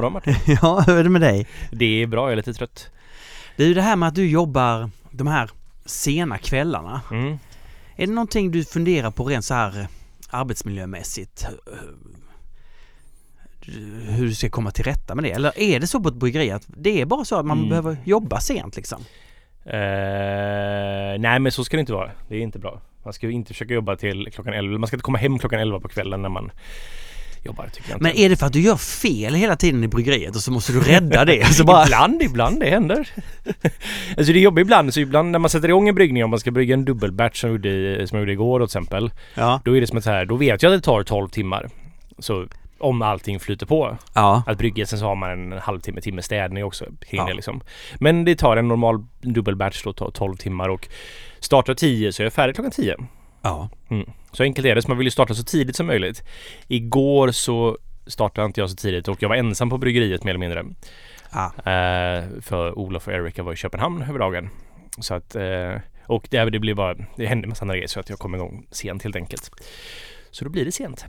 Morgon Martin. Ja, hur är det med dig? Det är bra, jag är lite trött. Det är ju det här med att du jobbar de här sena kvällarna. Mm. Är det någonting du funderar på rent så här arbetsmiljömässigt? Hur du ska komma till rätta med det? Eller är det så på ett bryggeri att det är bara så att man Mm. behöver jobba sent liksom? Eh, nej men så ska det inte vara. Det är inte bra. Man ska ju inte försöka jobba till klockan 11. Man ska inte komma hem klockan 11 på kvällen när man jobbar tycker jag. Men är det för att du gör fel hela tiden i bryggeriet och så måste du rädda det? Så bara... Ibland, ibland, det händer. alltså det jobbigt ibland. Så ibland när man sätter igång en bryggning, om man ska brygga en dubbelbatch som, jag gjorde som jag gjorde igår till exempel. Ja. Då är det som att så här, då vet jag att det tar 12 timmar. Så om allting flyter på. Ja. Att brygga, sen så har man en halvtimme, timme städning också. Hinner Ja. liksom. Men det tar en normal dubbelbatch då, tar 12 timmar och startar 10 så är jag färdig klockan 10. Ja. Så enkelt är det. Så man vill ju starta så tidigt som möjligt. Igår så startade inte jag så tidigt och jag var ensam på bryggeriet mer eller mindre. Ja. Eh, för Olof och Erika var i Köpenhamn över dagen. Så att, eh, och det, det blev bara, det hände en massa andra grejer så att jag kom igång sent helt enkelt. Så då blir det sent.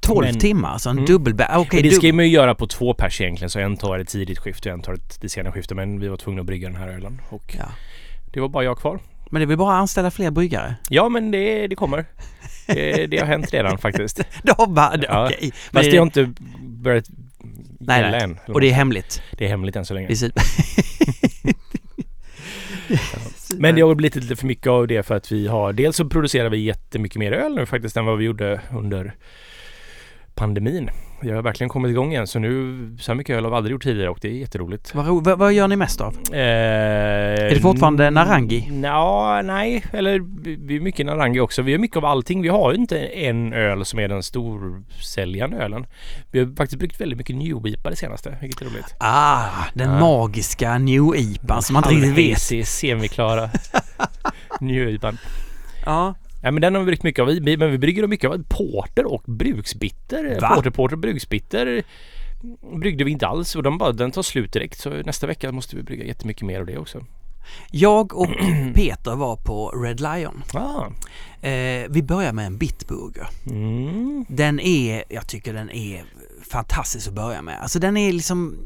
12 Men- timmar, alltså en Mm. dubbel... Okej, Men det ska man ju göra på två pers egentligen så en tar ett tidigt skifte och en tar ett det sena skifte men vi var tvungna att brygga den här ölen och Ja. det var bara jag kvar. Men det vill bara anställa fler bryggare? Ja men det, det kommer. Det, det har hänt redan faktiskt. Det har bara... Ja. Okej. Men Fast är det har inte börjat Nej, gälla nej. än. Och det är hemligt? det är hemligt än så länge. Det är super. Men det har blivit lite för mycket av det för att vi har dels så producerar vi jättemycket mer öl nu faktiskt än vad vi gjorde under pandemin. Vi har verkligen kommit igång igen så nu så här mycket öl har vi aldrig gjort tidigare och det är jätteroligt. Vad, vad, vad gör ni mest av? Eh, Är det fortfarande Narangi? Ja, nej, eller vi är mycket Narangi också. Vi har mycket av allting. Vi har ju inte en öl som är den storsäljande ölen. Vi har faktiskt bryggt väldigt mycket New IPA det senaste, vilket är roligt. Ah, den Ja. magiska New IPAn som man inte riktigt vet. Semiklara New IPAn. Ja. Ja men den har vi bryggt mycket av. Men vi brygger mycket av porter och bruksbitter. Va? Porter, porter och bruksbitter bryggde vi inte alls och de bara, den tar slut direkt. Så nästa vecka måste vi brygga jättemycket mer av det också. Jag och Peter var på Red Lion. Ah. Eh, vi börjar med en Bitburger. Mm. Den är, jag tycker den är fantastisk att börja med. Alltså den är liksom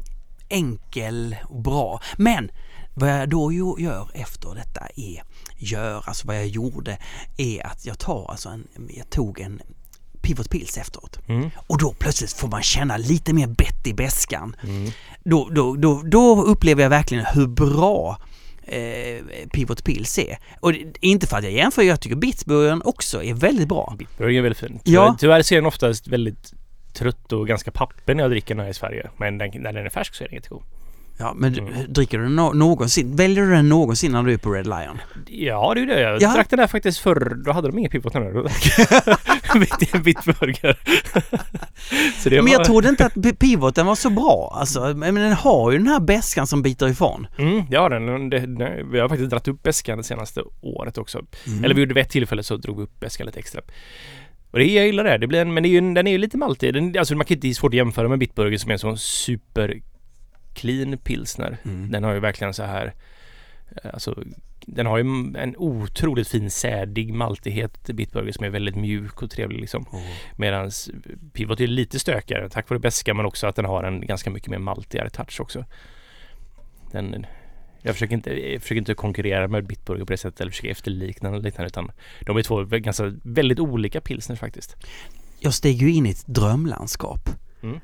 enkel och bra. Men vad jag då gör efter detta är, gör, alltså vad jag gjorde är att jag tar alltså en, jag tog en Pivot Pils efteråt. Mm. Och då plötsligt får man känna lite mer bett i beskan. Mm. Då, då, då, då upplever jag verkligen hur bra eh, Pivot Pils är. Och det, inte för att jag jämför, jag tycker Bitburgern också är väldigt bra. Bitburger är väldigt fin. Ja. Tyvärr, tyvärr ser den oftast väldigt trött och ganska pappig när jag dricker den här i Sverige. Men den, när den är färsk så är den jättegod. Ja, men Mm. dricker du nå- någonsin? Väljer du den någonsin när du är på Red Lion? Ja, det är det. Jag Ja. drack den där faktiskt förr. Då hade de ingen pivot nu. Då drack jag en Bitburger. Men var... jag trodde inte att Pivoten var så bra. Alltså, men den har ju den här beskan som biter ifrån. Mm, ja, den, det, det, vi har faktiskt dratt upp beskan det senaste året också. Mm. Eller vi gjorde vid ett tillfälle så drog vi upp beskan lite extra. Och det, jag gillar det. det blir en, men det är ju, den är ju lite maltig. Den, alltså man kan inte det är svårt att jämföra med Bitburger som är en sån super clean pilsner. Mm. Den har ju verkligen så här eh, Alltså den har ju en otroligt fin sädig maltighet Bitburger som är väldigt mjuk och trevlig liksom. Åh. Medan Pivot är lite stökigare tack vare beska men också att den har en ganska mycket mer maltigare touch också. Den, jag försöker inte, jag försöker inte konkurrera med Bitburger på det sättet eller försöka efterlikna eller liknande utan de är två ganska väldigt olika pilsner faktiskt. Jag steg ju in i ett drömlandskap. Mm.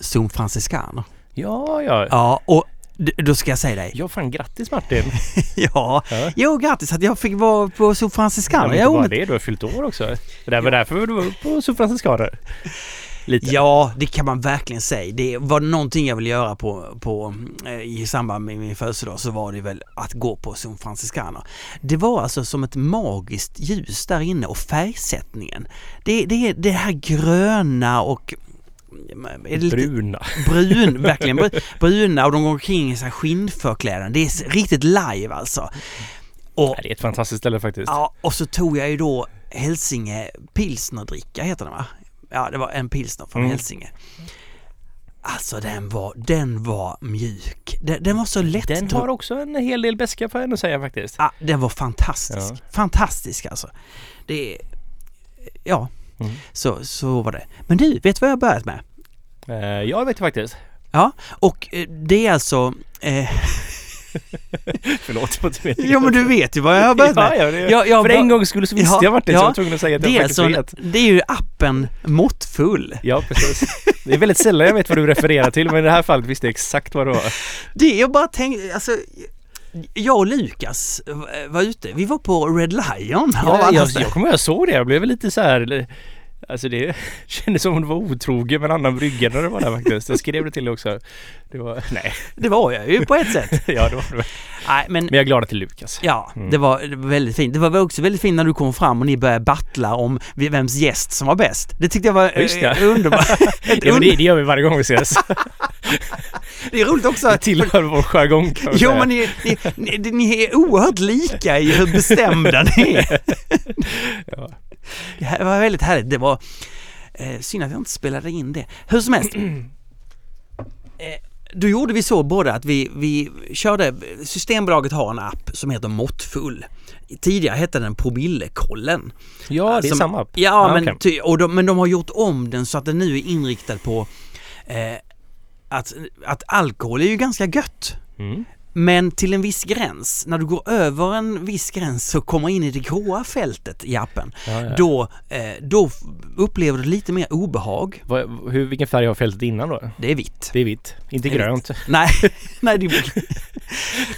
Zon Franciscano. Ja, ja. Ja, och d- då ska jag säga dig. Ja, fan grattis Martin! Ja, Ja. jo grattis att jag fick vara på Franciscano. men Ja, inte bara det, du har fyllt år också. Det var därför du var på San Francisco. Lite. Ja, det kan man verkligen säga. Det var någonting jag ville göra på, på, eh, i samband med min födelsedag så var det väl att gå på San Franciscano. Det var alltså som ett magiskt ljus där inne och färgsättningen. Det, det är det här gröna och är lite Bruna. brun, verkligen br- bruna och de går omkring i skinnförkläden. Det är riktigt live alltså. Och, Det är ett fantastiskt ställe faktiskt. ja, och så tog jag ju då Hälsinge pilsnerdricka heter den va? Ja, det var en pilsner från Mm. Hälsinge. Alltså den var, den var mjuk. Den, den var så lätt. Den har också en hel del beska jag ändå säga faktiskt. Ja, den var fantastisk. Ja. Fantastisk alltså. Det är... Ja, Mm. så, så var det. Men du, vet du vad jag har börjat med? Eh, ja, det vet jag faktiskt. Ja, och eh, det är alltså... Eh, Förlåt, jag var inte meningen. ja men du vet ju vad jag har börjat med. Ja, ja, det, Jag- jag för bara- en gång skulle så visste Ja, jag Martin, så ja. jag var tvungen att säga att Det jag faktiskt alltså, vet. det är ju appen Måttfull. Ja, precis. Det är väldigt sällan jag vet vad du refererar till, men i det här fallet visste jag exakt vad det var. Det jag bara tänkte, alltså jag och Lukas var ute, vi var på Red Lion. Ja, jag, jag kommer ihåg, jag såg det, jag blev lite så här Alltså det kändes som om det var otrogen med en annan brygga när det var där faktiskt. Jag skrev det till dig också. Det var, nej, Det var jag ju på ett sätt. ja det var det. Nej men Men jag är glad att det är Lukas. Ja, Mm. det, var, det var väldigt fint. Det var också väldigt fint när du kom fram och ni började battla om vems gäst som var bäst. Det tyckte jag var Ja, det. eh, underbart. Ja, men det, det gör vi varje gång vi ses. det är roligt också Det tillhör vår jargong kan Jo säga. men ni, ni, ni, ni är oerhört lika i hur bestämda ni är. Ja. Det var väldigt härligt. Det var eh, synd att jag inte spelade in det. Hur som helst. Eh, då gjorde vi så båda att vi, vi körde, Systembolaget har en app som heter Måttfull. Tidigare hette den Promillekollen. ja, det är Som- samma app. Ja, Ah, men, okej. ty, och de, men de har gjort om den så att den nu är inriktad på eh, att, att alkohol är ju ganska gött. Mm. Men till en viss gräns, när du går över en viss gräns och kommer in i det gråa fältet i appen, Ja, ja. då, eh, då upplever du lite mer obehag. Vad, hur, vilken färg har fältet innan då? Det är vitt. Det är vitt, inte är grönt. Nej, nej, det är,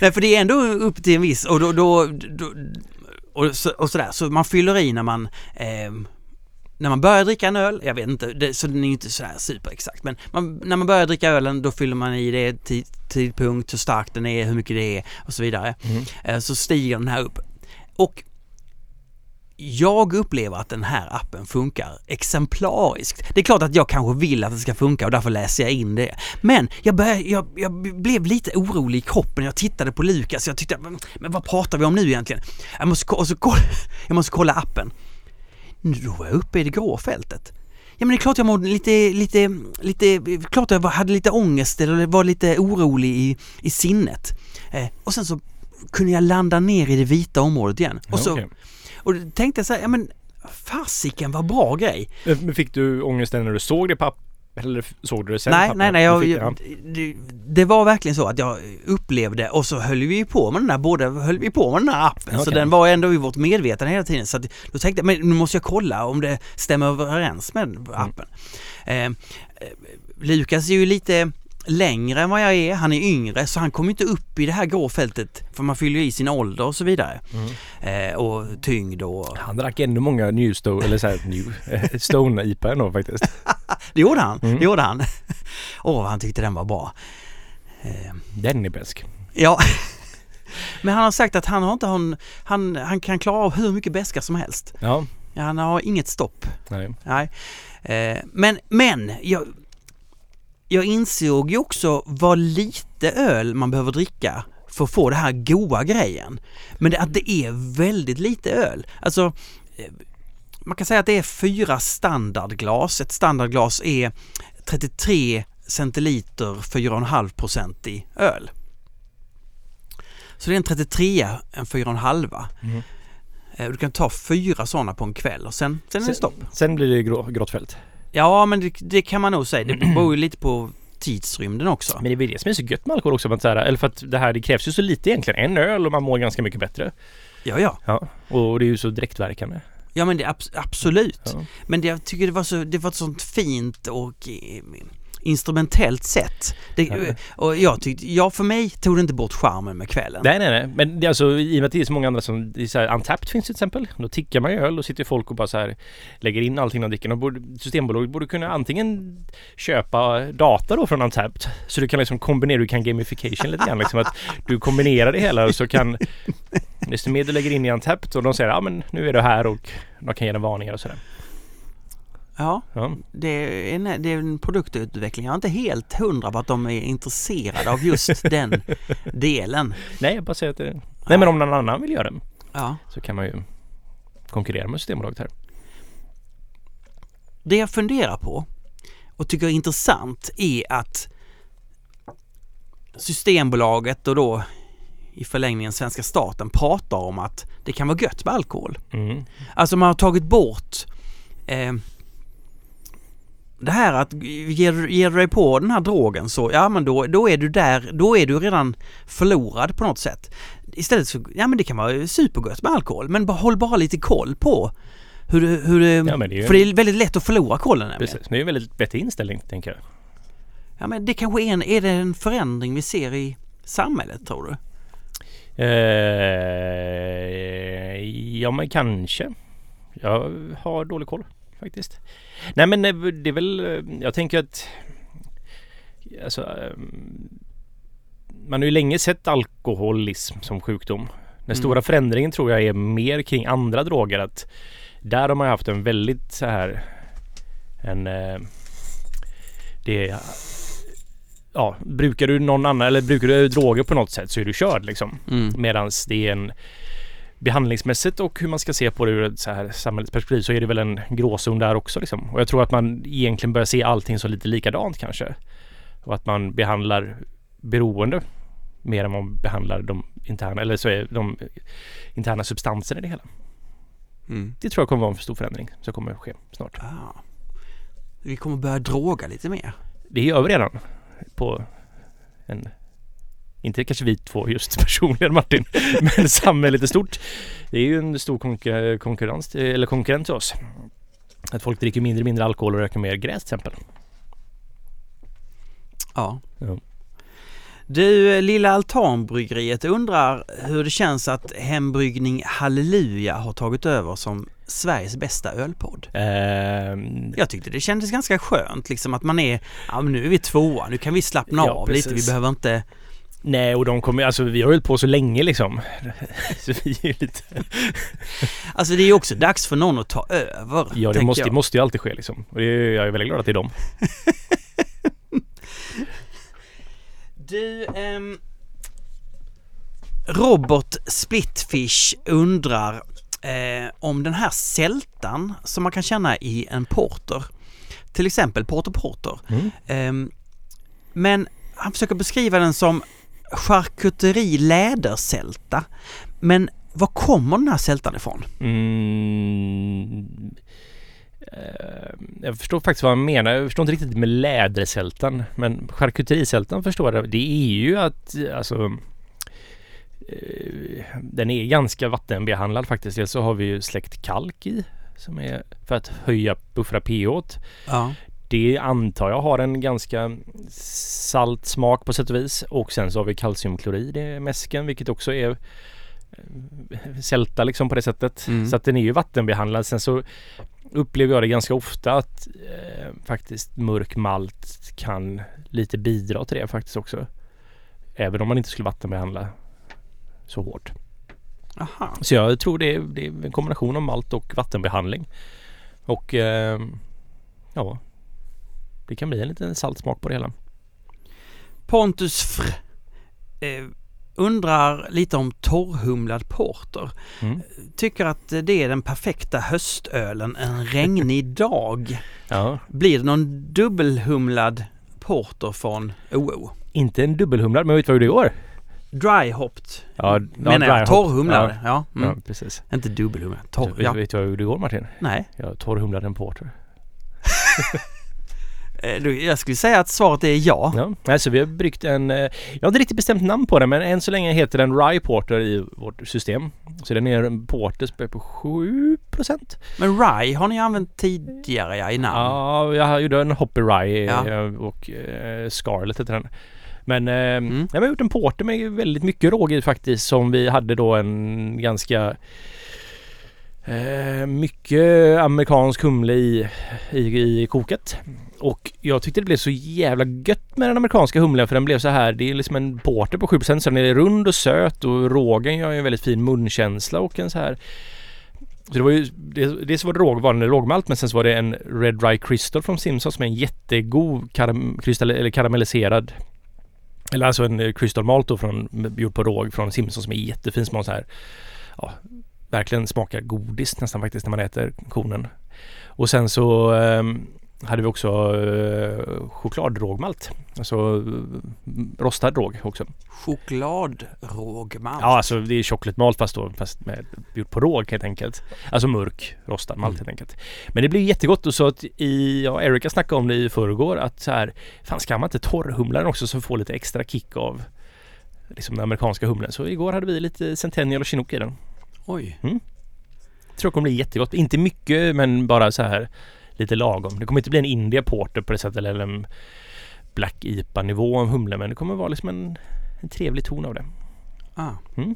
nej, för det är ändå upp till en viss och då, då, då och, så, och sådär, så man fyller i när man eh, när man börjar dricka en öl, jag vet inte, det, så den är ju inte sådär superexakt men man, när man börjar dricka ölen då fyller man i det tid, tidpunkt, hur stark den är, hur mycket det är och så vidare. Mm. Eh, så stiger den här upp. Och jag upplever att den här appen funkar exemplariskt. Det är klart att jag kanske vill att det ska funka och därför läser jag in det. Men jag, började, jag, jag blev lite orolig i kroppen. Jag tittade på Lukas. Jag tyckte, men, vad pratar vi om nu egentligen? Jag måste, och så, jag måste kolla appen. Nu då var jag uppe i det grå fältet. Ja men det är klart jag mådde lite, lite, lite, klart jag hade lite ångest eller var lite orolig i, i sinnet. Eh, och sen så kunde jag landa ner i det vita området igen. Och så Okej. och då tänkte jag så här, ja men fasiken vad bra grej. Men fick du ångesten när du såg det på app? Eller såg du det sen? nej, nej, nej, jag, jag, det, det var verkligen så att jag upplevde och så höll vi på med den där, båda höll vi på med den där appen. Så Okej. den var ändå i vårt medvetande hela tiden. Så att, då tänkte jag, men nu måste jag kolla om det stämmer överens med Mm. appen. Eh, eh, Lukas är ju lite längre än vad jag är, han är yngre så han kommer inte upp i det här grå fältet för man fyller i sin ålder och så vidare. Mm. Eh, och tyngd och... Han drack ännu många New Stone, eller såhär New, eh, Stone IPA ändå faktiskt. Det gjorde han, Mm. det gjorde han. Åh, vad han tyckte den var bra. Eh, Den är bäsk. Ja. Men han har sagt att han har inte han, han, han kan klara av hur mycket beska som helst. Ja, Han har inget stopp. nej. Nej. Eh, men, men jag, jag insåg ju också vad lite öl man behöver dricka för att få det här goa grejen. Men det, att det är väldigt lite öl. Alltså, eh, man kan säga att det är fyra standardglas. Ett standardglas är 33 centiliter 4,5 i öl. Så det är en 33, en 4,5. Mm. Eh, Du kan ta fyra sådana på en kväll och sen, sen är det stopp. Sen blir det grå, grått fält. Ja, men det, det kan man nog säga. Det beror ju lite på tidsrymden också. Men det är det som är så gött med alkohol också. Att så här, eller för att det här, det krävs ju så lite egentligen. En öl och man mår ganska mycket bättre. Ja, ja. Ja. Och det är ju så direktverkande. Ja, men det är abs- absolut. Ja. Men det, jag tycker det var, så, det var ett sånt fint och eh, instrumentellt sätt. Det. Och jag tyckte, ja för mig tog det inte bort charmen med kvällen. Nej, nej, nej. Men det är alltså i och med att det är så många andra som... Det är så här, Untapped finns till exempel. Då tickar man ju öl och sitter folk och bara så här lägger in allting de dricker. Borde, Systembolaget borde kunna antingen köpa data då från Untapped så du kan liksom kombinera, du kan gamification lite grann liksom att du kombinerar det hela och så kan desto mer du lägger in i Untapped och de säger ja men nu är du här och de kan ge dig varningar och sådär. Ja, Ja. det är, en, det är en produktutveckling. Jag är inte helt hundra på att de är intresserade av just den delen. Nej, jag bara säger att det... Nej men om någon annan vill göra det Ja. så kan man ju konkurrera med Systembolaget här. Det jag funderar på och tycker är intressant är att Systembolaget och då i förlängningen svenska staten pratar om att det kan vara gött med alkohol. Mm. Alltså man har tagit bort eh, det här att ger, ger dig på den här drogen så, ja men då, då är du där, då är du redan förlorad på något sätt. Istället så, ja men det kan vara supergött med alkohol, men bara, håll bara lite koll på hur, hur Ja, det ju- för det är väldigt lätt att förlora kollen nämligen. Precis, det är en väldigt bättre inställning tänker jag. Ja men det kanske är en, är det en förändring vi ser i samhället tror du? Eh, ja men kanske. Jag har dålig koll faktiskt. Nej men eh, det är väl, eh, jag tänker att alltså, eh, man har ju länge sett alkoholism som sjukdom. Den Mm. stora förändringen tror jag är mer kring andra droger. Att där har man haft en väldigt så här en eh, det är ja, brukar du någon annan eller brukar du droger på något sätt så är du körd liksom. Mm. Medan det är en behandlingsmässigt och hur man ska se på det ur ett så här samhällets perspektiv så är det väl en gråzon där också liksom. Och jag tror att man egentligen börjar se allting som lite likadant kanske. Och att man behandlar beroende mer än man behandlar de interna, eller så är de interna substanserna i det hela. Mm. Det tror jag kommer vara en stor förändring som kommer ske snart. Ah. Vi kommer börja droga lite mer. Det gör vi redan på en inte kanske vi två just personligen Martin, men samhället i stort. Det är ju en stor konkur- konkurrens, eller konkurrent till oss. Att folk dricker mindre och mindre alkohol och röker mer gräs till exempel. Ja. Ja. Du, Lilla Altanbryggeriet undrar hur det känns att Hembryggning Halleluja har tagit över som Sveriges bästa ölpodd. Ehm, Jag tyckte det kändes ganska skönt liksom att man är, ja men nu är vi tvåa, nu kan vi slappna Ja, av lite, vi precis. behöver inte nej, och de kommer, alltså vi har hållit på så länge liksom. så vi är ju lite, Alltså det är ju också dags för någon att ta över. ja det måste, jag. måste ju alltid ske liksom. Och det är, jag är väldigt glad att det är dem. Du, ehm, Robert Splitfish undrar eh, om den här sältan som man kan känna i en porter, till exempel Porter Porter. Mm. Ehm, men han försöker beskriva den som charkuteri lädersälta. Men var kommer den här sältan ifrån? Mm, eh, jag förstår faktiskt vad han menar. Jag förstår inte riktigt med lädersältan. Men charkuterisältan förstår jag. Det är ju att alltså eh, den är ganska vattenbehandlad faktiskt. Dels så har vi ju släckt kalk i som är för att höja buffra pH. Ja. Det antar jag har en ganska salt smak på sätt och vis. Och sen så har vi kalciumklorid i mäsken vilket också är eh, sälta liksom på det sättet. Mm. Så att den är ju vattenbehandlad. Sen så upplever jag det ganska ofta att eh, faktiskt mörk malt kan lite bidra till det faktiskt också. Även om man inte skulle vattenbehandla så hårt. Aha. Så jag tror det är, det är en kombination av malt och vattenbehandling. Och eh, ja, det kan bli en liten salt smak på det hela. Pontus Fr eh, undrar lite om torrhumlad porter. Mm. Tycker att det är den perfekta höstölen en regnig dag. Ja, Blir det någon dubbelhumlad porter från OO? inte en dubbelhumlad, men vet du vad jag gjorde igår? Dry hopped Ja, menar jag, torrhumlad. Ja, Ja, mm. ja precis. Inte dubbelhumlad, torr. Vet, Ja. vet du vad jag gjorde igår Martin? Nej, Jag torrhumlade en porter. Eh, jag skulle säga att svaret är ja. Ja, alltså vi har bryggt en, eh, jag har inte riktigt bestämt namn på den men än så länge heter den Rye Porter i vårt system. Så den är en porter som är på 7%. Men Rye har ni använt tidigare ja, i namn. Ja, jag gjorde en Hoppy Rye Ja. eh, och eh, Scarlet heter den. Men eh, Mm. jag har gjort en porter med väldigt mycket råg i faktiskt som vi hade då en ganska eh, mycket amerikansk humle i, i, i koket. Och jag tyckte det blev så jävla gött med den amerikanska humlen för den blev så här, det är liksom en porter på 7% så den är rund och söt och rågen gör ju en väldigt fin munkänsla och en så här så det var ju, det, dels var det råg, vanlig rågmalt men sen så var det en Red Rye Crystal från Simpsons som är en jättegod karam, kristall, eller karamelliserad eller alltså en eh, Crystal Malt då från, gjord på råg från Simpsons som är jättefin smak så här. Ja, verkligen smakar godis nästan faktiskt när man äter kornen. Och sen så ehm, hade vi också eh, chokladrågmalt. Alltså eh, rostad råg också. Chokladrågmalt. Ja, alltså det är chokladmalt fast då fast med, gjort på råg helt enkelt. Alltså mörk rostad malt Mm. helt enkelt. Men det blir jättegott och så att i, ja, Erika snackade om det i förrgår att så här, fan ska man inte torrhumla den också så får lite extra kick av liksom den amerikanska humlen. Så igår hade vi lite Centennial och Chinook i den. Oj. tror det kommer bli jättegott. Inte mycket men bara så här lite lagom. Det kommer inte bli en India Porter på det sättet eller en Black IPA nivå av humle men det kommer vara liksom en, en trevlig ton av det. Ah. Mm.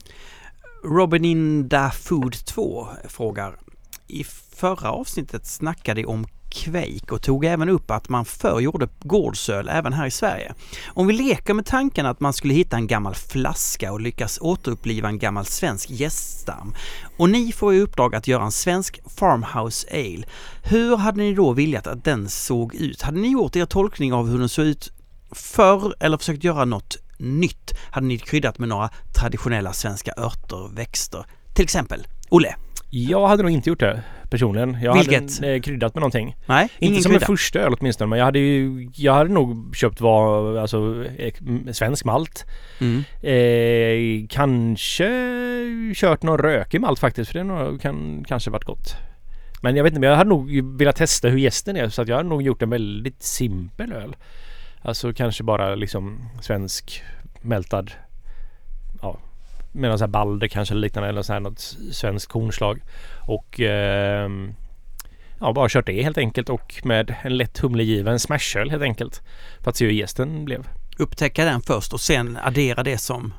Robin Inda Food 2 frågar. I förra avsnittet snackade de om Quake och tog även upp att man förr gjorde gårdsöl även här i Sverige. Om vi leker med tanken att man skulle hitta en gammal flaska och lyckas återuppliva en gammal svensk gäststam och ni får i uppdrag att göra en svensk Farmhouse Ale. Hur hade ni då velat att den såg ut? Hade ni gjort er tolkning av hur den såg ut förr eller försökt göra något nytt? Hade ni kryddat med några traditionella svenska örter och växter? Till exempel Olle? Jag hade nog inte gjort det personligen. Jag Vilket? hade eh, kryddat med någonting. Nej, Inte ingen som krydda. en första öl åtminstone men jag hade ju Jag hade nog köpt vad, alltså eh, svensk malt. Mm. Eh, kanske kört någon rökig malt faktiskt för det nog, kan kanske varit gott. Men jag vet inte, men jag hade nog velat testa hur gästen är så att jag hade nog gjort en väldigt simpel öl. Alltså kanske bara liksom svensk mältad ja, med någon sån här balder kanske eller liknande eller så här något svenskt kornslag. Och ehm, ja, bara kört det helt enkelt och med en lätt humlegiven smashöl helt enkelt. För att se hur gästen blev. Upptäcka den först och sen addera det som...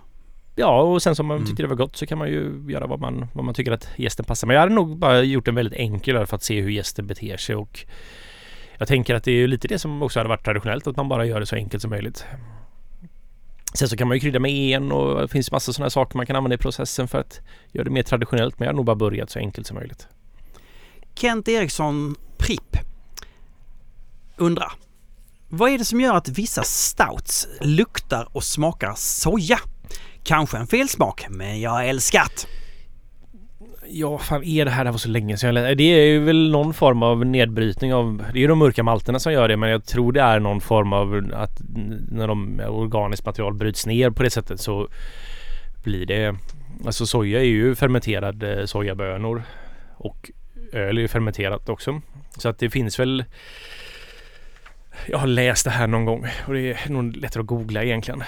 Ja, och sen som man Mm. tycker det var gott så kan man ju göra vad man, vad man tycker att gästen passar. Men jag hade nog bara gjort en väldigt enkel för att se hur gästen beter sig och jag tänker att det är lite det som också hade varit traditionellt, att man bara gör det så enkelt som möjligt. Sen så kan man ju krydda med en och det finns massa sådana saker man kan använda i processen för att göra det mer traditionellt. Men jag har nog bara börjat så enkelt som möjligt. Kent Eriksson Pripp undrar. Vad är det som gör att vissa stouts luktar och smakar soja? Kanske en felsmak, men jag älskar det. Ja, fan är det här? Det här var så länge sedan jag läste. Det är ju väl någon form av nedbrytning av... Det är ju de mörka malterna som gör det men jag tror det är någon form av att när de organiskt material bryts ner på det sättet så blir det... Alltså soja är ju fermenterad eh, sojabönor och öl är ju fermenterat också. Så att det finns väl... Jag har läst det här någon gång och det är nog lättare att googla egentligen.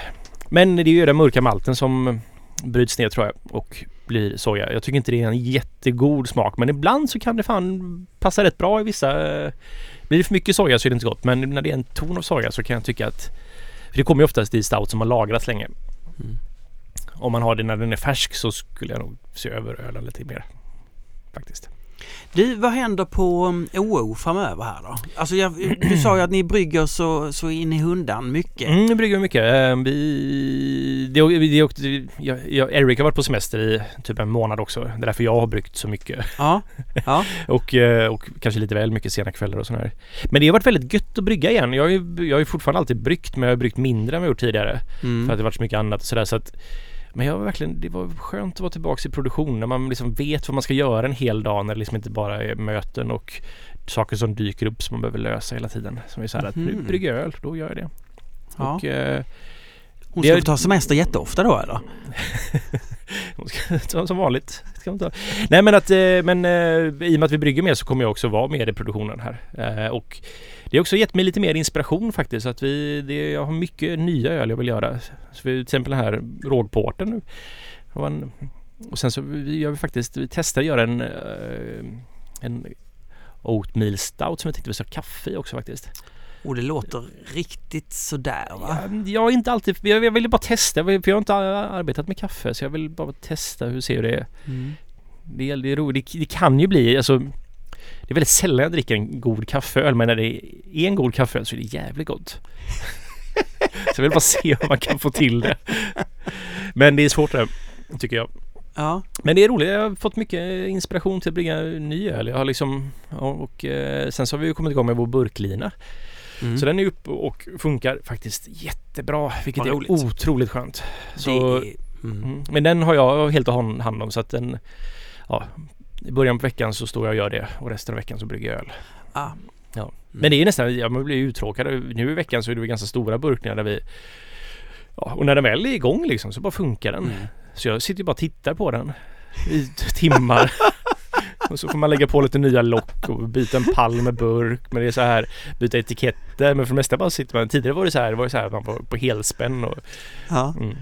Men det är ju den mörka malten som bryts ner tror jag och blir soja. Jag tycker inte det är en jättegod smak men ibland så kan det fan passa rätt bra i vissa... Blir det för mycket soja så är det inte gott men när det är en ton av soja så kan jag tycka att... Det kommer ju oftast i stout som har lagrats länge. Mm. Om man har det när den är färsk så skulle jag nog se över ölen lite mer. Faktiskt. Du, vad händer på um, OO framöver här då? Alltså jag, du sa ju att ni brygger så, så in i hundan mycket. Mm, nu brygger vi mycket. Eh, Vi, det, det, åkte, jag, jag, Eric har varit på semester i typ en månad också. Det är därför jag har bryggt så mycket. Ja, ja. Och, eh, och kanske lite väl mycket sena kvällar och sådär. Men det har varit väldigt gött att brygga igen. Jag har ju, jag har ju fortfarande alltid bryggt men jag har bryggt mindre än vad jag gjort tidigare. För att Mm. det varit så mycket annat och sådär. Så att, men jag var verkligen, det var skönt att vara tillbaka i produktion när man liksom vet vad man ska göra en hel dag när det liksom inte bara är möten och saker som dyker upp som man behöver lösa hela tiden. Som är så här att nu Mhm. brygger jag öl, då gör jag det. ja. Och eh, Hon det- ska få ta semester jätteofta då eller? Som, vanligt. Nej men att, eh, men eh, i och med att vi brygger mer så kommer jag också vara med i produktionen här. Eh, och det har också gett mig lite mer inspiration faktiskt. Att vi, det, jag har mycket nya öl jag vill göra. Så vi, till exempel den här rågporten nu. En, och sen så gör vi faktiskt, vi testar att göra en, eh, en oatmeal stout som jag tänkte vi ska ha kaffe i också faktiskt. Och det låter riktigt sådär va? Jag, jag inte alltid, jag, jag ville bara testa för jag har inte arbetat med kaffe så jag vill bara testa hur ser det är. Mm. Det, är- det, det, det kan ju bli alltså Det är väldigt sällan jag dricker en god kaffeöl men när det är en god kaffeöl så är det jävligt gott. så jag vill bara se om man kan få till det. Men det är svårt det tycker jag. Ja, Men det är roligt. Jag har fått mycket inspiration till att brygga ny öl. Jag har liksom ja, och eh, sen så har vi ju kommit igång med vår burklina. mm. Så den är upp och funkar faktiskt jättebra vilket Vad är roligt. otroligt skönt. Så, är, mm. Mm. Men den har jag helt och hand om så att den ja, I början på veckan så står jag och gör det och resten av veckan så brygger jag öl. Ja. Ja. Men det är nästan, ja, man blir uttråkad. Nu i veckan så är det ganska stora burkningar där vi Ja, och när den väl är igång liksom så bara funkar den. Mm. Så jag sitter ju bara och tittar på den i timmar. och så får man lägga på lite nya lock och byta en pall med burk. Men det är så här, byta etiketter. Men för det mesta bara sitter man, tidigare var det så här, det var så här man var på helspänn och Ja. mm.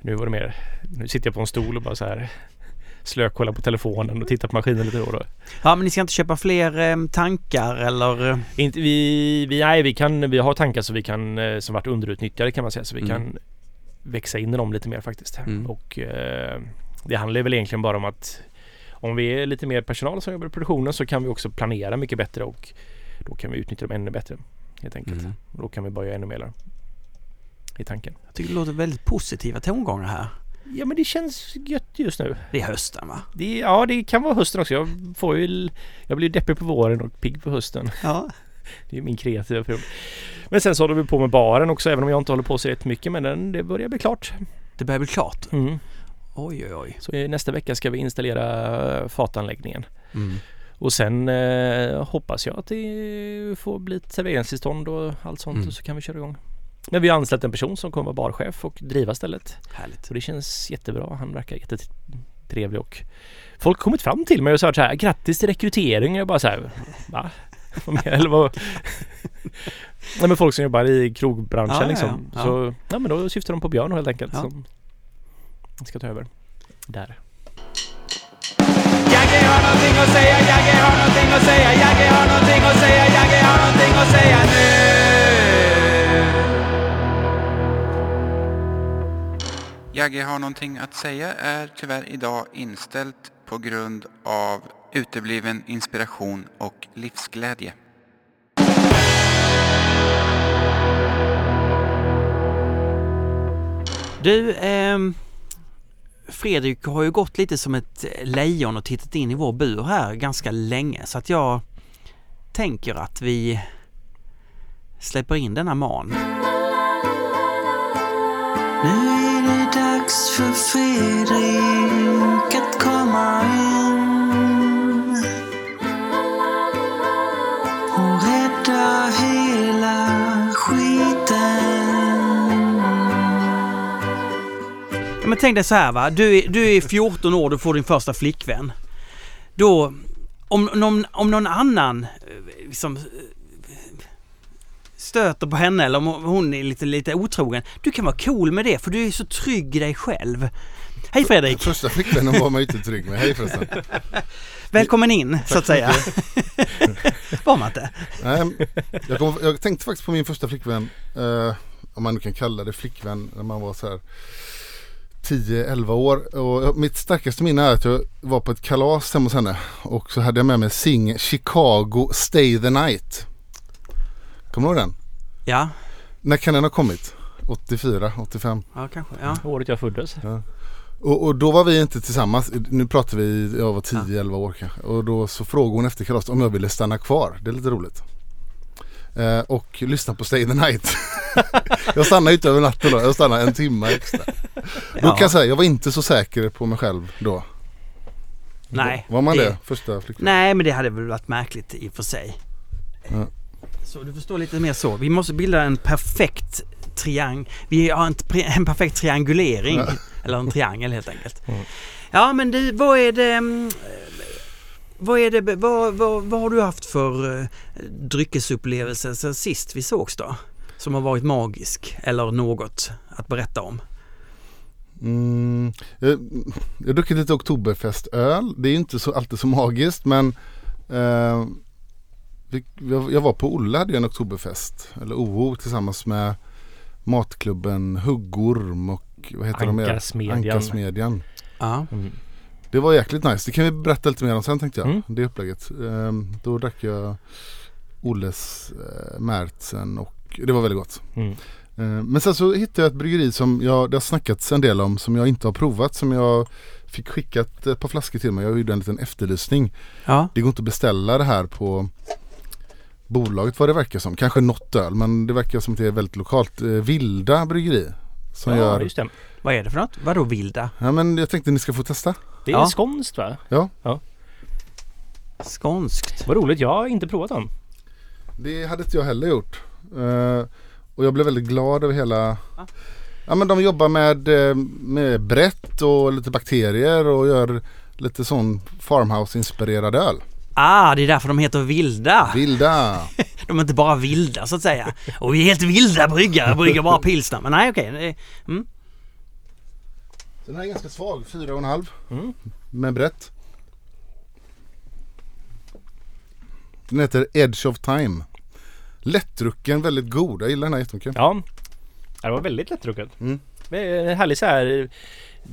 Nu var det mer, nu sitter jag på en stol och bara så här slökollar på telefonen och tittar på maskinen lite då och då. ja, men ni ska inte köpa fler eh, tankar eller? Inte, vi, vi, nej, vi, kan, vi har tankar så vi kan, eh, som varit underutnyttjade kan man säga, så vi Mm. kan växa in i dem lite mer faktiskt. Mm. Och eh, det handlar väl egentligen bara om att om vi är lite mer personal som jobbar i produktionen så kan vi också planera mycket bättre och då kan vi utnyttja dem ännu bättre. Helt enkelt. Mm. Och då kan vi göra ännu mer i tanken. Jag tycker det låter väldigt positiva tongångar här. Ja men det känns gött just nu. Det är hösten va? Det, ja det kan vara hösten också. Jag, får ju, jag blir deppig på våren och pigg på hösten. Ja. Det är min kreativa period. Men sen så håller vi på med baren också även om jag inte håller på så jättemycket men den, det börjar bli klart. Det börjar bli klart. Mm. Oj, oj, oj. Så nästa vecka ska vi installera fatanläggningen. Mm. Och sen eh, hoppas jag att det får bli ett serveringstillstånd och allt sånt Mm. och så kan vi köra igång. Men vi har anställt en person som kommer vara barchef och driva stället. Härligt. Så det känns jättebra. Han verkar jättetrevlig och folk har kommit fram till mig och sagt så här grattis till rekrytering. Jag bara så här va? Eller vad? Nej men folk som jobbar i krogbranschen Ja, ja, liksom. ja. Så ja men då syftar de på Björn helt enkelt Ja. som ska ta över. Där. Jagge har någonting att säga, Jagge har någonting att säga, Jagge har någonting att säga, Jagge har någonting att säga nu. Jagge har någonting att säga är tyvärr idag inställt på grund av utebliven inspiration och livsglädje. Du, ehm, Fredrik har ju gått lite som ett lejon och tittat in i vår bur här ganska länge så att jag tänker att vi släpper in denna man. Nu dags för Fredrik att komma in och rädda hela skiten. Ja, Men tänk dig så här va, du är, du är 14 år, du får din första flickvän. Då, om, någon, om någon annan eh, liksom, stöter på henne eller om hon är lite, lite otrogen. Du kan vara cool med det för du är så trygg i dig själv. Hej Fredrik! Första flickvännen var man inte trygg med. Hej förresten. Välkommen in så att säga. var man inte? Nej, jag, kom, jag tänkte faktiskt på min första flickvän. Eh, om man nu kan kalla det flickvän. När man var så här 10-11 år. Och mitt starkaste minne är att jag var på ett kalas hemma hos henne. Och så hade jag med mig Sing Chicago Stay the Night. Kommer du ihåg den? Ja, När kan den ha kommit? 84, 85? ja kanske. Ja. Året jag föddes. Och, och då var vi inte tillsammans. Nu pratar vi, jag var 10-11 år kanske. Och då så frågade hon efter kalaset om jag ville stanna kvar. Det är lite roligt. Eh, och lyssna på Stay the Night. jag stannade inte över natten då. Jag stannade en timme extra. Då Ja. kan jag säga, jag var inte så säker på mig själv då. Nej. Var man det? Första flickvän? Nej, men det hade väl varit märkligt i och för sig. Ja. Så du förstår lite mer så. Vi måste bilda en perfekt triang... Vi har en, en perfekt triangulering. Ja. Eller en triangel helt enkelt. Mm. Ja, men du, vad är det... mm, Vad är det... Vad, vad, vad har du haft för uh, dryckesupplevelse sen sist vi sågs då? Som har varit magisk eller något att berätta om? Mm, jag, jag har druckit lite oktoberfestöl. Det är inte så, alltid så magiskt men eh, jag, jag var på Olle hade jag en oktoberfest. Eller OO tillsammans med matklubben Huggorm och vad heter de mer? Ankarsmedjan. Ankarsmedjan. Ja. Mm. Det var jäkligt nice. Det kan vi berätta lite mer om sen tänkte jag. Mm. Det upplägget. Eh, då drack jag Olles eh, Märtsen och det var väldigt gott. Mm. Eh, Men sen så hittade jag ett bryggeri som jag, det har snackats en del om som jag inte har provat som jag fick skickat ett par flaskor till mig. Jag gjorde en liten efterlysning. Ja. Det går inte att beställa det här på bolaget vad det verkar som. Kanske något öl men det verkar som att det är väldigt lokalt. Eh, Vilda bryggeri. Som Ja, gör... just det. Vad är det för något? Vadå vilda? Ja men jag tänkte ni ska få testa. Det är Ja. skånskt va? Skånskt? Vad roligt, jag har inte provat dem. Det hade inte jag heller gjort. Eh, och jag blev väldigt glad över hela Ja men de jobbar med, eh, med brett och lite bakterier och gör lite sån farmhouse-inspirerad öl. Ah, det är därför de heter Vilda. Vilda! De är inte bara vilda så att säga. Och vi är helt vilda bryggare, brygger bara pilsner. Men nej okej. det- Mm. Den här är ganska svag, 4,5 Mm. med brett. Den heter Edge of Time. Lättdrucken, väldigt god. Jag gillar den här jättemycket. Ja, det var väldigt lättdrucket. Mm. Härlig så här.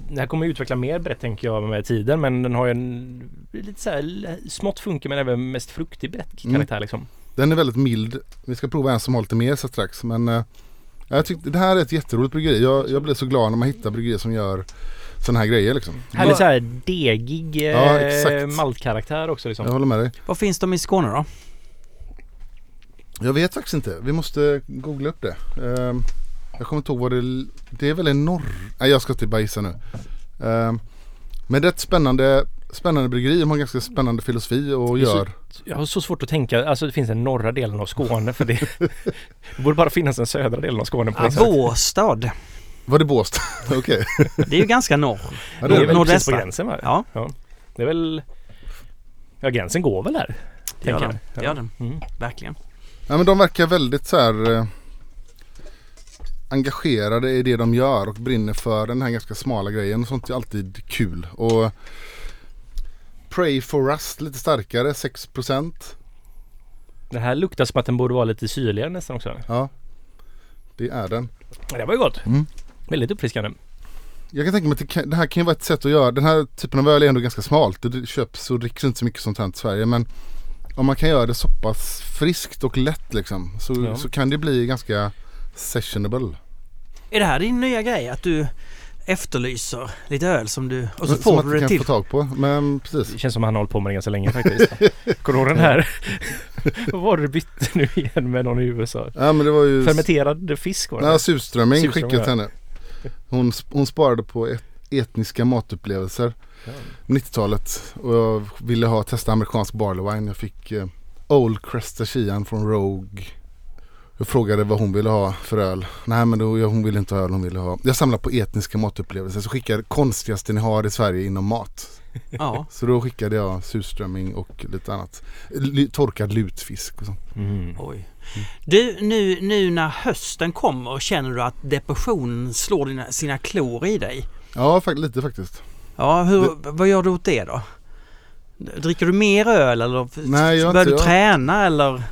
Den här kommer utveckla mer brett tänker jag med tiden men den har ju en lite så här smått funkig men även mest fruktig brett Mm. karaktär liksom. Den är väldigt mild. Vi ska prova en som har lite mer så strax. Men eh, jag tyckte det här är ett jätteroligt bryggeri. Jag, jag blir så glad när man hittar bryggerier som gör sådana här grejer liksom. Härlig så här degig Ja, eh, exakt. maltkaraktär också liksom. Jag håller med dig. Var finns de i Skåne då? Jag vet faktiskt inte. Vi måste googla upp det. Ehm, jag kommer inte ihåg vad det Det är väl en norr... Nej jag ska inte bara gissa nu. Ehm, men det är ett spännande, spännande bryggeri. De har ganska spännande filosofi och Det är så- gör... Jag har så svårt att tänka, alltså det finns en norra delen av Skåne för det. det borde bara finnas en södra delen av Skåne på Ja. Båstad. Var det Båstad? Okej. Det är ju ganska norr. Ja, Det är väl precis på gränsen va? Ja, Det är väl... Ja gränsen går väl där? det gör tänker den. jag. Det gör den. Mm. Verkligen. Ja men de verkar väldigt så här eh, engagerade i det de gör och brinner för den här ganska smala grejen. Sånt är alltid kul. Och Pray for Rust lite starkare, 6%. Det här luktar som att den borde vara lite syrligare nästan också. Ja, det är den. Det var ju gott. Mm. Väldigt uppfriskande. Jag kan tänka mig att det, kan, det här kan ju vara ett sätt att göra. Den här typen av öl är ändå ganska smalt. Det köps och dricks inte så mycket sånt här i Sverige. Men om man kan göra det så pass friskt och lätt liksom. Så, Ja. så kan det bli ganska sessionable. Är det här din nya grej? Att du efterlyser lite öl som du... Och så som får att du det kan till. få tag på. Men precis. Det känns som han har hållit på med det ganska länge faktiskt. Kommer du ihåg den här? Vad var det du bytte nu igen med någon i USA? Ja men det var ju... Fermenterad fisk var det. Ja, surströmming skickade till ja. henne. Hon, hon sparade på et, etniska matupplevelser. 90-talet. Och jag ville ha testa amerikansk barley wine. Jag fick eh, Old Cresta Sheehan från Rogue. Jag frågade vad hon ville ha för öl. Nej men då, hon ville inte ha öl, hon ville ha... Jag samlar på etniska matupplevelser. Så skickade konstigaste ni har i Sverige inom mat. Ja. Så då skickade jag surströmming och lite annat. L- torkad lutfisk och sånt. Mm. Oj. Du, nu, nu när hösten kommer känner du att depressionen slår dina, sina klor i dig? Ja, fakt- lite faktiskt. Ja, hur, vad gör du åt det då? Dricker du mer öl eller Nej, jag börjar inte- du jag- träna eller?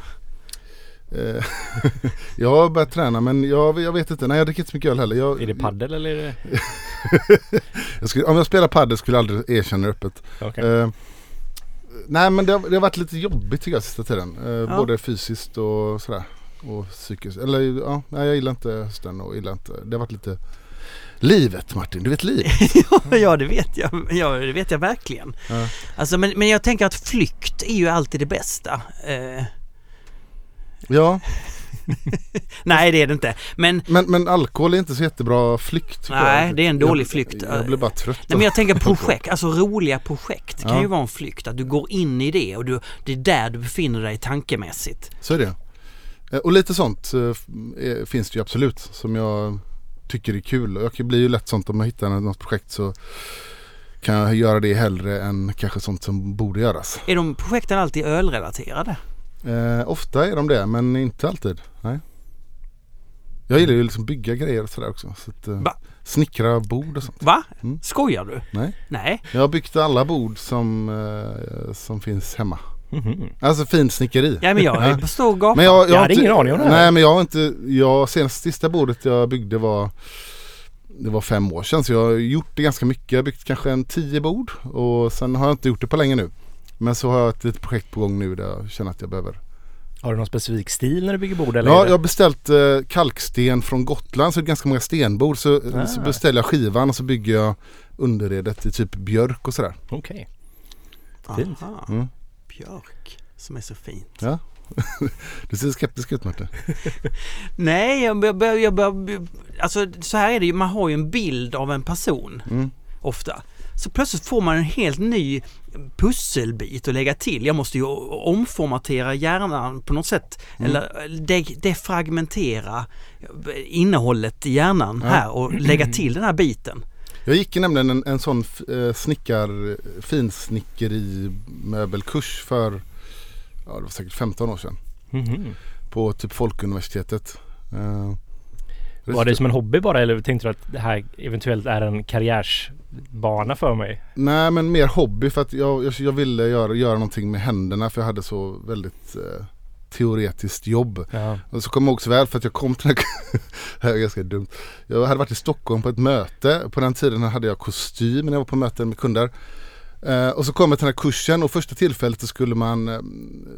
Eh, jag har börjat träna men jag, jag vet inte. Nej jag dricker inte så mycket öl heller. Jag, Är det paddel eller är det... jag skulle, om jag spelar padel skulle jag aldrig erkänna det öppet. Okej. Eh, nej men det har, det har varit lite jobbigt tycker jag sista tiden. Eh, Ja. Både fysiskt och sådär. Och psykiskt. Eller ja, nej, jag gillar inte hösten och gillar inte. Det har varit lite Livet Martin, du vet livet. ja, det vet jag. Ja, det vet jag verkligen. Ja. Alltså, men, men jag tänker att flykt är ju alltid det bästa. Eh, Ja, nej, det är det inte. Men, men, men alkohol är inte så jättebra flykt. Nej, jag. det är en dålig jag, flykt. Jag blir bara trött. nej, men jag tänker projekt, alltså roliga projekt kan Ja. ju vara en flykt. Att du går in i det och du, det är där du befinner dig tankemässigt. Så är det. Eh, Och lite sånt eh, eh, finns det ju absolut som jag tycker är kul. Och Jag blir ju lätt sånt om jag hittar något projekt så kan jag göra det hellre än kanske sånt som borde göras. Är de projekten alltid ölrelaterade? Eh, ofta är de det men inte alltid. Nej. Jag gillar ju liksom bygga grejer och sådär också. Så att, eh, Va? snickra bord och sånt. Va? Mm. Skojar du? Nej. Nej. Jag har byggt alla bord som, eh, som finns hemma. Mhm. Alltså fint snickeri. Ja men jag är på stor gata. Men jag, jag, Jag hade inte- ingen aning om det här. Nej men jag har inte, jag, senast sista bordet jag byggde var Det var fem år sedan så jag har gjort det ganska mycket. Jag har byggt kanske en tio bord och sen har jag inte gjort det på länge nu. Men så har jag ett litet projekt på gång nu där jag känner att jag behöver Har du någon specifik stil när du bygger bord eller? Ja, jag har beställt eh, kalksten från Gotland så det är ganska många stenbord. Så, Ah. så beställer jag skivan och så bygger jag underredet i typ björk och sådär. Okej. Fint. Aha. Mm. Björk, som är så fint. Ja. du ser skeptisk ut Martin. Nej, jag bör, bör, jag bör, alltså så här är det ju, man har ju en bild av en person Mm. ofta. Så plötsligt får man en helt ny pusselbit att lägga till. Jag måste ju omformatera hjärnan på något sätt eller de- defragmentera innehållet i hjärnan Ja. här och lägga till den här biten. Jag gick ju nämligen en, en sån eh, snickar, finsnickeri möbelkurs för, ja det var säkert 15 år sedan. Mhm. På typ Folkuniversitetet. Eh, Var det som en hobby bara eller tänkte du att det här eventuellt är en karriärsbana för mig? Nej men mer hobby för att jag, jag, jag ville göra, göra någonting med händerna för jag hade så väldigt eh, teoretiskt jobb. Ja. Och så kommer jag också väl för att jag kom till den här, det här är ganska dumt. Jag hade varit i Stockholm på ett möte. På den tiden hade jag kostym när jag var på möten med kunder. Eh, och så kom jag till den här kursen och första tillfället så skulle man eh,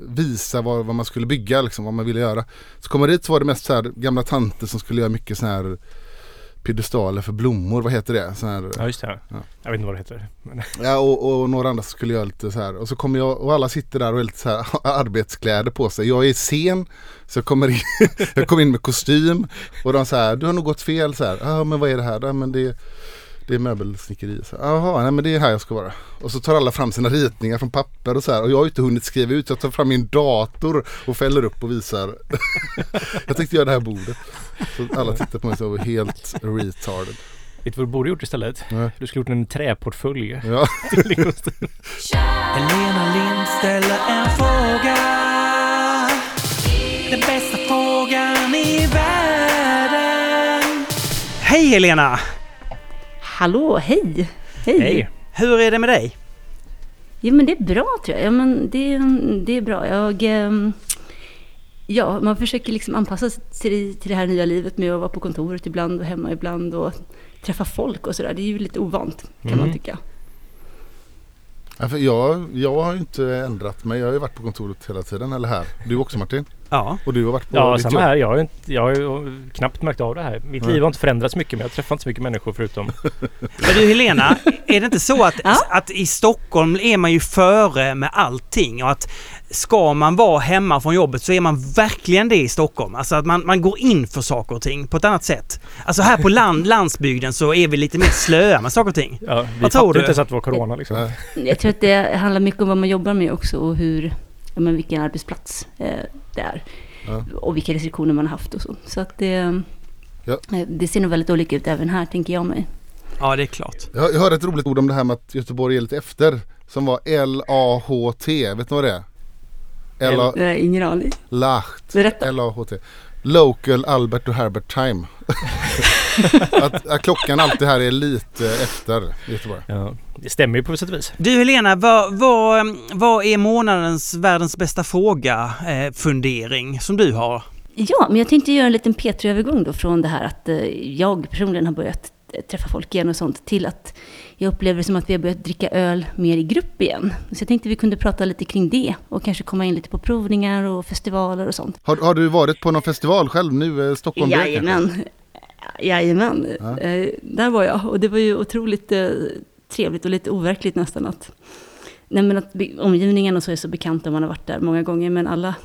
visa vad, vad man skulle bygga, liksom, vad man ville göra. Så kom jag dit så var det mest så här gamla tanter som skulle göra mycket så här piedestaler för blommor, vad heter det? Så här, ja, just det. Ja. Jag vet inte vad det heter. Ja och, och några andra skulle göra lite så här och så kommer jag och alla sitter där och har lite så här arbetskläder på sig. Jag är sen så jag kommer in, jag kommer in med kostym och de så här du har nog gått fel så här. Ja men vad är det här? Ja men det, det är möbelsnickeri. Jaha, nej men det är här jag ska vara. Och så tar alla fram sina ritningar från papper och så här och jag har ju inte hunnit skriva ut. Jag tar fram min dator och fäller upp och visar. jag tänkte göra det här bordet. Så alla tittar på mig så jag var helt retarded. vet du vad du borde gjort istället? Nej. Du skulle gjort en träportfölj. Ja. Helena Lind ställer en fråga. Den bästa frågan i världen. Hej Helena! Hallå, hej! Hej! Hej! Hur är det med dig? Jo men det är bra tror jag. Ja, men det, det är bra. Jag, ehm, ja, man försöker liksom anpassa sig till, till det här nya livet med att vara på kontoret ibland och hemma ibland och träffa folk och sådär. Det är ju lite ovant kan Mm. man tycka. Ja, jag, jag har ju inte ändrat mig. Jag har ju varit på kontoret hela tiden. Eller här. Du också Martin. Ja. Och du har varit på Ja, samma jobb. här. Jag har, inte, jag har ju knappt märkt av det här. Mitt Nej. liv har inte förändrats mycket men jag träffar inte så mycket människor förutom... Men du Helena, är det inte så att, Ja. att i Stockholm är man ju före med allting och att ska man vara hemma från jobbet så är man verkligen det i Stockholm. Alltså att man, man går in för saker och ting på ett annat sätt. Alltså här på land, landsbygden så är vi lite mer slöa med saker och ting. Ja, vi Vad tror du? inte ens att det var corona liksom. Jag tror att det handlar mycket om vad man jobbar med också och hur, ja, men vilken arbetsplats eh, det är. Ja. Och vilka restriktioner man har haft och så. Så att det, Ja. eh, det ser nog väldigt olika ut även här tänker jag mig. Ja, det är klart. Jag, jag hörde ett roligt ord om det här med att Göteborg är lite efter. Som var L-A-H-T. Vet ni vad det är? L-A- Nej, ingen aning. Lacht. Berätta. L-A-H-T. Local Albert och Herbert Time. att, att klockan alltid här är lite efter Göteborg. Ja, det stämmer ju på sätt och vis. Du Helena, vad, vad, vad är månadens världens bästa fråga eh, fundering som du har? Ja, men jag tänkte göra en liten P3-övergång då från det här att eh, jag personligen har börjat eh, träffa folk igen och sånt till att jag upplever det som att vi har börjat dricka öl mer i grupp igen. Så jag tänkte vi kunde prata lite kring det och kanske komma in lite på provningar och festivaler och sånt. Har, har du varit på någon festival själv nu? Eh, Stockholm? Jajamän. Jajamän. Ja. Eh, där var jag och det var ju otroligt eh, trevligt och lite overkligt nästan att, nej men att omgivningen och så är så bekanta man har varit där många gånger men alla,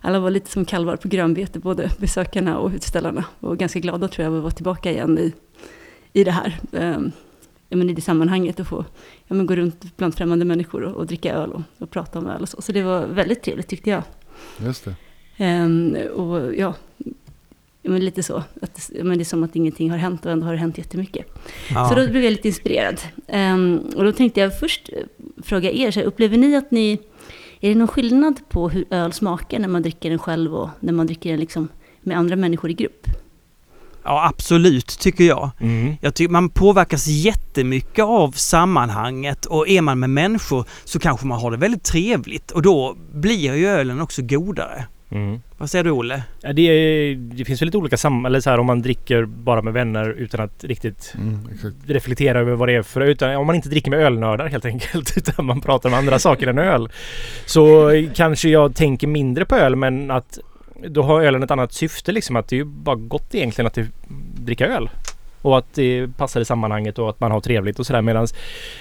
alla var lite som kalvar på grönbete, både besökarna och utställarna och ganska glada tror jag att vara tillbaka igen i, i det här. Ja, men i det sammanhanget och få ja, men gå runt bland främmande människor och, och dricka öl och, och prata om öl och så. Så det var väldigt trevligt tyckte jag. Just det. Ehm, och ja, ja, men lite så. Att, men det är som att ingenting har hänt och ändå har det hänt jättemycket. Ja. Så då blev jag lite inspirerad. Ehm, och då tänkte jag först fråga er, så här, upplever ni att ni, är det någon skillnad på hur öl smakar när man dricker den själv och när man dricker den liksom med andra människor i grupp? Ja, absolut tycker jag. Mm. Jag tycker man påverkas jättemycket av sammanhanget och är man med människor så kanske man har det väldigt trevligt och då blir ju ölen också godare. Mm. Vad säger du Olle? Ja, det, är- det finns väl lite olika sam... Eller så här om man dricker bara med vänner utan att riktigt Mm, reflektera över vad det är för utan om man inte dricker med ölnördar helt enkelt utan man pratar om andra saker än öl. Så kanske jag tänker mindre på öl men att då har ölen ett annat syfte liksom att det är ju bara gott egentligen att dricka öl. Och att det passar i sammanhanget och att man har trevligt och sådär medan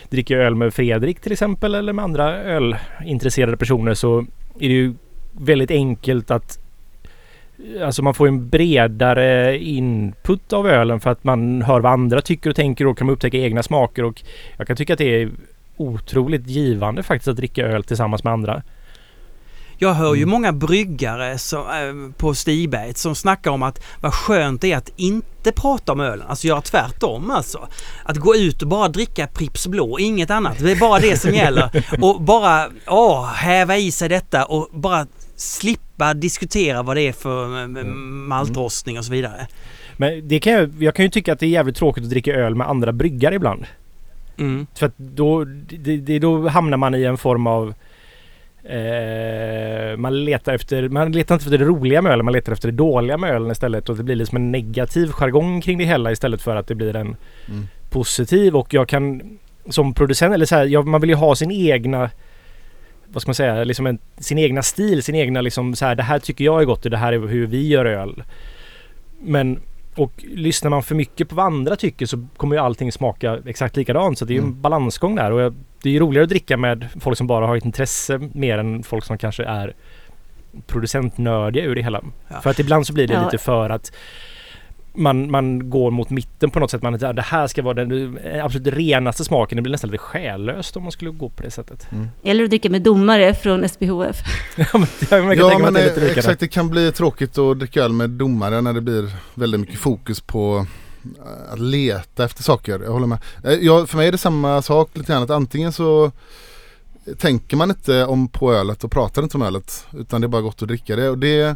dricker jag öl med Fredrik till exempel eller med andra ölintresserade personer så är det ju väldigt enkelt att Alltså man får en bredare input av ölen för att man hör vad andra tycker och tänker och kan man upptäcka egna smaker och jag kan tycka att det är otroligt givande faktiskt att dricka öl tillsammans med andra. Jag hör ju Mm. många bryggare som, eh, på Stigberget som snackar om att vad skönt det är att inte prata om ölen. Alltså göra tvärtom alltså. Att gå ut och bara dricka Pripps Blå, inget annat. Det är bara det som gäller. Och bara åh, häva i sig detta och bara slippa diskutera vad det är för eh, Mm. maltrostning och så vidare. Men det kan jag, jag kan ju tycka att det är jävligt tråkigt att dricka öl med andra bryggare ibland. Mm. För att då, det, det, då hamnar man i en form av eh, man letar efter, man letar inte efter det roliga med ölen, man letar efter det dåliga med ölen istället och det blir liksom en negativ jargong kring det hela istället för att det blir en Mm. positiv och jag kan som producent eller så här, jag, man vill ju ha sin egna vad ska man säga, liksom en, sin egna stil, sin egna liksom så här, det här tycker jag är gott och det här är hur vi gör öl. Men och lyssnar man för mycket på vad andra tycker så kommer ju allting smaka exakt likadant. Så det är ju en Mm. balansgång där. Och jag, det är ju roligare att dricka med folk som bara har ett intresse mer än folk som kanske är producentnördiga ur det hela. Ja. För att ibland så blir det Ja. lite för att man, man går mot mitten på något sätt. Man det här ska vara den absolut renaste smaken. Det blir nästan lite själlöst om man skulle gå på det sättet. Eller att dricka med domare från SPHF. ja, men jag Ja men det exakt, det kan bli tråkigt att dricka öl med domare när det blir väldigt mycket fokus på att leta efter saker. Jag håller med. Eh, jag, för mig är det samma sak lite grann att antingen så tänker man inte om på ölet och pratar inte om ölet utan det är bara gott att dricka det och det,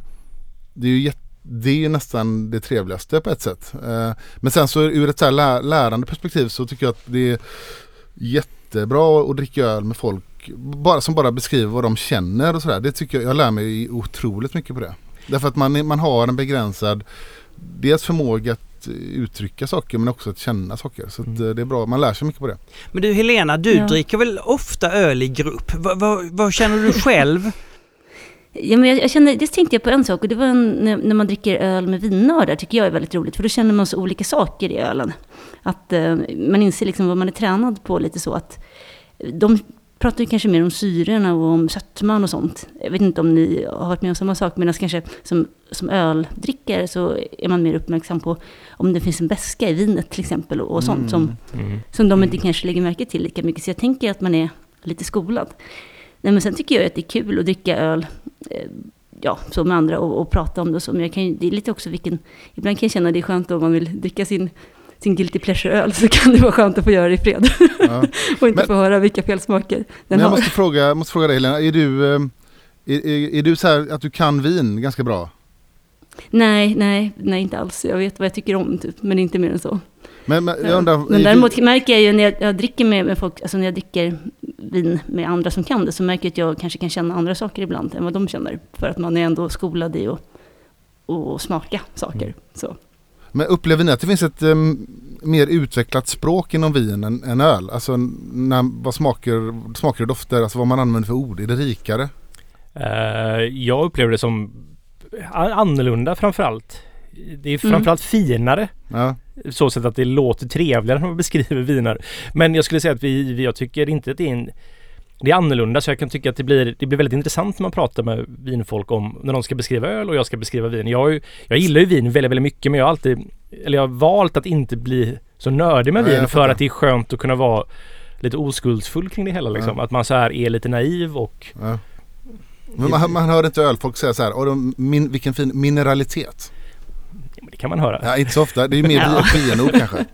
det är ju jätte det är ju nästan det trevligaste på ett sätt. Eh, men sen så ur ett så här lä- lärande perspektiv så tycker jag att det är jättebra att dricka öl med folk bara, som bara beskriver vad de känner och sådär. Det tycker jag, jag lär mig otroligt mycket på det. Därför att man, man har en begränsad dels förmåga att uttrycka saker men också att känna saker. Så att, Mm. eh, det är bra, man lär sig mycket på det. Men du Helena, du Ja. dricker väl ofta öl i grupp? Vad känner du själv? Ja, men jag, jag känner, det tänkte jag på en sak och det var en, när, när man dricker öl med vinnördar tycker jag är väldigt roligt för då känner man så olika saker i ölen. Att eh, man inser liksom vad man är tränad på lite så att de pratar ju kanske mer om syrorna och om sötman och sånt. Jag vet inte om ni har varit med om samma sak, medan kanske som, som öldrickare så är man mer uppmärksam på om det finns en beska i vinet till exempel och, och sånt som, Mm. som de inte kanske lägger märke till lika mycket. Så jag tänker att man är lite skolad. Nej, men sen tycker jag att det är kul att dricka öl eh, ja, så med andra och, och prata om det och så. Men jag kan, det är lite också vilken... Ibland kan jag känna att det är skönt om man vill dricka sin, sin guilty pleasure-öl så kan det vara skönt att få göra det i fred. Ja. och inte Men- få höra vilka felsmaker den Men jag har. måste fråga, måste fråga dig Helena, är du, eh, är, är, är du så här att du kan vin ganska bra? Nej, nej, nej inte alls. Jag vet vad jag tycker om typ, men inte mer än så. Men, men jag undrar, Men däremot märker jag ju när jag, jag dricker med, med folk, alltså när jag dricker vin med andra som kan det, så märker jag att jag kanske kan känna andra saker ibland än vad de känner. För att man är ändå skolad i att och smaka saker. Mm. Så. Men upplever ni att det finns ett em, mer utvecklat språk inom vin än, än öl? Alltså när, vad smaker, smaker och dofter, alltså vad man använder för ord, är det rikare? Eh, jag upplever det som annorlunda framförallt. Det är Mm. framförallt finare. Ja, Så sätt att det låter trevligare när man beskriver viner. Men jag skulle säga att vi, vi- jag tycker inte att det är en det är annorlunda så jag kan tycka att det blir, det blir väldigt intressant när man pratar med vinfolk om när de ska beskriva öl och jag ska beskriva vin. Jag, ju, jag gillar ju vin väldigt, väldigt mycket men jag har alltid, eller jag har valt att inte bli så nördig med vin för fattar. att det är skönt att kunna vara lite oskuldsfull kring det hela liksom. Ja. Att man så här är lite naiv och ja. Men man, man hör inte ölfolk säga så här, "Åh, de, min, vilken fin mineralitet. ja, det kan man höra. Ja, inte så ofta, det är mer Ja. vinord kanske.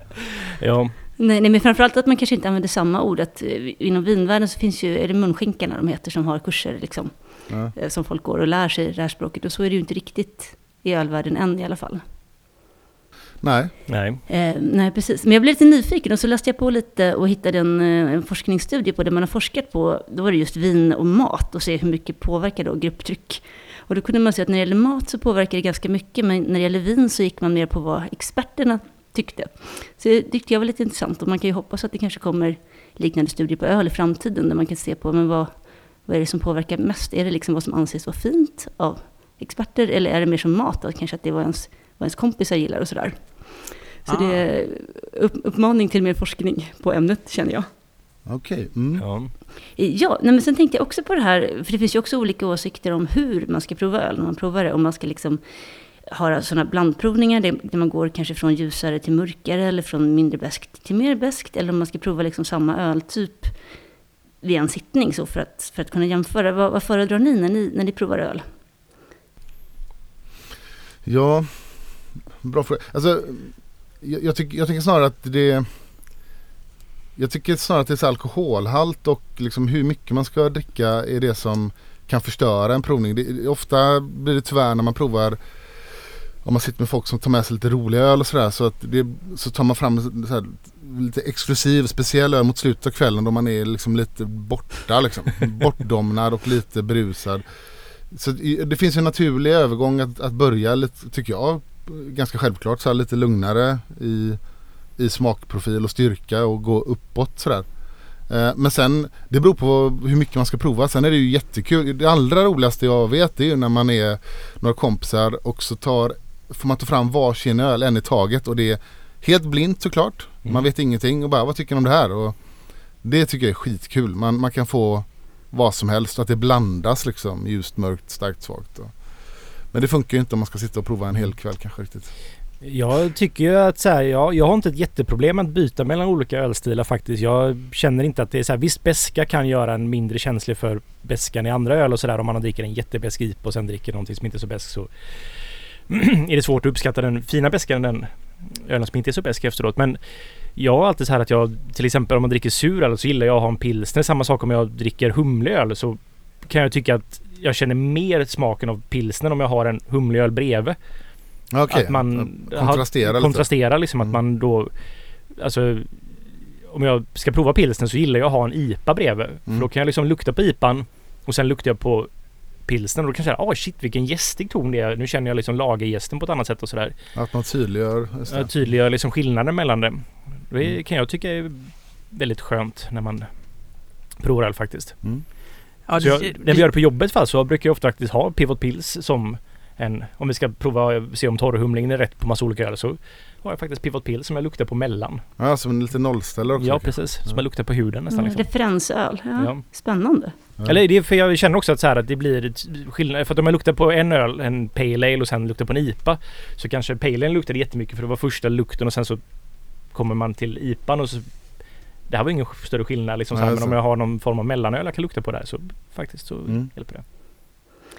Ja. Nej, nej, men framförallt att man kanske inte använder samma ord. Att, eh, inom vinvärlden så finns ju, är det munskinkarna de heter, som har kurser liksom. Ja. eh, Som folk går och lär sig det här språket. Och så är det ju inte riktigt i ölvärlden än i alla fall. Nej, Nej. Eh, nej, precis. Men jag blev lite nyfiken och så läste jag på lite och hittade en, eh, en forskningsstudie på det man har forskat på. Då var det just vin och mat och se hur mycket påverkar då grupptryck. Och då kunde man se att när det gäller mat så påverkar det ganska mycket, men när det gäller vin så gick man mer på vad experterna tyckte. Så det tyckte jag var lite intressant och man kan ju hoppas att det kanske kommer liknande studier på öl i framtiden där man kan se på men vad, vad är det som påverkar mest? Är det liksom vad som anses vara fint av experter eller är det mer som mat? Då? Kanske att det vad ens, vad ens kompisar gillar och sådär. Så Ah. det är upp, uppmaning till mer forskning på ämnet känner jag. Okej. Mm. Ja. Ja, nej, men sen tänkte jag också på det här, för det finns ju också olika åsikter om hur man ska prova öl när man provar det. Om man ska liksom har sådana blandprovningar där man går kanske från ljusare till mörkare eller från mindre beskt till mer beskt. Eller om man ska prova liksom samma öltyp vid en sittning så för att, för att kunna jämföra. Vad, vad föredrar ni när, ni när ni provar öl? Ja, bra fråga. Alltså, jag, jag, tycker, jag tycker snarare att det Jag tycker snarare att det är alkoholhalt och liksom hur mycket man ska dricka är det som kan förstöra en provning. Det, ofta blir det tyvärr när man provar om man sitter med folk som tar med sig lite roliga öl och sådär så, att det, så tar man fram här, lite exklusiv speciell öl mot slutet av kvällen då man är liksom lite borta liksom. Bortdomnad och lite berusad. Så det finns en naturlig övergång att, att börja lite, tycker jag, ganska självklart så här lite lugnare i, i smakprofil och styrka och gå uppåt sådär. Eh, Men sen, det beror på hur mycket man ska prova. Sen är det ju jättekul. Det allra roligaste jag vet är ju när man är några kompisar och så tar, får man ta fram varsin öl, en i taget och det är helt blint såklart. Man Mm. vet ingenting och bara vad tycker ni om det här? Och det tycker jag är skitkul. Man, man kan få vad som helst och att det blandas liksom ljust, mörkt, starkt, svagt. Och. Men det funkar ju inte om man ska sitta och prova en hel kväll kanske riktigt. Jag tycker ju att så här, jag, jag har inte ett jätteproblem att byta mellan olika ölstilar faktiskt. Jag känner inte att det är så här, visst beska kan göra en mindre känslig för beskan i andra öl och sådär. Om man dricker en jättebesk IPA och sen dricker någonting som inte är så besk så är det svårt att uppskatta den fina beskan den ölen som inte är så besk efteråt. Men jag har alltid så här att jag till exempel om man dricker sur öl så gillar jag att ha en pilsner. Samma sak om jag dricker humlig öl så kan jag tycka att jag känner mer smaken av pilsner om jag har en humlig öl bredvid. Okej, Att man kontrasterar lite. kontrasterar liksom att Mm. man då Alltså Om jag ska prova pilsner så gillar jag att ha en IPA bredvid. För Mm. då kan jag liksom lukta på IPAn och sen luktar jag på pilsnen och då kan jag säga åh shit vilken gästig ton det är. Nu känner jag liksom lagergästen på ett annat sätt och sådär. Att man tydliggör. det. Jag tydliggör liksom skillnaden mellan det. Det Mm. kan jag tycka är väldigt skönt när man provar öl faktiskt. Mm. Ja, Så jag, när vi gör det på jobbet fall så brukar jag ofta faktiskt ha Pivot Pills som en, om vi ska prova och se om torrhumlingen är rätt på massa olika öl så har jag faktiskt Pivot Pills som jag luktar på mellan. Ja, som en liten nollställare också. Ja precis, som jag luktar på huden nästan. Mm, Liksom. referensöl, ja. Ja. Spännande. Ja. Eller det är för jag känner också att, så här, att det blir skillnad. För att om jag luktar på en öl, en Pale Ale och sen luktar på en IPA så kanske Pale Ale luktade jättemycket för det var första lukten och sen så kommer man till IPAn och så det här var ingen större skillnad liksom. Så här, Nej, men om jag har någon form av mellanöl jag kan lukta på där så faktiskt så Mm. hjälper det.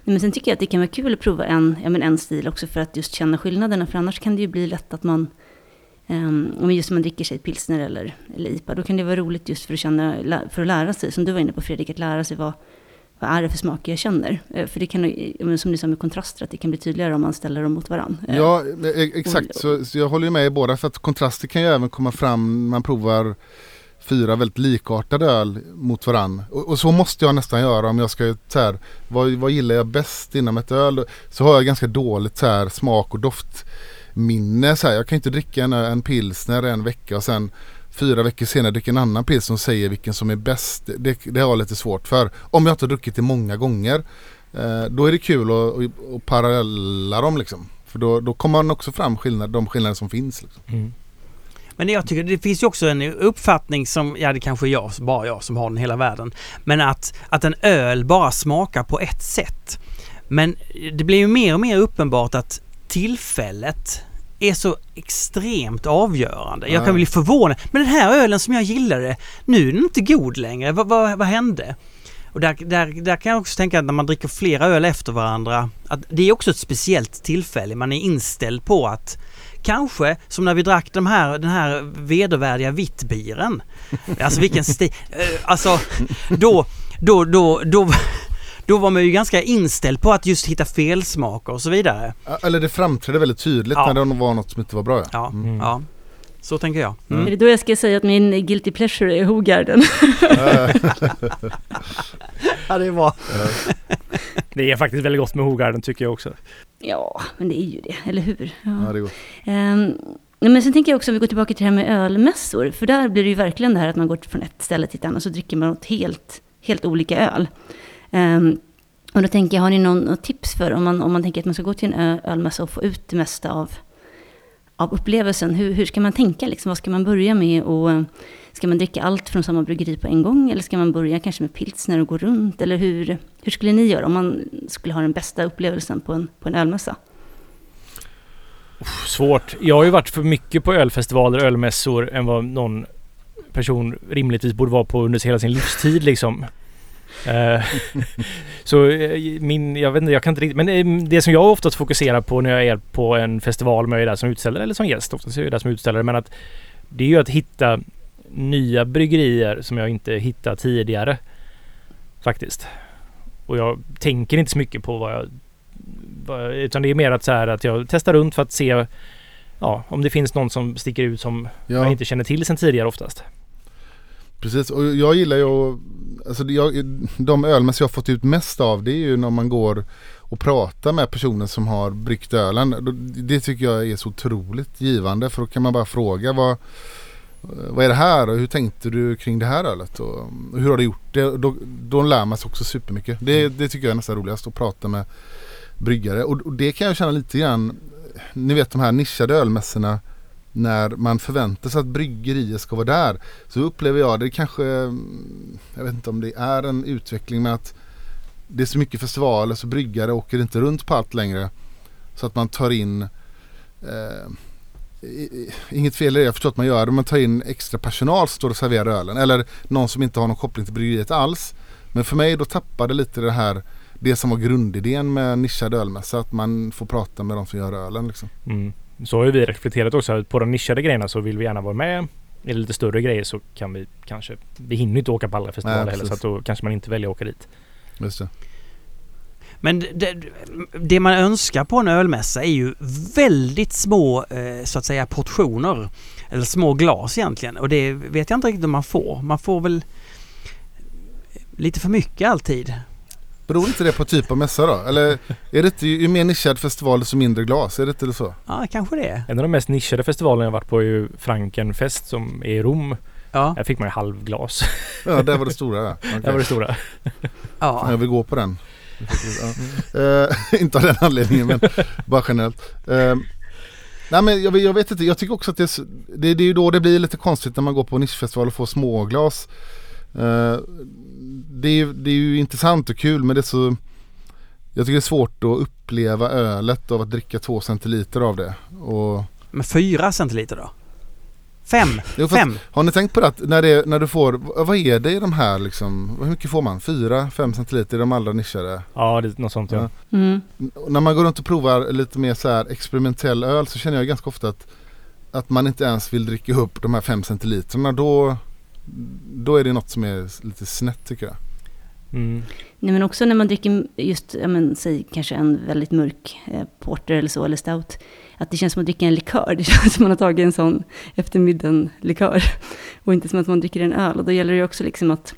Men sen tycker jag att det kan vara kul att prova en, ja, men en stil också för att just känna skillnaderna. För annars kan det ju bli lätt att man, um, om just man dricker sig pilsner eller, eller IPA, då kan det vara roligt just för att, känna, för att lära sig, som du var inne på Fredrik, att lära sig vad, vad är det för smaker jag känner. Eh, För det kan, som du sa med kontraster, att det kan bli tydligare om man ställer dem mot varandra. Eh, Ja, e- exakt. Så, så jag håller ju med i båda för att kontraster kan ju även komma fram när man provar fyra väldigt likartade öl mot varann. Och, och så måste jag nästan göra om jag ska så här, vad, vad gillar jag bäst inom ett öl? Så har jag ganska dåligt så här, smak och doftminne. Så här. Jag kan inte dricka en, en pilsner en vecka och sen fyra veckor senare dricka en annan pilsner och säga vilken som är bäst. Det, det har jag lite svårt för. Om jag inte har druckit det många gånger. Eh, då är det kul att, att, att parallella dem liksom. För då, då kommer man också fram skillnad, de skillnader som finns. Liksom. Mm. Men jag tycker det finns ju också en uppfattning som, ja det kanske är jag, bara jag som har den hela världen. Men att, att en öl bara smakar på ett sätt. Men det blir ju mer och mer uppenbart att tillfället är så extremt avgörande. Jag Ja. kan bli förvånad. Men den här ölen som jag gillade, nu är den inte god längre. Vad, vad, vad hände? Och där, där, där kan jag också tänka att när man dricker flera öl efter varandra, att det är också ett speciellt tillfälle. Man är inställd på att Kanske som när vi drack de här, den här vedervärdiga vittbiren. Alltså vilken stil. eh, Alltså då, då, då, då, då var man ju ganska inställd på att just hitta felsmaker och så vidare. Eller det framträdde väldigt tydligt Ja. när det var något som inte var bra. Ja. Ja, Mm. ja. Så tänker jag. Är Mm. det då jag ska säga att min guilty pleasure är Hogarden? Ja, det var. Det är faktiskt väldigt gott med Hogarden tycker jag också. ja, men det är ju det, eller hur? Ja, det är gott. Nej, men sen tänker jag också om vi går tillbaka till det här med ölmässor. För där blir det ju verkligen det här att man går från ett ställe till ett annat och så dricker man något helt, helt olika öl. Ehm, och då tänker jag, har ni någon, något tips för om man, om man tänker att man ska gå till en ö, ölmässa och få ut det mesta av, av upplevelsen. Hur, hur ska man tänka liksom? Vad ska man börja med? Och, eh, ska man dricka allt från samma bryggeri på en gång? Eller ska man börja kanske med pilsner och gå runt? Eller hur, hur skulle ni göra om man skulle ha den bästa upplevelsen på en, på en ölmässa? Svårt. Jag har ju varit för mycket på ölfestivaler och ölmässor än vad någon person rimligtvis borde vara på under hela sin livstid liksom. Eh, så eh, min, jag vet inte, jag kan inte riktigt, men eh, det som jag oftast fokuserar på när jag är på en festival, om jag är där som utställare eller som gäst, oftast är jag där som utställare, men att det är ju att hitta nya bryggerier som jag inte hittat tidigare. Faktiskt. Och jag tänker inte så mycket på vad jag... Jag- utan det är mer att så här att jag testar runt för att se ja, om det finns någon som sticker ut som jag Ja, inte känner till sen tidigare oftast. Precis. Och jag gillar ju alltså jag, de ölmässor jag har fått ut mest av det är ju när man går och pratar med personen som har bryggt ölen. Det tycker jag är så otroligt givande för då kan man bara fråga vad, vad är det här och hur tänkte du kring det här ölet och hur har du gjort det? Då, då lär man sig också supermycket. Det, det tycker jag är nästan roligast att prata med bryggare och, och det kan jag känna lite grann, ni vet de här nischade ölmässorna när man förväntar sig att bryggerier ska vara där så upplever jag det kanske, mm, jag vet inte om det är en utveckling med att det är så mycket festivaler så bryggare åker inte runt på allt längre. Så att man tar in, eh, inget fel i det, jag förstår att man gör det, man tar in extra personal som står och serverar ölen. Eller någon som inte har någon koppling till bryggeriet alls. Men för mig då tappade lite det här, det som var grundidén med nischad ölmässa, att man får prata med de som gör ölen liksom. Mm. Så har ju vi reflekterat också att på de nischade grejerna så vill vi gärna vara med. Är det lite större grejer så kan vi kanske... Vi hinner inte åka på alla festivaler Nej, heller så att då kanske man inte väljer att åka dit. Just det. Men det, det man önskar på en ölmässa är ju väldigt små eh, så att säga portioner. Eller små glas egentligen och det vet jag inte riktigt om man får. Man får väl lite för mycket alltid. Beror inte det på typ av mässa då? Eller är det inte, ju mer nischad festival desto mindre glas? Är det inte så? Ja, kanske det. En av de mest nischade festivalerna jag varit på är ju Frankenfest som är i Rom. Ja, Där fick man ju halvglas. Ja, där var det stora ja. Okej. Där var det stora. ja. Jag vill gå på den. Ja. Eh, inte av den anledningen men bara generellt. Eh, nej men jag, jag vet inte, jag tycker också att det är, det, det är ju då det blir lite konstigt när man går på nischfestival och får småglas. Eh, det, är, ju- det är ju intressant och kul men det är så Jag tycker det är svårt att uppleva ölet av att dricka två centiliter av det. Och, Men fyra centiliter då? Fem? Jo, fast- Fem? har ni tänkt på det att när, det, när du får, vad är det i de här liksom, hur mycket får man? Fyra, fem centiliter i de allra nischade? Ja, det är något sånt ja. Ja. Mm. När man går runt och provar lite mer så här experimentell öl så känner jag ganska ofta att, att man inte ens vill dricka upp de här fem centiliterna. Då, då är det något som är lite snett tycker jag. Mm. Nej, men också när man dricker just, ja, men, säg kanske en väldigt mörk eh, porter eller så, eller stout. Att det känns som att dricka en likör. Det känns som att man har tagit en sån eftermiddagen-likör. Och inte som att man dricker en öl. Och då gäller det också liksom att,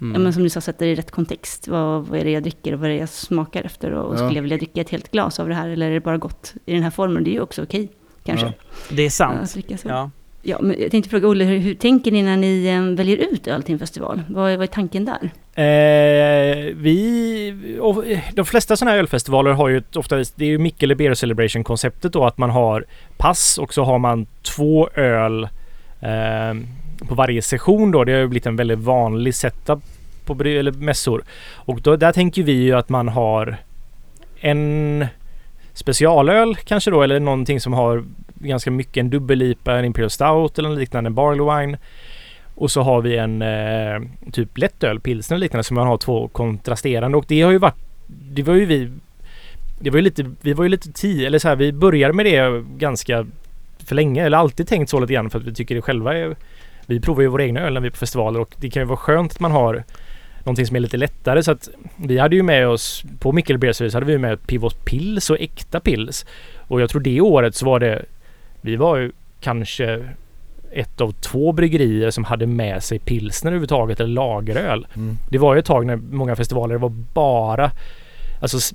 Mm. ja, men som du sa, sätta det i rätt kontext. Vad, vad är det jag dricker och vad är det jag smakar efter? Och, och Ja. skulle jag vilja dricka ett helt glas av det här? Eller är det bara gott i den här formen? Det är ju också okej, kanske. Ja. Det är Ja, sant. att dricka så. Ja. Ja, men jag tänkte fråga Olle, hur, hur tänker ni när ni eh, väljer ut öl till en festival? Vad är, vad är tanken där? Eh, vi, och, eh, de flesta sådana här ölfestivaler har ju ofta, det är ju Mikkele Beer Celebration konceptet då att man har pass och så har man två öl eh, på varje session då. Det har ju blivit en väldigt vanlig setup på eller mässor. Och då, där tänker vi ju att man har en specialöl kanske då eller någonting som har ganska mycket en dubbel-IPA, en Imperial Stout eller en liknande, en Barley Wine. Och så har vi en eh, typ lättöl, pilsner och liknande som man har två kontrasterande. Och det har ju varit Det var ju vi Det var ju lite Vi var ju lite tio eller så här vi började med det ganska för länge eller alltid tänkt så lite grann för att vi tycker det själva är Vi provar ju våra egna öl när vi är på festivaler och det kan ju vara skönt att man har Någonting som är lite lättare. Så att Vi hade ju med oss På Mikkel Beer hade vi med Pivot Pils och äkta pils. Och jag tror det året så var det vi var ju kanske ett av två bryggerier som hade med sig pilsner överhuvudtaget eller lageröl. Mm. Det var ju ett tag när många festivaler var bara Alltså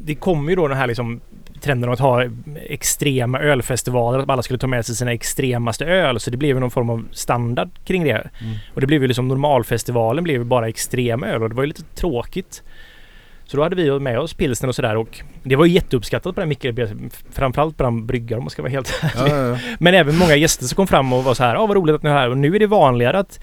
Det kom ju då den här liksom trenden att ha extrema ölfestivaler. Att alla skulle ta med sig sina extremaste öl. Så det blev någon form av standard kring det. Mm. Och det blev ju liksom normalfestivalen blev ju bara extrem öl och det var ju lite tråkigt. Så då hade vi med oss pilsner och sådär och det var jätteuppskattat på den Micke. Framförallt bland bryggare om man ska vara helt ärlig. Ja, ja, ja. Men även många gäster som kom fram och var så här, ja vad roligt att ni är här. Och nu är det vanligare att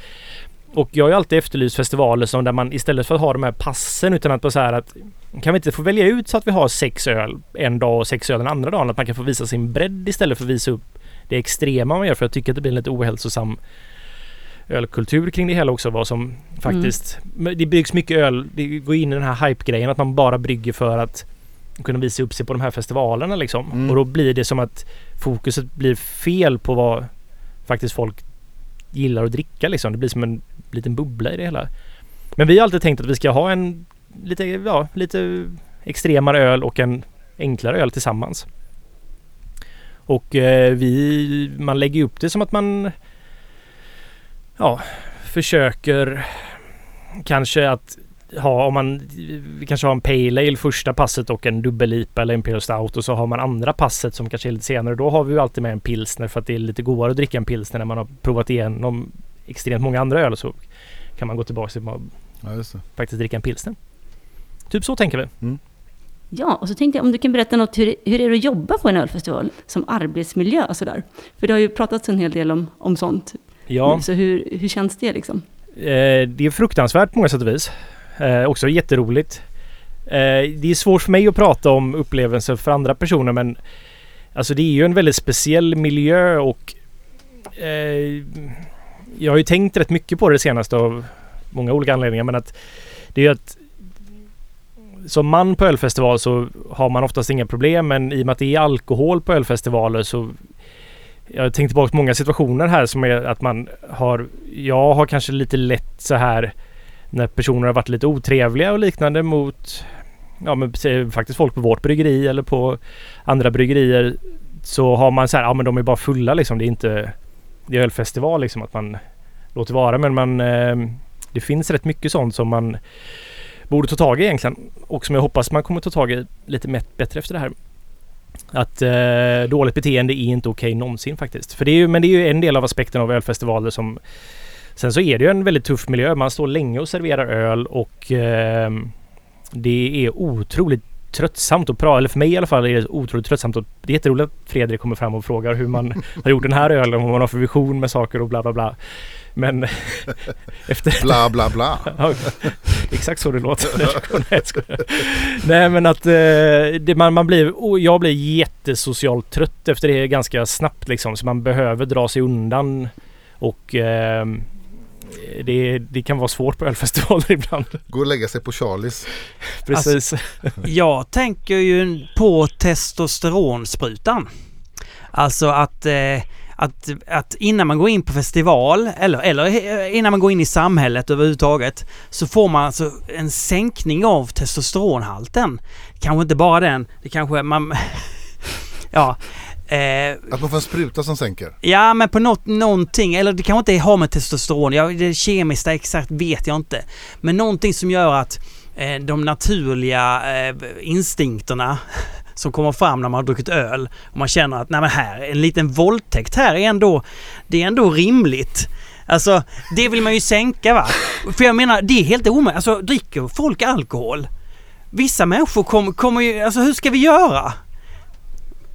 och jag har ju alltid efterlyst festivaler som där man istället för att ha de här passen utan att bara så här att kan vi inte få välja ut så att vi har sex öl en dag och sex öl den andra dagen? Att man kan få visa sin bredd istället för att visa upp det extrema man gör. För jag tycker att det blir en lite ohälsosam ölkultur kring det hela också. Vad som faktiskt... men Det byggs mycket öl. Det går in i den här hype-grejen att man bara brygger för att kunna visa upp sig på de här festivalerna liksom. Mm. Och då blir det som att fokuset blir fel på vad faktiskt folk gillar att dricka liksom. Det blir som en liten bubbla i det hela. Men vi har alltid tänkt att vi ska ha en lite, ja, lite extremare öl och en enklare öl tillsammans. Och eh, vi, man lägger upp det som att man ja, försöker kanske att ha, om man vi kanske har en Pale Ale första passet och en dubbel-IPA eller Imperial Stout och så har man andra passet som kanske är lite senare. Då har vi ju alltid med en pilsner för att det är lite godare att dricka en pilsner när man har provat igenom extremt många andra öl så kan man gå tillbaka till att ja, faktiskt dricka en pilsner. Typ så tänker vi. Ja, och så tänkte jag om du kan berätta något, hur, hur är det att jobba på en ölfestival som arbetsmiljö och sådär? För det har ju pratats en hel del om, om sånt. Ja, Så hur, hur känns det liksom? eh, det är fruktansvärt på många sätt och vis. Eh, också jätteroligt. Eh, det är svårt för mig att prata om upplevelser för andra personer men alltså det är ju en väldigt speciell miljö och eh, jag har ju tänkt rätt mycket på det senaste av många olika anledningar men att det är ju att som man på ölfestival så har man oftast inga problem men i och med att det är alkohol på ölfestivaler så jag har tänkt tillbaka på många situationer här som är att man har Jag har kanske lite lätt så här när personer har varit lite otrevliga och liknande mot ja men faktiskt folk på vårt bryggeri eller på andra bryggerier så har man så här, ja men de är bara fulla liksom. Det är inte det är ölfestival liksom att man låter vara men man eh, det finns rätt mycket sånt som man borde ta tag i egentligen och som jag hoppas man kommer ta tag i lite bättre efter det här. Att eh, dåligt beteende är inte okej någonsin faktiskt. För det är ju, men det är ju en del av aspekten av ölfestivaler som Sen så är det ju en väldigt tuff miljö. Man står länge och serverar öl och eh, det är otroligt tröttsamt att prata, eller för mig i alla fall är det otroligt tröttsamt. Och det är jätteroligt att Fredrik kommer fram och frågar hur man har gjort den här ölen vad man har för vision med saker och bla bla bla. Men efter Bla bla bla. Ja, exakt så det låter. Nej, men att eh, det, man, man blir, jag blir jättesocialt trött efter det ganska snabbt liksom. Så man behöver dra sig undan. Och eh, det, det kan vara svårt på ölfestivaler ibland. Gå och lägga sig på Charlies. Precis. Jag tänker ju på testosteronsprutan. Alltså att, eh, att, att innan man går in på festival eller, eller innan man går in i samhället överhuvudtaget så får man alltså en sänkning av testosteronhalten. Kanske inte bara den, det kanske man... ja. Eh, Att man får en spruta som sänker. Ja, men på något, någonting, eller det kanske inte har med testosteron, jag, det kemiskt exakt vet jag inte. Men någonting som gör att eh, de naturliga eh, instinkterna som kommer fram när man har druckit öl och man känner att nej men här, en liten våldtäkt här är ändå, det är ändå rimligt. Alltså, det vill man ju sänka va. För jag menar, det är helt omöjligt. Alltså, dricker folk alkohol? Vissa människor kommer, kommer ju, alltså hur ska vi göra?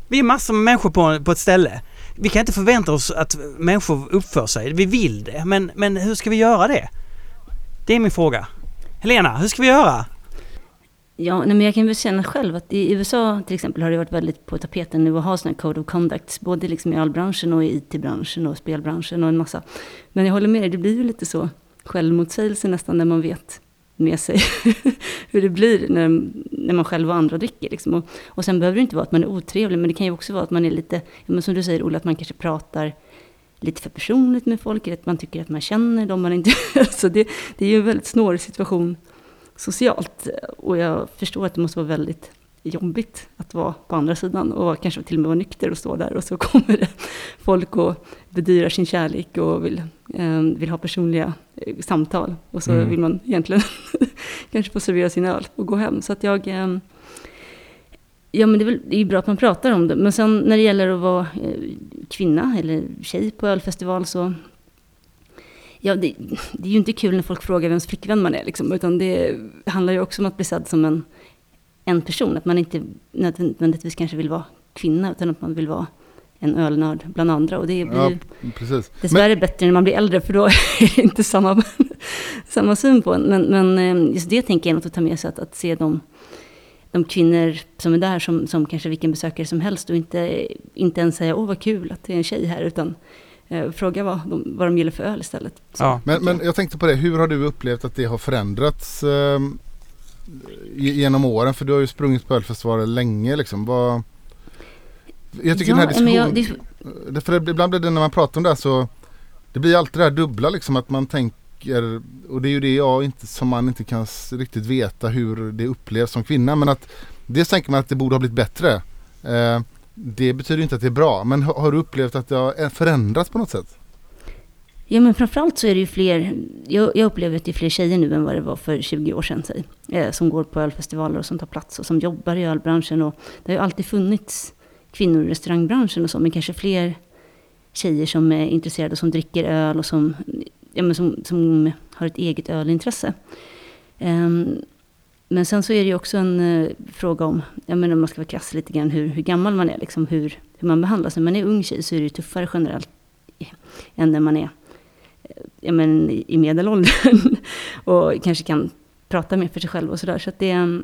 Vi är massor med människor på, på ett ställe. Vi kan inte förvänta oss att människor uppför sig. Vi vill det, men, men hur ska vi göra det? Det är min fråga. Helena, hur ska vi göra? Ja, nej, men jag kan väl känna själv att i USA till exempel har det varit väldigt på tapeten nu att ha sådana här code of conduct. Både liksom i allbranschen och i IT-branschen och spelbranschen och en massa. Men jag håller med dig, det blir ju lite så självmotsägelse nästan när man vet med sig hur det blir när, när man själv och andra dricker. Liksom. Och, och sen behöver det inte vara att man är otrevlig, men det kan ju också vara att man är lite, men som du säger Ola, att man kanske pratar lite för personligt med folk, eller att man tycker att man känner dem man inte... så alltså, det, det är ju en väldigt snårig situation socialt. Och jag förstår att det måste vara väldigt jobbigt att vara på andra sidan och kanske till och med vara nykter och stå där och så kommer det folk och bedyrar sin kärlek och vill, eh, vill ha personliga eh, samtal och så Mm. vill man egentligen kanske få servera sin öl och gå hem. Så att jag eh, Ja men det är, väl, det är ju bra att man pratar om det. Men sen när det gäller att vara kvinna eller tjej på ölfestival så Ja, det, det är ju inte kul när folk frågar vems flickvän man är, liksom, utan det handlar ju också om att bli sedd som en, en person. Att man inte nödvändigtvis kanske vill vara kvinna utan att man vill vara en ölnörd bland andra. Och det blir Ja, precis. dessvärre bättre när man blir äldre för då är det inte samma, samma syn på en. Men, men eh, just det tänker jag något att ta med sig, att, att se de, de kvinnor som är där som, som kanske vilken besökare som helst och inte, inte ens säga åh vad kul att det är en tjej här utan fråga vad de, vad de gillar för öl istället. Så, Ja. Men, men jag tänkte på det, hur har du upplevt att det har förändrats eh, ge- genom åren? För du har ju sprungit på ölfestivaler länge liksom. Vad, jag tycker den här jag, diskussionen, det, det, för det, ibland blir det när man pratar om det här så det blir alltid det här dubbla liksom att man tänker och det är ju det jag inte som man inte kan riktigt veta hur det upplevs som kvinna men att dels tänker man att det borde ha blivit bättre. Eh, det betyder inte att det är bra men har, du upplevt att det har eh, förändrats på något sätt? Ja men framförallt så är det ju fler, jag, jag upplever att det är fler tjejer nu än vad det var för 20 år sedan, säg, eh, som går på ölfestivaler och som tar plats och som jobbar i ölbranschen. Och det har ju alltid funnits kvinnor i restaurangbranschen och så, men kanske fler tjejer som är intresserade och som dricker öl och som, ja, men som, som har ett eget ölintresse. Ehm, men sen så är det ju också en eh, fråga om, jag menar om man ska vara krass lite grann, hur, hur gammal man är, liksom, hur, hur man behandlas. När man är ung tjej så är det ju tuffare generellt än när man är eh, ja, men, i medelåldern och kanske kan prata mer för sig själv och sådär. Så att det är,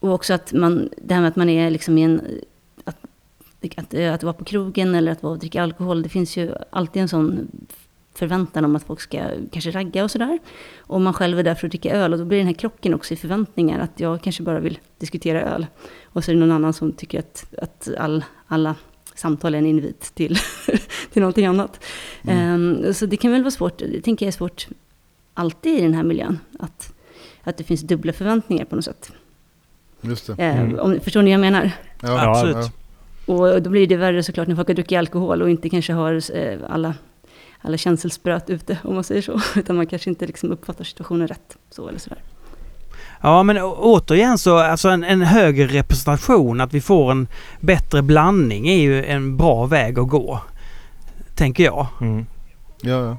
och också att man, det här med att man är liksom i en, att, att, att vara på krogen eller att vara och dricka alkohol, det finns ju alltid en sån förväntan om att folk ska kanske ragga och sådär. Och man själv är där för att dricka öl och då blir den här krocken också i förväntningar att jag kanske bara vill diskutera öl. Och så är det någon annan som tycker att, att all, alla samtal är en invit till, till någonting annat. Ehm, så det kan väl vara svårt, det tänker jag är svårt alltid i den här miljön. Att, att det finns dubbla förväntningar på något sätt. Just det. Ehm, Mm. om, förstår ni vad jag menar? Ja, Absolut. ja. Och då blir det värre såklart när folk har druckit alkohol och inte kanske har eh, alla, alla känselspröt ute, om man säger så. Utan man kanske inte liksom uppfattar situationen rätt. Så eller sådär. Ja men återigen så, alltså en, en högre representation, att vi får en bättre blandning är ju en bra väg att gå. Tänker jag. Mm. Ja, ja.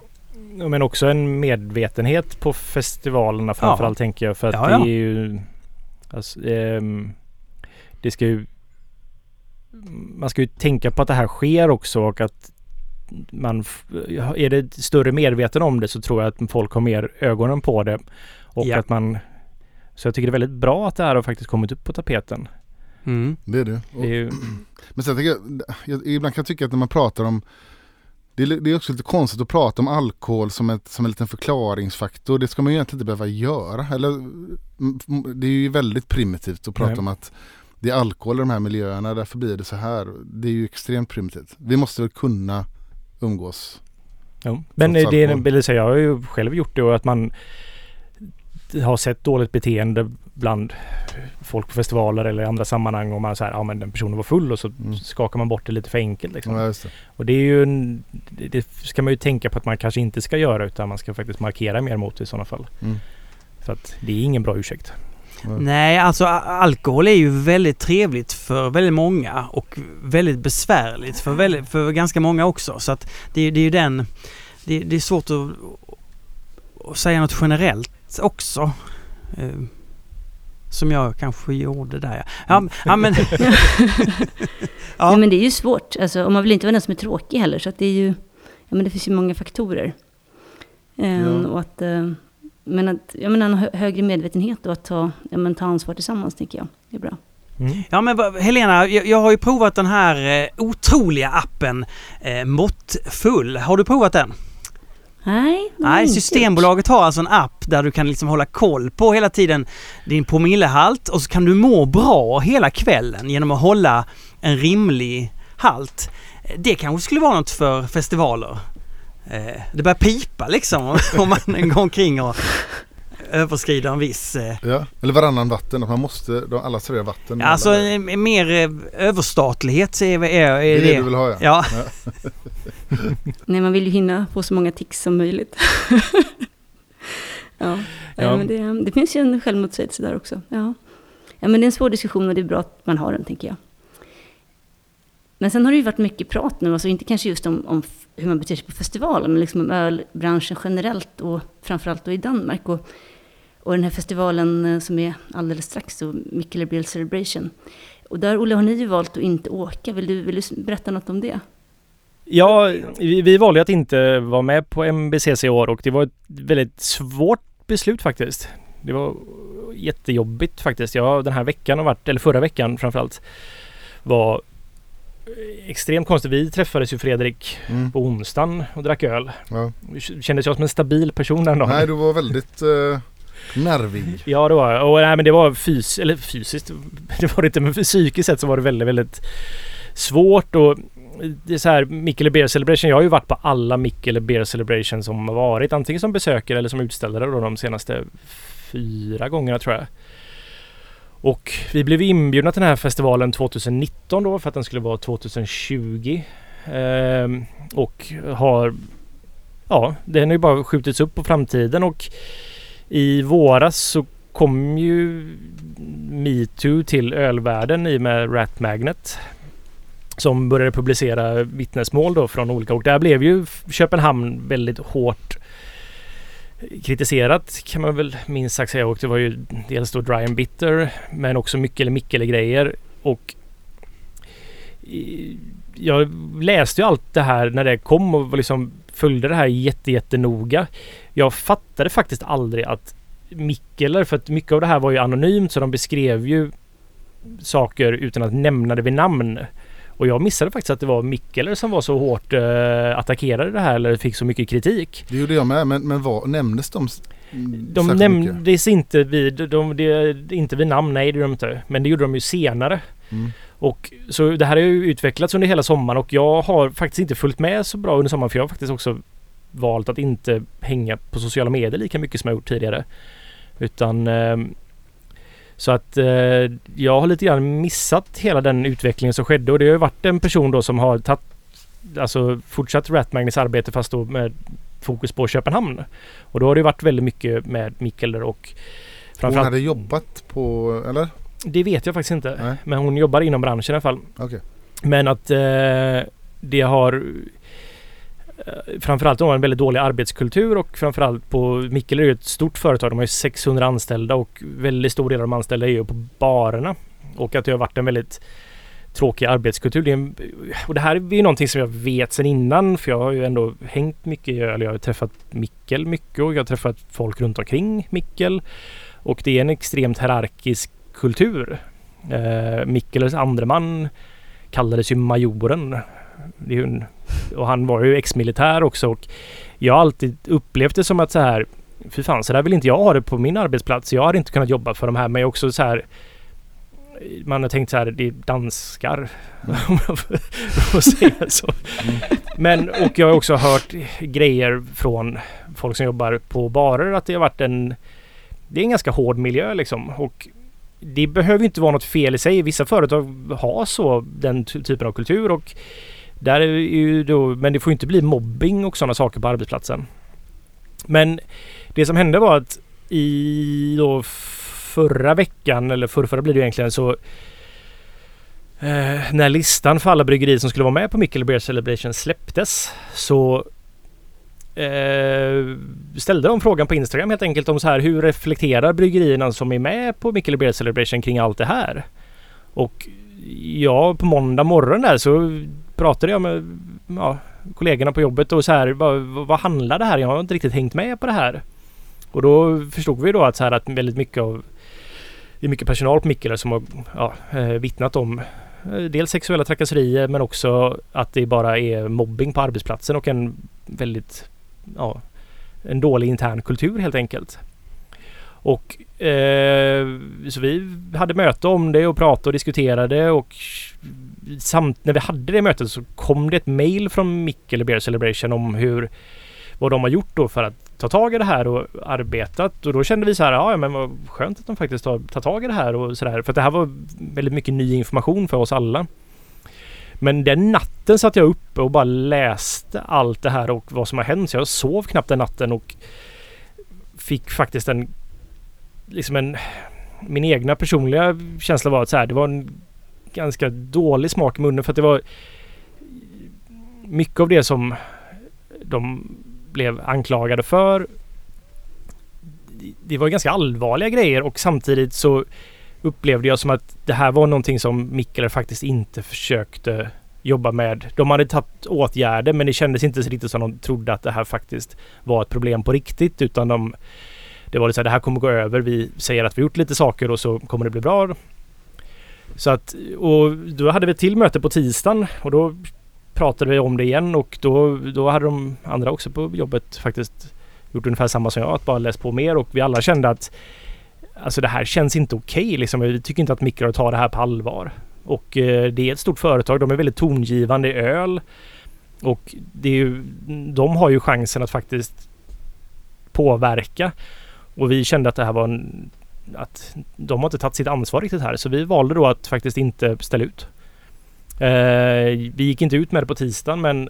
Ja, Men också en medvetenhet på festivalerna framförallt tänker jag. För att Ja, det ja. är ju... Alltså, ehm, det ska ju... Man ska ju tänka på att det här sker också och att man... Är det större medveten om det så tror jag att folk har mer ögonen på det. Och Ja. att man... Så jag tycker det är väldigt bra att det här har faktiskt kommit upp på tapeten. Mm. Det är det. Och, Det är ju, Men sen tänker jag, jag, ibland kan jag tycka att när man pratar om det är, det är också lite konstigt att prata om alkohol som, ett, som en liten förklaringsfaktor. Det ska man ju egentligen inte behöva göra. Eller, det är ju väldigt primitivt att prata Nej. om att det är alkohol i de här miljöerna, därför blir det så här. Det är ju extremt primitivt. Vi måste väl kunna umgås. Ja. Men det är, alkohol. vill säga, jag har ju själv gjort det och att man har sett dåligt beteende bland folk på festivaler eller i andra sammanhang och man säger ja men den personen var full och så Mm. skakar man bort det lite för enkelt. Liksom. Ja, det. Och det är ju en, det ska man ju tänka på att man kanske inte ska göra utan man ska faktiskt markera mer mot det i sådana fall. Mm. Så att det är ingen bra ursäkt. Nej, alltså alkohol är ju väldigt trevligt för väldigt många och väldigt besvärligt för, väldigt, för ganska många också. Så att det, är- det är ju den... Det, det är svårt att, att säga något generellt också. Eh, Som jag kanske gjorde där ja. Ja, ja men... Ja. Nej, men det är ju svårt. Alltså, och man vill inte vara den som är tråkig heller. Så att det är ju, ja, men det finns ju många faktorer. Ehm, Ja. och att, eh, men att, jag menar, en hö- högre medvetenhet och att ta, ja, men ta ansvar tillsammans, tycker jag. Det är bra. Mm. Ja men Helena, jag, jag har ju provat den här eh, otroliga appen eh, Måttfull. Har du provat den? Nej, Nej, inte Systembolaget har alltså en app där du kan liksom hålla koll på hela tiden din promillehalt och så kan du må bra hela kvällen genom att hålla en rimlig halt. Det kanske skulle vara något för festivaler. Eh, Det börjar pipa liksom om man går omkring och överskrider en viss... eh, Ja. Eller varannan vatten, att man måste, de, alla serverar vatten. Alltså Alla- mer eh, överstatlighet är, är, är det är det du vill ha ja. Ja, Nej, man vill ju hinna få så många tics som möjligt. ja, Ja. ja. Men det, det finns ju en självmotsägelse där också. Ja. ja, men det är en svår diskussion och det är bra att man har den, tänker jag. Men sen har det ju varit mycket prat nu, alltså inte kanske just om, om hur man beter sig på festivalen, men liksom om ölbranschen generellt och framförallt då i Danmark. Och, Och den här festivalen eh, som är alldeles strax, då, Mikkele Celebration. Och där, Olle, har ni ju valt att inte åka. Vill du, vill du berätta något om det? Ja, vi, vi valde att inte vara med på MBCC i år och det var ett väldigt svårt beslut faktiskt. Det var jättejobbigt faktiskt. Jag den här veckan har varit, eller förra veckan framförallt, var extremt konstigt. Vi träffades ju Fredrik Mm. på onsdagen och drack öl. Ja. Kändes jag som en stabil person den dagen? Nej, du var väldigt eh, nervig. Ja det var jag. Och nej, men det var fys eller fysiskt. Det var det inte men psykiskt sett så var det väldigt, väldigt svårt och det är så här Mikkele Beer Celebration. Jag har ju varit på alla Mikkele Beer Celebration som har varit. Antingen som besökare eller som utställare då de senaste fyra gångerna tror jag. Och vi blev inbjudna till den här festivalen 2019 då för att den skulle vara 2020. Ehm, och har Ja, den har ju bara skjutits upp på framtiden och i våras så kom ju metoo till ölvärlden i och med Rat Magnet. Som började publicera vittnesmål då från olika och där blev ju Köpenhamn väldigt hårt kritiserat kan man väl minst sagt säga och det var ju dels då Dry and Bitter men också mycket eller Mikkele grejer och jag läste ju allt det här när det kom och liksom följde det här jättejättenoga. Jag fattade faktiskt aldrig att Mikkeler, för att mycket av det här var ju anonymt så de beskrev ju saker utan att nämna det vid namn. Och jag missade faktiskt att det var Mikkeler som var så hårt eh, attackerade det här eller fick så mycket kritik. Det gjorde jag med, men, men vad, nämndes de? De särskilt mycket? nämndes inte vid, de, de, inte vid namn, nej det gjorde de inte. Men det gjorde de ju senare. Mm. Och så det här har ju utvecklats under hela sommaren och jag har faktiskt inte följt med så bra under sommaren för jag har faktiskt också valt att inte hänga på sociala medier lika mycket som jag gjort tidigare. Utan ehm, så att eh, jag har lite grann missat hela den utvecklingen som skedde och det har ju varit en person då som har tagit Alltså fortsatt Rat Magnus arbete fast då med fokus på Köpenhamn. Och då har det varit väldigt mycket med Mikkeler och Hon framförallt hade jobbat på, eller? Det vet jag faktiskt inte. Nej. Men hon jobbar inom branschen i alla fall. Okej. Men att eh, det har eh, framförallt då en väldigt dålig arbetskultur och framförallt på Mickel är ju ett stort företag. De har ju 600 anställda och väldigt stor del av de anställda är ju på barerna. Och att det har varit en väldigt tråkig arbetskultur. Det en, och det här är ju någonting som jag vet sedan innan för jag har ju ändå hängt mycket i öl. Jag har träffat Mikkel mycket och jag har träffat folk runt omkring Mikkel. Och det är en extremt hierarkisk kultur. Eh, Mikkelers andreman kallades ju majoren. En, och han var ju ex-militär också och jag har alltid upplevt det som att så här Fy fan, så där vill inte jag ha det på min arbetsplats. Jag hade inte kunnat jobba för de här men jag också så här man har tänkt så här, det är danskar. Om jag får säga så. Men, och jag har också hört grejer från folk som jobbar på barer att det har varit en Det är en ganska hård miljö liksom. Och det behöver inte vara något fel i sig. Vissa företag har så, den ty- typen av kultur och där är ju då, men det får ju inte bli mobbing och sådana saker på arbetsplatsen. Men det som hände var att i då förra veckan, eller förrförra blir det egentligen, så eh, när listan för alla bryggerier som skulle vara med på Mikkel Beer Celebration släpptes så eh, ställde de frågan på Instagram helt enkelt om så här hur reflekterar bryggerierna som är med på Mikkel Beer Celebration kring allt det här? Och ja, på måndag morgon där så pratade jag med ja, kollegorna på jobbet och så här vad, vad handlar det här? Jag har inte riktigt hängt med på det här. Och då förstod vi då att så här att väldigt mycket av det är mycket personal på Mikkele som har ja, eh, vittnat om eh, dels sexuella trakasserier men också att det bara är mobbing på arbetsplatsen och en väldigt ja, en dålig intern kultur helt enkelt. Och Eh, så vi hade möte om det och pratade och diskuterade och samt när vi hade det mötet så kom det ett mail från Mickel Beer Celebration om hur vad de har gjort då för att ta tag i det här och arbetat och då kände vi så här, ja men vad skönt att de faktiskt har tagit tag i det här och sådär. För att det här var väldigt mycket ny information för oss alla. Men den natten satt jag uppe och bara läste allt det här och vad som har hänt. Så jag sov knappt den natten och fick faktiskt en liksom en min egna personliga känsla var att så här, det var en ganska dålig smak i munnen för att det var mycket av det som de blev anklagade för det var ganska allvarliga grejer och samtidigt så upplevde jag som att det här var någonting som Mikkeler faktiskt inte försökte jobba med. De hade tagit åtgärder men det kändes inte riktigt som de trodde att det här faktiskt var ett problem på riktigt utan de det var lite så här, det här kommer gå över. Vi säger att vi gjort lite saker och så kommer det bli bra. Så att, och då hade vi ett till möte på tisdagen och då pratade vi om det igen och då, då hade de andra också på jobbet faktiskt gjort ungefär samma som jag, att bara läst på mer och vi alla kände att alltså det här känns inte okej okay, liksom. Vi tycker inte att mikro tar det här på allvar. Och eh, det är ett stort företag. De är väldigt tongivande i öl. Och det är ju, de har ju chansen att faktiskt påverka. Och vi kände att det här var en, att de har inte tagit sitt ansvar riktigt här. Så vi valde då att faktiskt inte ställa ut. Eh, vi gick inte ut med det på tisdagen men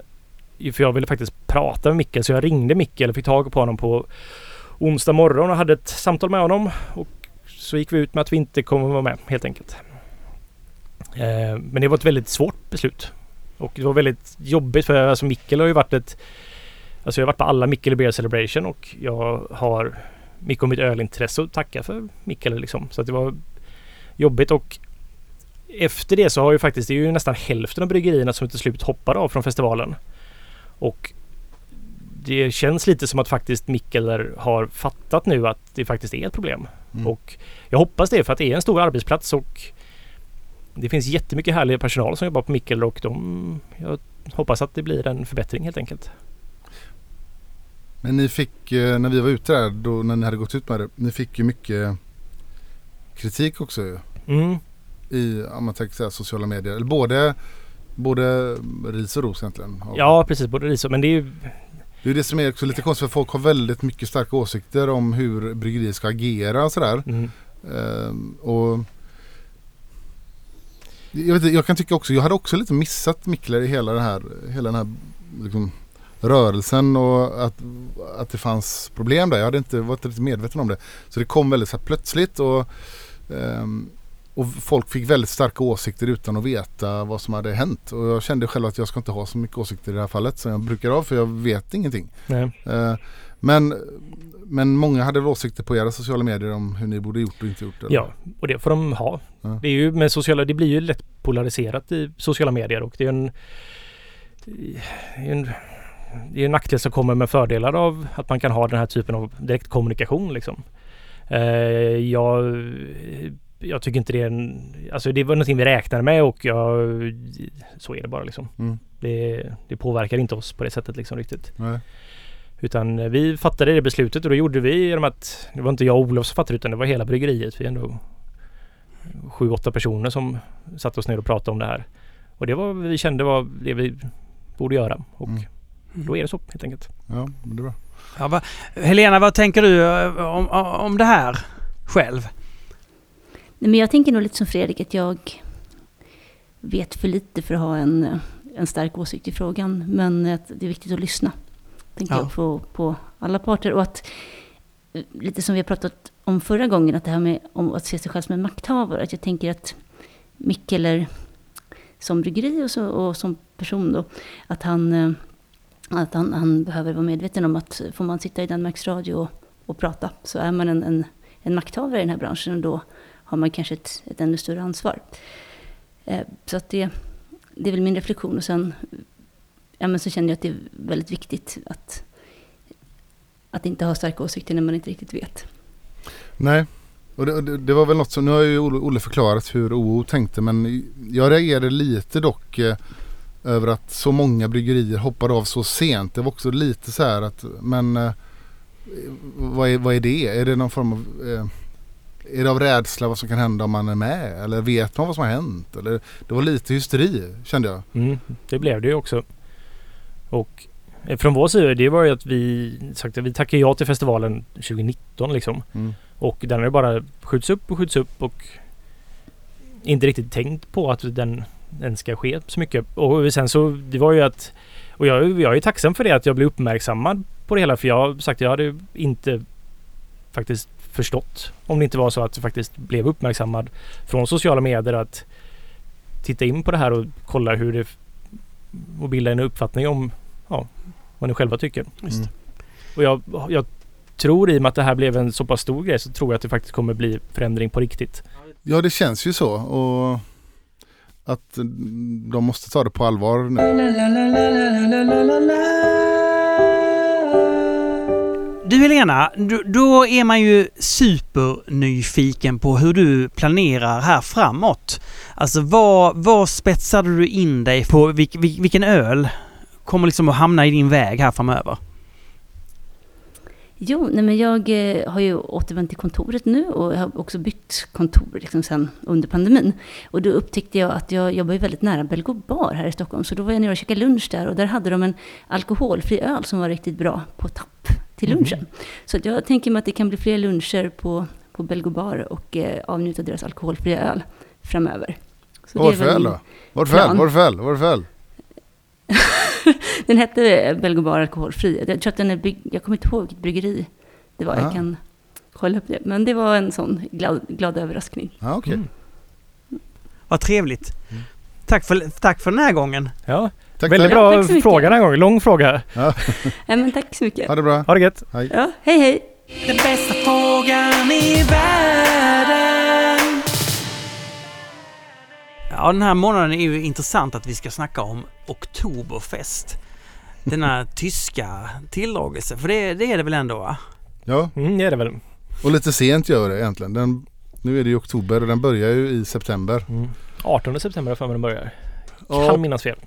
för jag ville faktiskt prata med Micke så jag ringde Micke eller fick tag på honom på onsdag morgon och hade ett samtal med honom. Och så gick vi ut med att vi inte kommer vara med helt enkelt. Eh, men det var ett väldigt svårt beslut. Och det var väldigt jobbigt för alltså Mikkel har ju varit ett Alltså jag har varit på alla Mikkel Beer Celebration och jag har mycket om mitt ölintresse att tacka för Mikkel liksom. Så att det var jobbigt och efter det så har ju faktiskt, det är ju nästan hälften av bryggerierna som till slut hoppar av från festivalen. Och det känns lite som att faktiskt Mikkeler har fattat nu att det faktiskt är ett problem. Mm. Och jag hoppas det för att det är en stor arbetsplats och det finns jättemycket härlig personal som jobbar på Mikkeler och de, jag hoppas att det blir en förbättring helt enkelt. Men ni fick, eh, när vi var ute där, då, när ni hade gått ut med det, ni fick ju mycket kritik också mm. I, om man tänker säga, sociala medier. Eller både, både ris och ros egentligen. Ja precis, både ris och, men det är ju det är det som är också lite konstigt för folk har väldigt mycket starka åsikter om hur bryggerier ska agera och sådär. Mm. Ehm, och jag, vet, jag kan tycka också, jag hade också lite missat Mickler i hela den här, hela den här liksom, rörelsen och att, att det fanns problem där. Jag hade inte varit riktigt medveten om det. Så det kom väldigt så plötsligt och, um, och folk fick väldigt starka åsikter utan att veta vad som hade hänt. Och jag kände själv att jag ska inte ha så mycket åsikter i det här fallet som jag brukar ha för jag vet ingenting. Uh, men, men många hade åsikter på era sociala medier om hur ni borde gjort och inte gjort. Eller? Ja, och det får de ha. Ja. Det, är ju med sociala, det blir ju lätt polariserat i sociala medier och det är en, en det är en nackdel som kommer med fördelar av att man kan ha den här typen av direktkommunikation. Liksom. Eh, jag, jag tycker inte det är en... Alltså det var någonting vi räknade med och jag, så är det bara liksom. Mm. Det, det, påverkar inte oss på det sättet liksom riktigt. Nej. Utan vi fattade det beslutet och då gjorde vi genom att det var inte jag och Olof som fattade utan det var hela bryggeriet. Vi är ändå sju, åtta personer som satte oss ner och pratade om det här. Och det var vi kände var det vi borde göra. Och mm. Då är det så helt enkelt. Ja, det är bra. Ja, va, Helena, vad tänker du eh, om, om det här själv? Nej, men jag tänker nog lite som Fredrik att jag vet för lite för att ha en, en stark åsikt i frågan. Men att det är viktigt att lyssna. Tänker ja. jag på, på alla parter. Och att lite som vi har pratat om förra gången, att det här med om att se sig själv som en makthavare. Att jag tänker att Mikkeler som bryggeri och, så, och som person då, att han eh, att han, han, behöver vara medveten om att får man sitta i Danmarks Radio och, och prata så är man en, en, en makthavare i den här branschen och då har man kanske ett, ett ännu större ansvar. Eh, så att det, det är väl min reflektion och sen ja, men så känner jag att det är väldigt viktigt att, att inte ha starka åsikter när man inte riktigt vet. Nej, och det, det, det var väl något som, nu har ju Olle förklarat hur OO tänkte men jag reagerade lite dock eh, över att så många bryggerier hoppade av så sent. Det var också lite så här att, men eh, vad, är, vad är det? Är det någon form av eh, är det av rädsla vad som kan hända om man är med? Eller vet man vad som har hänt? Eller, det var lite hysteri kände jag. Mm, det blev det ju också. Och eh, från vår sida det var ju att vi sagt vi tackade ja till festivalen 2019 liksom. Mm. Och den har bara skjuts upp och skjuts upp och inte riktigt tänkt på att den den ska ske så mycket. Och sen så, det var ju att... Och jag, jag är tacksam för det, att jag blev uppmärksammad på det hela. För jag har sagt, jag hade inte faktiskt förstått om det inte var så att jag faktiskt blev uppmärksammad från sociala medier att titta in på det här och kolla hur det och bilda en uppfattning om ja, vad ni själva tycker. Mm. Och jag, jag tror i och med att det här blev en så pass stor grej så tror jag att det faktiskt kommer bli förändring på riktigt. Ja det känns ju så och att de måste ta det på allvar nu. Du Helena, då, är man ju supernyfiken på hur du planerar här framåt. Alltså vad, vad spetsade du in dig på? Vilken öl kommer liksom att hamna i din väg här framöver? Jo, nej men jag eh, har ju återvänt till kontoret nu och jag har också bytt kontor liksom sen under pandemin. Och då upptäckte jag att jag jobbar ju väldigt nära Belgo bar här i Stockholm. Så då var jag nere och käkade lunch där och där hade de en alkoholfri öl som var riktigt bra på tapp till lunchen. Så att jag tänker mig att det kan bli fler luncher på, på Belgo bar och eh, avnjuta deras alkoholfria öl framöver. Så Vad var det är för väl öl då? Vad var det för öl? plan. Vad var det för öl? Vad var det för öl? Den hette Belgo bar alkoholfri. Jag tror att den är bygg... Jag kommer inte ihåg vilket bryggeri det var. Ah. Jag kan kolla upp det. Men det var en sån glad, glad överraskning. Ja okej. Mm. Vad trevligt. Tack för, tack för den här gången. Ja, Tack, väldigt tack. bra tack så mycket. fråga den här gången. Lång fråga. Ja, men tack så mycket. Ha det bra. Ha det gött. Ja, hej hej! Den bästa frågan i världen Ja, den här månaden är ju intressant att vi ska snacka om Oktoberfest. Denna tyska tilldragelse, för det, det är det väl ändå va? Ja, Mm, det är det väl. och lite sent gör det egentligen. Den, nu är det ju oktober och den börjar ju i september. Mm. 18 september har jag för mig den börjar. Ja. Kan minnas fel.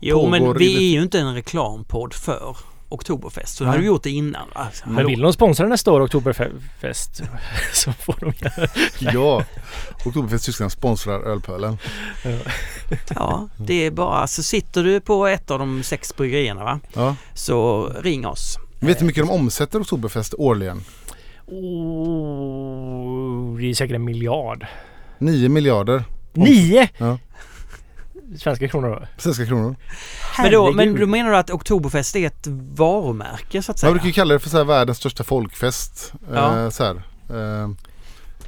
Jo, men Pågår i vi det- är ju inte en reklampodd för Oktoberfest, så Nej. har du gjort det innan va? Men vill de sponsra nästa år Oktoberfest så får de göra Ja, Oktoberfest Tyskland sponsrar ölpölen. Ja, det är bara så sitter du på ett av de sex bryggerierna va? Ja. Så ring oss. Vet du hur mycket de omsätter Oktoberfest årligen? Oh, det är säkert en miljard. 9 miljarder Nio! Ja. Svenska kronor då? svenska kronor. Men då, men då menar du att Oktoberfest är ett varumärke så att Man säga? brukar ju kalla det för så här världens största folkfest. Ja. Eh, så här. Eh,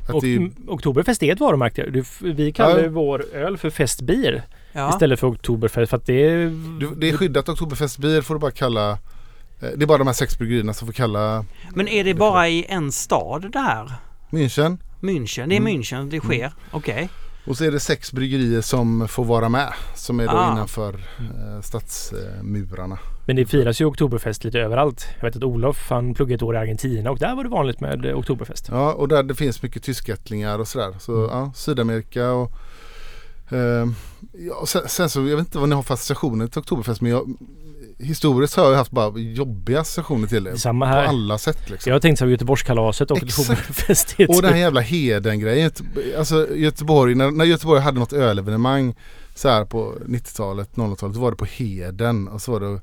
att Och mm, Oktoberfest är ett varumärke. Du, Vi kallar Ja. ju vår öl för Festbier Ja. istället för Oktoberfest för att det är... du, det är skyddat Oktoberfestbier får du bara kalla eh, Det är bara de här sex bryggerierna som får kalla Men är det bara i en stad det här? München. München? Det är Mm. München det sker? Okej. Och så är det sex bryggerier som får vara med. Som är då Ah. innanför eh, stadsmurarna. Men det firas ju Oktoberfest lite överallt. Jag vet att Olof han pluggade ett år i Argentina och där var det vanligt med eh, Oktoberfest. Ja och där det finns mycket tyskättlingar och sådär. Så Mm. ja, Sydamerika och eh, ja, sen, sen så, jag vet inte vad ni har för associationer till Oktoberfest men jag Historiskt har jag haft bara jobbiga associationer till det. Samma På här. alla sätt liksom. Jag har tänkt så här Göteborgskalaset och. Oktoberfest. Och den här jävla Heden-grejen. Alltså Göteborg, när, när Göteborg hade något ölevenemang så här på 90-talet, 00-talet, då var det på Heden och så var det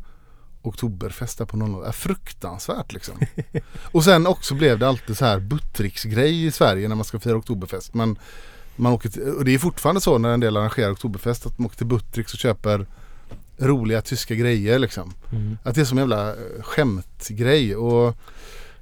Oktoberfest där på 00 äh, Fruktansvärt liksom. och sen också blev det alltid så här Buttricks-grej i Sverige när man ska fira Oktoberfest. Man, man åker till, och det är fortfarande så när en del arrangerar Oktoberfest att man åker till Buttricks och köper roliga tyska grejer liksom. Mm. Att det är som en jävla eh, skämtgrej och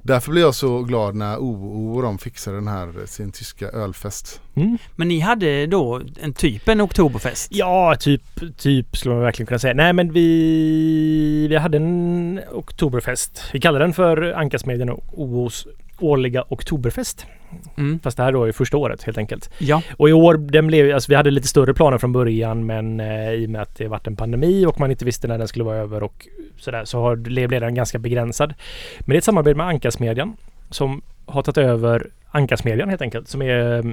därför blev jag så glad när OO och de fixade den här eh, sin tyska ölfest. Mm. Men ni hade då en typ en Oktoberfest? Ja, typ, typ skulle man verkligen kunna säga. Nej, men vi, vi hade en Oktoberfest. Vi kallar den för Ankasmedjan och OOs årliga Oktoberfest. Mm. Fast det här då är första året helt enkelt. Ja. Och i år, den blev, alltså vi hade lite större planer från början men eh, i och med att det varit en pandemi och man inte visste när den skulle vara över och sådär så har, blev den ganska begränsad. Men det är ett samarbete med Ankasmedjan som har tagit över Ankasmedjan helt enkelt som är eh,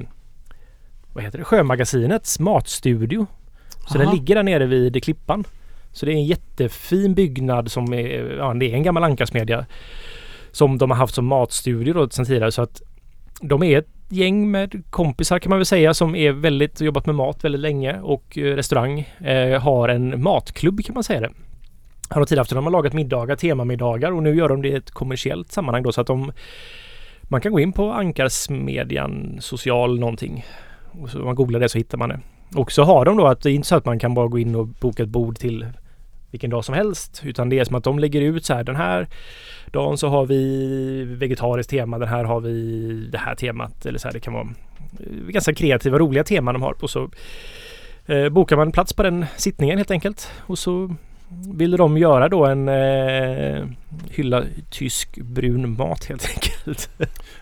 vad heter det? Sjömagasinets matstudio. Så Aha. den ligger där nere vid Klippan. Så det är en jättefin byggnad som är, ja det är en gammal Ankasmedja. Som de har haft som matstudio då sedan tidigare så att de är ett gäng med kompisar kan man väl säga som är väldigt, jobbat med mat väldigt länge och eh, restaurang. Eh, har en matklubb kan man säga det. Har de tidigare haft, de har lagat middagar, temamiddagar och nu gör de det i ett kommersiellt sammanhang då så att de man kan gå in på Ankarsmedjan social någonting och så om man googlar det så hittar man det. Och så har de då att det är inte så att man kan bara gå in och boka ett bord till vilken dag som helst utan det är som att de lägger ut så här den här dagen så har vi vegetariskt tema, den här har vi det här temat eller så här det kan vara eh, ganska kreativa roliga teman de har och så eh, bokar man plats på den sittningen helt enkelt och så ville de göra då en eh, hylla tysk brun mat helt enkelt.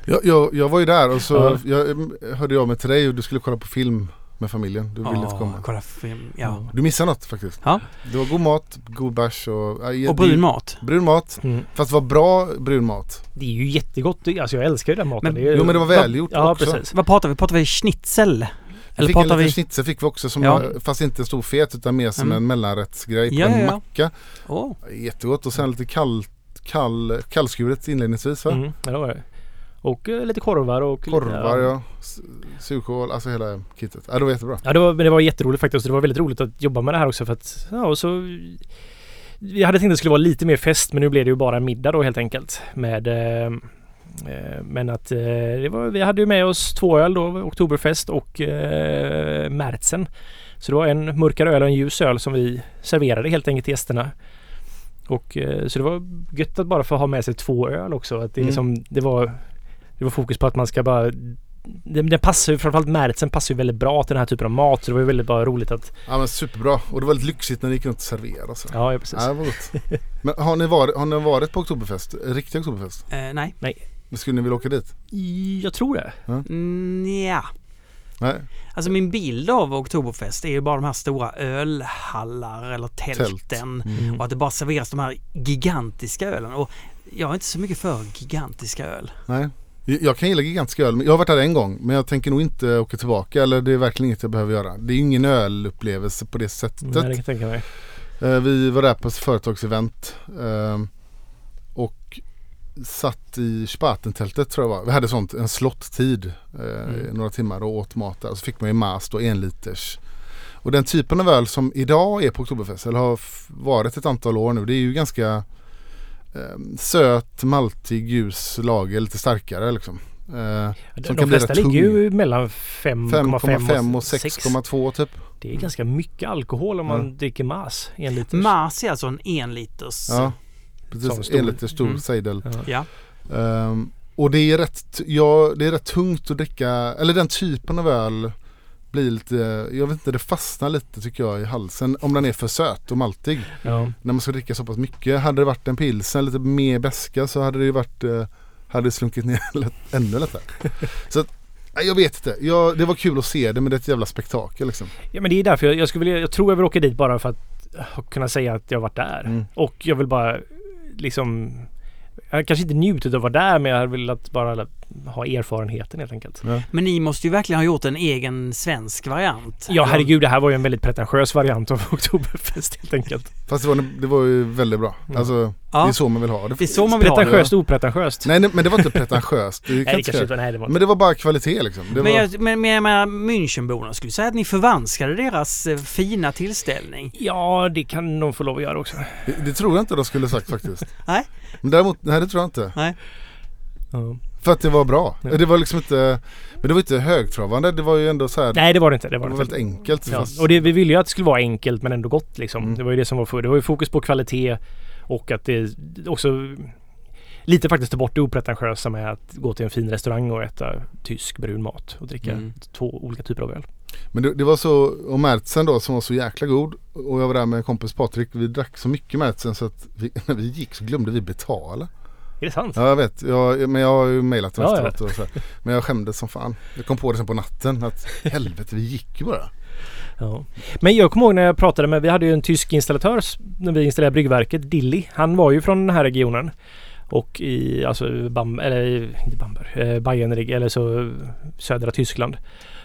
Jag, jag, jag var ju där och så Ja. jag, eh, hörde jag mig till dig och du skulle kolla på film med familjen. Du ville inte Ja, komma. kolla film. Ja. Du missade något faktiskt. Ja. Det var god mat, god bärs och... ja, Och brun mat. Brun mat. Mm. Fast det var bra brun mat. Det är ju jättegott. Alltså jag älskar ju den maten. Men- är ju- Jo men det var välgjort Ja också. precis. Vad pratar vi? Pratar vi schnitzel? Eller fick en liten vi... schnitzel fick vi också som Ja. var, fast inte en stor fet utan mer som Mm. en mellanrättsgrej på Ja, en ja, macka. Åh. Jättegott och sen lite kall, kall, kallskuret inledningsvis va? Mm, ja, det var det. Och eh, lite korvar och... lite- Korvar ja, S- surkål, alltså hela kittet. Ja det var jättebra. Ja, det var, det var jätteroligt faktiskt. Det var väldigt roligt att jobba med det här också för att... Ja, och så... Vi hade tänkt att det skulle vara lite mer fest men nu blev det ju bara middag då helt enkelt. Med... Eh, eh, men att eh, det var, vi hade ju med oss två öl då, Oktoberfest och eh, Märzen. Så det var en mörkare öl och en ljus öl som vi serverade helt enkelt till gästerna. Och eh, så det var gött att bara få ha med sig två öl också. Att det, Mm. liksom, det var det var fokus på att man ska bara det, det passar ju, framförallt Märzen passar ju väldigt bra till den här typen av mat. Så det var ju väldigt bara roligt att... Ja men superbra och det var väldigt lyxigt när ni gick runt och serverade. Så. Ja, ja precis. Ja, det var gott. Men har ni, varit, har ni varit på Oktoberfest? Riktig Oktoberfest? Eh, nej. Skulle ni vilja åka dit? Jag tror det. Mm, ja. Nej? Alltså min bild av Oktoberfest är ju bara de här stora ölhallar eller tälten. Mm. Och att det bara serveras de här gigantiska ölen. Och jag är inte så mycket för gigantiska öl. Nej. Jag kan gilla gigantisk öl. men Jag har varit där en gång men jag tänker nog inte åka tillbaka eller det är verkligen inget jag behöver göra. Det är ingen ölupplevelse på det sättet. Nej, det kan jag tänka mig. Eh, Vi var där på ett företagsevent eh, och satt i Spatentältet tror jag var. Vi hade sånt, en slotttid eh, Mm. några timmar och åt mat där. Så fick man ju mast och en liters. Och den typen av öl som idag är på Oktoberfest eller har varit ett antal år nu. Det är ju ganska eh, söt, maltig, ljus lager, lite starkare liksom. Eh, De, Som de kan flesta ligger ju mellan 5,5 5,5 och och 6. 6,2 typ. Det är ganska mycket alkohol om man Ja. dricker mas. En. Mars är alltså en en liters. Ja, precis. En liter stor Mm. sejdel. Ja. Ja. Ehm, och det är, rätt, ja, det är rätt tungt att dricka, eller den typen av öl blir lite, jag vet inte, det fastnar lite tycker jag i halsen om den är för söt och maltig. Ja. När man ska dricka så pass mycket. Hade det varit en pilsen lite mer beska så hade det ju varit, eh, hade det slunkit ner lätt, ännu lättare. så att, jag vet inte, jag, det var kul att se det men det är ett jävla spektakel liksom. ja men det är därför jag, jag skulle vilja, jag tror jag vill åka dit bara för att kunna säga att jag har varit där. Mm. Och jag vill bara liksom jag kanske inte njutit av att vara där men jag har velat bara ha erfarenheten helt enkelt. Men ni måste ju verkligen ha gjort en egen svensk variant. Ja herregud det här var ju en väldigt pretentiös variant av Oktoberfest helt enkelt. Fast det var, det var ju väldigt bra. Mm. Alltså Ja. det är så man vill ha det. Det är så man vill ha det. Pretentiöst opretentiöst. Nej, nej men det var inte pretentiöst. Det Nej det inte kanske inte nej det var Men det var bara kvalitet liksom. Det var, Men, jag, men, men jag menar, Münchenborna skulle säga att ni förvanskade deras eh, fina tillställning. Ja det kan de få lov att göra också. det, det tror jag inte de skulle sagt faktiskt. Nej. Men däremot, nej det tror jag inte. Ja. För att det var bra. Ja. Det var liksom inte, men det var inte högtravande. Det var ju ändå så här. Nej det var det inte. Det var var det inte. väldigt enkelt. Ja, Fast, och det, vi ville ju att det skulle vara enkelt men ändå gott liksom. Mm. Det var ju det som var för. Det var ju fokus på kvalitet och att det också lite faktiskt ta bort det opretentiösa med att gå till en fin restaurang och äta tysk brun mat och dricka Mm. två olika typer av öl. men det, det var så, och Märtsen då som var så jäkla god. Och jag var där med en kompis Patrik. Vi drack så mycket Märtsen så att vi, när vi gick så glömde vi betala. Är det sant? Ja jag vet, jag, men jag har ju mejlat dem Ja, efteråt och så här. Men jag skämdes som fan. Jag kom på det sen på natten att helvete vi gick ju bara. Ja. Men jag kommer ihåg när jag pratade med, vi hade ju en tysk installatör när vi installerade bryggverket, Dilly. Han var ju från den här regionen. Och i, alltså Bam, eller inte Bamberg, eh, Bayern, eller så södra Tyskland.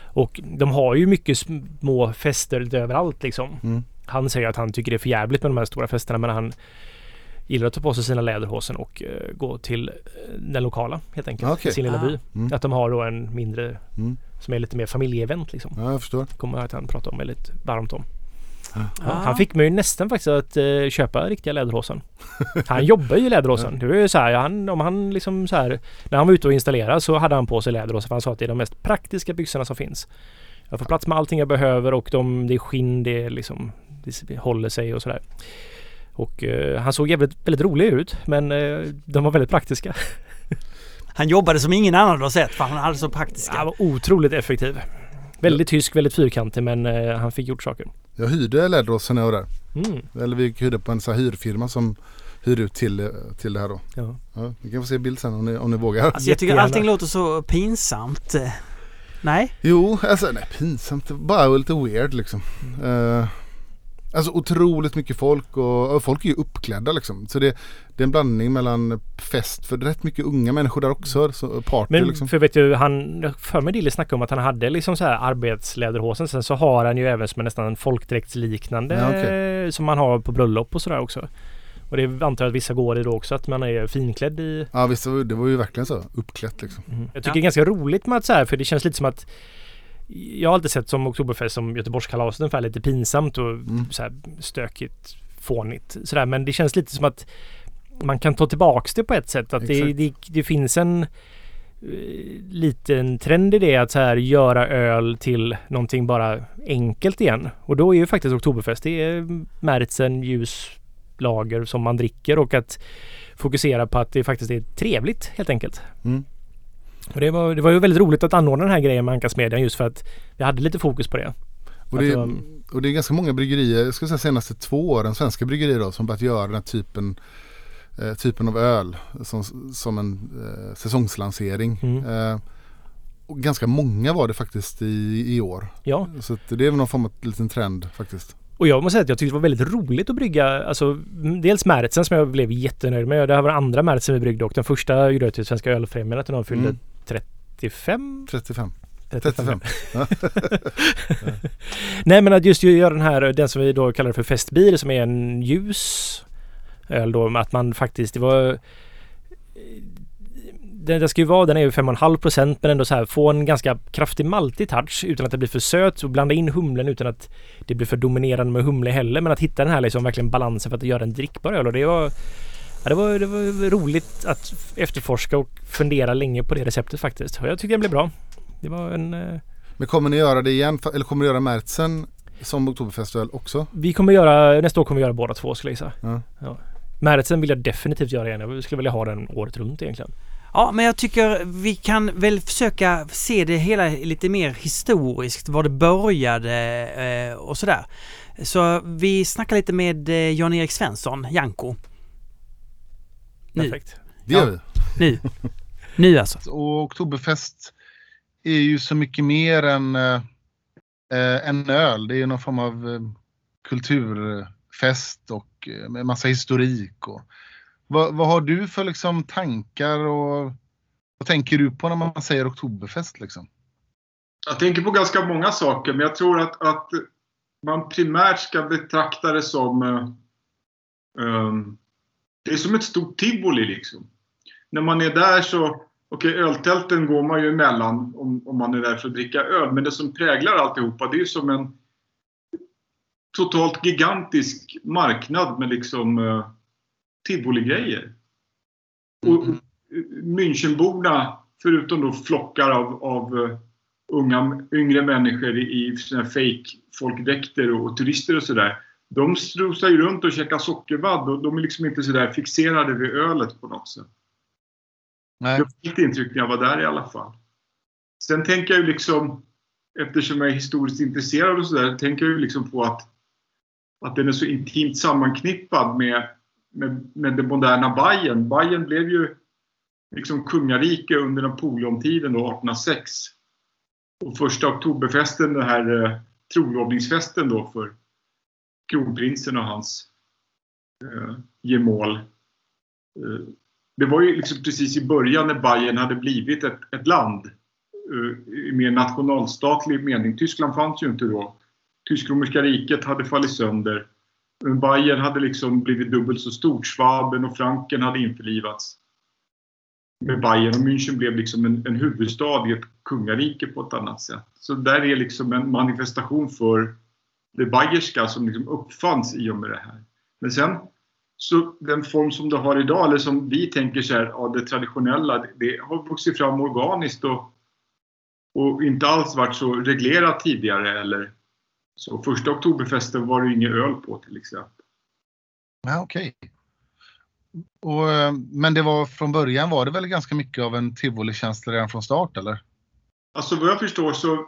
Och de har ju mycket små fester överallt liksom. Mm. Han säger att han tycker det är för jävligt med de här stora festerna men han gillar att ta på sig sina läderhosen och eh, gå till eh, den lokala helt enkelt. I Sin lilla Ah. by. Mm. Att de har då en mindre Mm. som är lite mer familjeevent liksom. Ja jag förstår. Kommer att han pratar om väldigt varmt om. Ja, Ah. han fick mig ju nästan faktiskt att eh, köpa riktiga läderhosen. Han jobbar ju i läderhosen. Det var ju så här, han, om han liksom så här, när han var ute och installerade så hade han på sig läderhosen för han sa att det är de mest praktiska byxorna som finns. Jag får plats med allting jag behöver och de, det är skinn, det är liksom, det håller sig och sådär. Och eh, han såg jävligt, väldigt rolig ut men eh, de var väldigt praktiska. Han jobbade som ingen annan har sett för han hade så praktiska. Han var otroligt effektiv. Väldigt tysk, väldigt fyrkantig men eh, han fick gjort saker. Jag hyrde läderhosen när jag var där. Mm. Eller vi hyrde på en så här hyrfirma som hyr ut till, eh, till det här då. Ja. Ja, ni kan få se bild sen om ni, om ni vågar. Alltså jag tycker allting låter så pinsamt. Eh, Nej? Jo, alltså nej pinsamt. Bara lite weird liksom. Eh, alltså otroligt mycket folk och, och folk är ju uppklädda liksom. Så det, det är en blandning mellan fest för rätt mycket unga människor där också. Så party Men liksom. för vet du, han, för mig Dille snackade om att han hade liksom så här arbetsläderhosen. Sen så har han ju även som en nästan folkdräktsliknande Ja, okej. som man har på bröllop och sådär också. Och det antar jag att vissa går i då också, att man är finklädd i. Ja visst, det var- det var ju verkligen så. Uppklätt liksom. Jag tycker det är ganska roligt med att så här, för det känns lite som att jag har alltid sett som Oktoberfest som Göteborgskalaset ungefär lite pinsamt och så här stökigt, fånigt sådär. Men det känns lite som att man kan ta tillbaks det på ett sätt. Att det, det, det finns en eh, liten trend i det att så här göra öl till någonting bara enkelt igen. Och då är ju faktiskt Oktoberfest, det är märtsen, ljus, lager som man dricker och att fokusera på att det faktiskt är trevligt helt enkelt. Mm. Och det, var, det var ju väldigt roligt att anordna den här grejen med Ankarsmedjan just för att vi hade lite fokus på det. Och det, Alltså- och det är ganska många bryggerier, jag skulle säga senaste två åren, svenska bryggerier då, som börjat göra den här typen, eh, typen av öl som, som en eh, säsongslansering. Mm. Eh, och ganska många var det faktiskt i, i år. Ja, Så det är väl någon form av liten trend faktiskt. och jag måste säga att jag tyckte det var väldigt roligt att brygga, alltså dels Märtsen som jag blev jättenöjd med. Det här var den andra Märtsen vi bryggde och den första gjorde jag till Svenska Ölfrämjandet när de fyllde Mm. 35? 35. 35. Nej men att just göra den här, den som vi då kallar för festbier som är en ljus öl då. Att man faktiskt, det var den, den ska ju vara, den är ju 5,5 procent men ändå så här få en ganska kraftig maltig touch utan att det blir för söt och blanda in humlen utan att det blir för dominerande med humle heller. Men att hitta den här liksom verkligen balansen för att göra en drickbar öl och det var Ja, det, var, det var roligt att efterforska och fundera länge på det receptet faktiskt. Och jag tyckte den blev bra. Det var en... eh, Men kommer ni göra det igen? Eller kommer ni göra Märtsen som Oktoberfestöl också? Vi kommer göra, nästa år kommer vi göra båda två skulle jag gissa. Ja. Ja. Märtsen vill jag definitivt göra igen. Jag skulle vilja ha den året runt egentligen. Ja, men jag tycker vi kan väl försöka se det hela lite mer historiskt, var det började eh, och sådär. Så vi snackar lite med eh, Jan-Erik Svensson, Janko. Perfekt. Det gör Ja. vi. nu, nu alltså. Och Oktoberfest är ju så mycket mer än eh, en öl. Det är ju någon form av eh, kulturfest och eh, med massa historik. Och, vad, vad har du för liksom, tankar och vad tänker du på när man säger Oktoberfest? Liksom? Jag tänker på ganska många saker, men jag tror att, att man primärt ska betrakta det som... eh, ehm, det är som ett stort tivoli liksom. När man är där så... Okej, öltälten går man ju emellan om, om man är där för att dricka öl. Men det som präglar alltihopa, det är ju som en totalt gigantisk marknad med liksom uh, tivoligrejer. Och Mm. Münchenborna, förutom då flockar av, av eh, unga, yngre människor i här fake folkdräkter och, och turister och sådär. De strosar ju runt och käkar sockervadd och de är liksom inte sådär fixerade vid ölet på något sätt. Nej. Jag fick intryck när jag var där i alla fall. Sen tänker jag ju liksom, eftersom jag är historiskt intresserad och sådär, tänker jag ju liksom på att, att den är så intimt sammanknippad med, med, med det moderna Bayern. Bayern blev ju liksom kungarike under Napoleontiden då, 1806. Och första oktoberfesten, den här eh, trolovningsfesten då för kronprinsen och hans eh, gemål. Eh, det var ju liksom precis i början när Bayern hade blivit ett, ett land eh, i mer nationalstatlig mening. Tyskland fanns ju inte då. Tysk-romerska riket hade fallit sönder. Men Bayern hade liksom blivit dubbelt så stort. Schwaben och Franken hade införlivats med Bayern och München blev liksom en, en huvudstad i ett kungarike på ett annat sätt. Så där är liksom en manifestation för det bayerska som liksom uppfanns i och med det här. Men sen så den form som det har idag, eller som vi tänker så här, ja, det traditionella, det, har vuxit fram organiskt och, och inte alls varit så reglerat tidigare. Eller, så första oktoberfesten var det inget öl på till exempel. Ja, okej. Och, eh, Men det var från början var det väl ganska mycket av en tivolikänsla redan från start eller? Alltså vad jag förstår så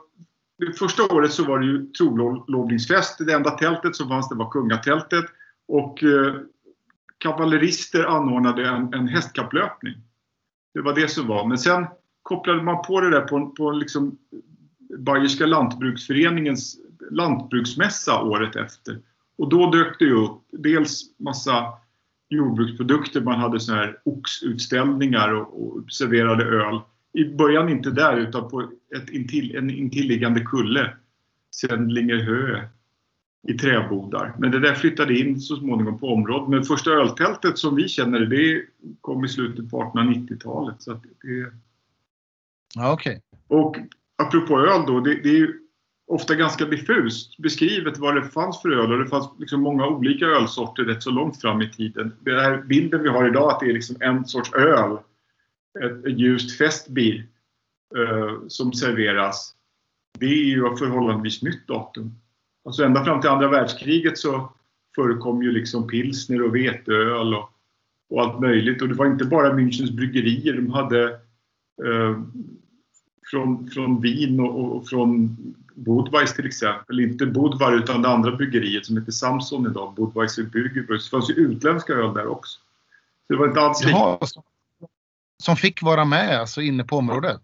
det första året så var det ju trolovningsfest. Det enda tältet som fanns det var kungatältet. Och eh, kavallerister anordnade en, en hästkapplöpning. Det var det som var. Men sen kopplade man på det där på, på liksom Bayerska lantbruksföreningens lantbruksmässa året efter. Och då dök det ju upp dels massa jordbruksprodukter. Man hade såna här oxutställningar och, och serverade öl. I början inte där utan på ett intill, en intilliggande kulle. Sendlingerhö i träbodar. Men det där flyttade in så småningom på området. Men första öltältet som vi känner det kom i slutet på 1890-talet. Så det... Ja, okej. Och apropå öl då, det, det är ofta ganska diffust beskrivet vad det fanns för öl och det fanns liksom många olika ölsorter rätt så långt fram i tiden. Den här bilden vi har idag att det är liksom en sorts öl, ett, ljust festbier eh, som serveras. Det är ju av förhållandevis nytt datum. Alltså ända fram till andra världskriget så förekom ju liksom pilsner och veteöl och, och allt möjligt. Och det var inte bara Münchens bryggerier. De hade eh, från, från Wien och, och från Budweis till exempel. Inte Budvar utan det andra bryggeriet som heter Samson idag. Budweiser Bürgerbrus. Det fanns ju utländska öl där också. Så det var inte alls. Jaha, som- fick vara med alltså inne på området?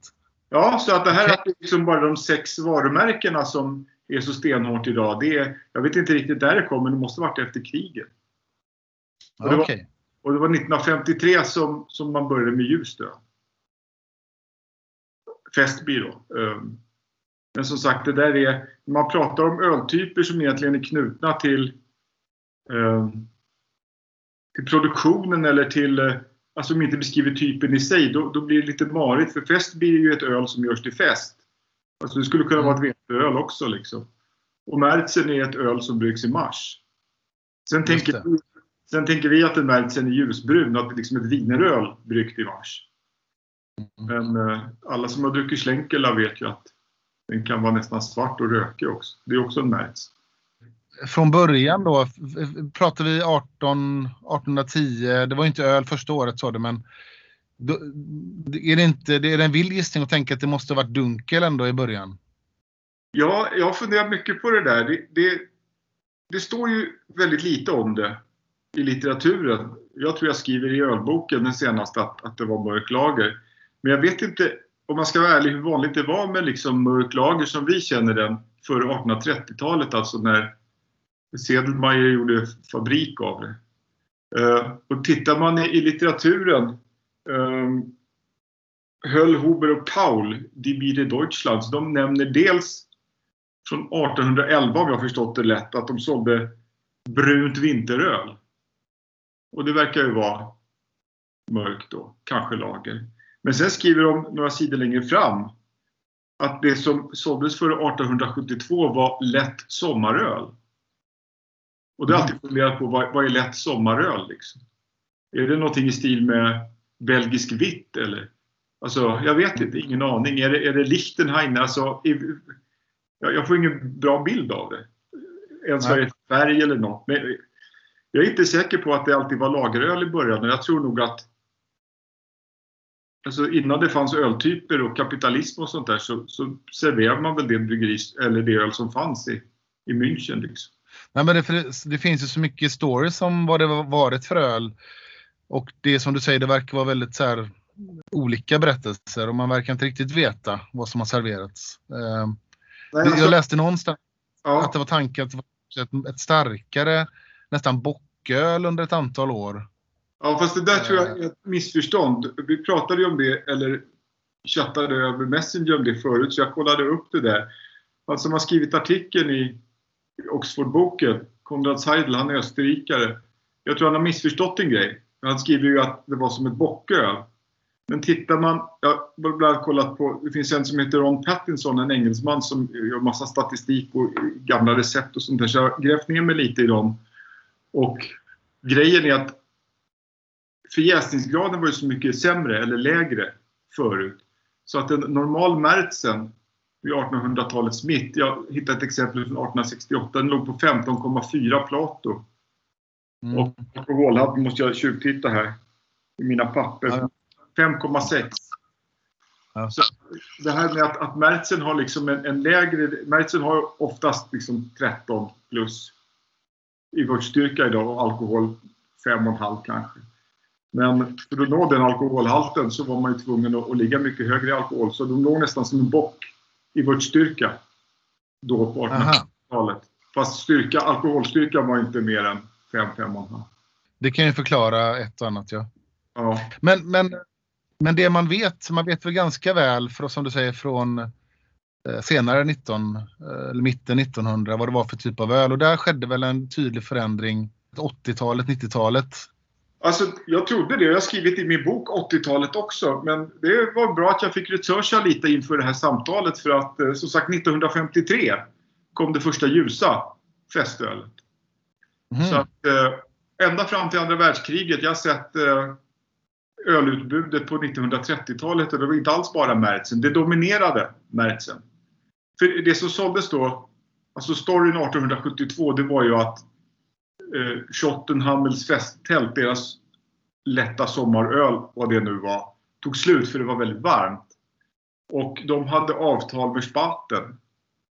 Ja, så att det här är liksom bara de sex varumärkena som är så stenhårt idag. Det är, jag vet inte riktigt där det kom, men det måste varit efter kriget. Och det var-. Och det var 1953 som, som man började med ljust öl. Festby då. Ehm, Men som sagt, det där är, man pratar om öltyper som egentligen är knutna till, ehm, till produktionen eller till, eh, alltså som inte beskriver typen i sig, då, då blir det lite marigt. För Festby är ju ett öl som görs till fest. Alltså det skulle kunna vara ett veteöl också liksom. Och Märzen är ett öl som bryggs i mars. Sen tänker, vi, sen tänker vi att en Märzen är ljusbrun, att det är liksom ett wieneröl bryggt i mars. Men eh, alla som har druckit Schlenkela vet ju att den kan vara nästan svart och rökig också. Det är också en März. Från början då, pratar vi 18, 1810, det var ju inte öl första året sa du men då, är det inte, det en vild gissning att tänka att det måste ha varit dunkel ändå i början? Ja, jag har funderat mycket på det där. Det, det, det står ju väldigt lite om det i litteraturen. Jag tror jag skriver i ölboken den senaste att, att det var mörk lager. Men jag vet inte, om man ska vara ärlig, hur vanligt det var med liksom mörk lager som vi känner den före 1830-talet, alltså när Sedelmeier gjorde fabrik av det. Eh, och tittar man i, i litteraturen eh, Höll, Huber och Paul, Die biede Deutschlands, de nämner dels från 1811 om jag förstått det lätt, att de sålde brunt vinteröl. Och det verkar ju vara mörkt då, kanske lager. Men sen skriver de några sidor längre fram att det som såldes före 1872 var lätt sommaröl. Och det har jag alltid funderat på, vad, vad är lätt sommaröl liksom? Är det någonting i stil med belgisk vitt eller? Alltså, jag vet inte, ingen aning. Är det, är det Lichtenheim? Alltså, i, jag, jag får ingen bra bild av det. Ens vad det är färg eller något. Men jag är inte säker på att det alltid var lageröl i början. men Jag tror nog att Alltså innan det fanns öltyper och kapitalism och sånt där så, så serverade man väl det bryggeri, eller det öl som fanns i, i München. Liksom. Nej, men det, det, finns ju så mycket stories om vad det var- varit för öl. Och det som du säger, det verkar vara väldigt så här, olika berättelser och man verkar inte riktigt veta vad som har serverats. Eh, Nej, alltså, jag läste någonstans ja, att det var tanken att det var ett, ett starkare, nästan bocköl under ett antal år. ja, fast det där tror jag är ett missförstånd. Vi pratade ju om det, eller chattade över Messenger om det förut, så jag kollade upp det där. Han som har skrivit artikeln i Oxfordboken, Konrad Seidel, han är österrikare. Jag tror han har missförstått en grej. Han skriver ju att det var som ett bocköl. Men tittar man, jag har bland annat kollat på, det finns en som heter Ron Pattinson, en engelsman som gör massa statistik och gamla recept och sånt där. Så jag har grävt ner mig lite i dem. Och grejen är att förjäsningsgraden var ju så mycket sämre eller lägre förut. Så att en normal märtsen vid 1800-talets mitt, jag hittade ett exempel från 1868, den låg på 15,4 Plato. Mm. Och alkoholhalten måste jag tjuvtitta här i mina papper. Ja. 5,6. Ja. Så det här med att, att Märzen har liksom en, en lägre... Märzen har oftast liksom 13 plus i vårdstyrka idag och alkohol 5,5 kanske. Men för att nå den alkoholhalten så var man ju tvungen att, att ligga mycket högre i alkohol. Så de låg nästan som en bock i vårdstyrka då på Aha. 1800-talet. Fast styrka, alkoholstyrkan var inte mer än 5-5,5. Det kan ju förklara ett och annat, ja. Ja. Men, men, men det man vet, man vet väl ganska väl, för, som du säger, från eh, senare 19, eh, eller mitten 1900, vad det var för typ av öl. Och där skedde väl en tydlig förändring 80-talet, 90-talet. Alltså, jag trodde det. Jag har skrivit i min bok 80-talet också. Men det var bra att jag fick researcha lite inför det här samtalet. För att eh, som sagt 1953 kom det första ljusa festölet. Mhm. Så att, eh, ända fram till andra världskriget, jag har sett eh, ölutbudet på 1930-talet och det var inte alls bara Märzen. Det dominerade Märzen. För det som såldes då, alltså storyn 1872, det var ju att eh, Schottenhammels festtält, deras lätta sommaröl, vad det nu var, tog slut för det var väldigt varmt. Och de hade avtal med Spaten.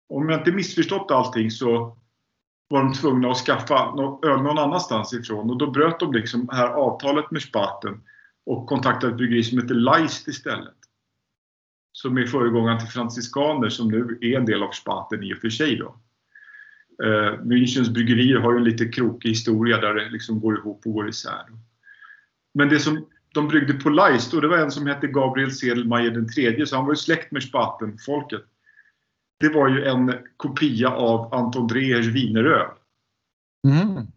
Om jag inte missförstått allting så var de tvungna att skaffa öl någon annanstans ifrån och då bröt de liksom här avtalet med Spaten och kontaktade ett bryggeri som heter Leist istället. Som är föregångaren till Franciskaner som nu är en del av Spaten i och för sig då. Eh, Münchens bryggerier har ju en lite krokig historia där det liksom går ihop och går isär. Men det som de bryggde på Leist, och det var en som hette Gabriel Sedelmeier den tredje, så han var ju släkt med Spaten-folket. Det var ju en kopia av Anton Drehers wieneröl. Mm.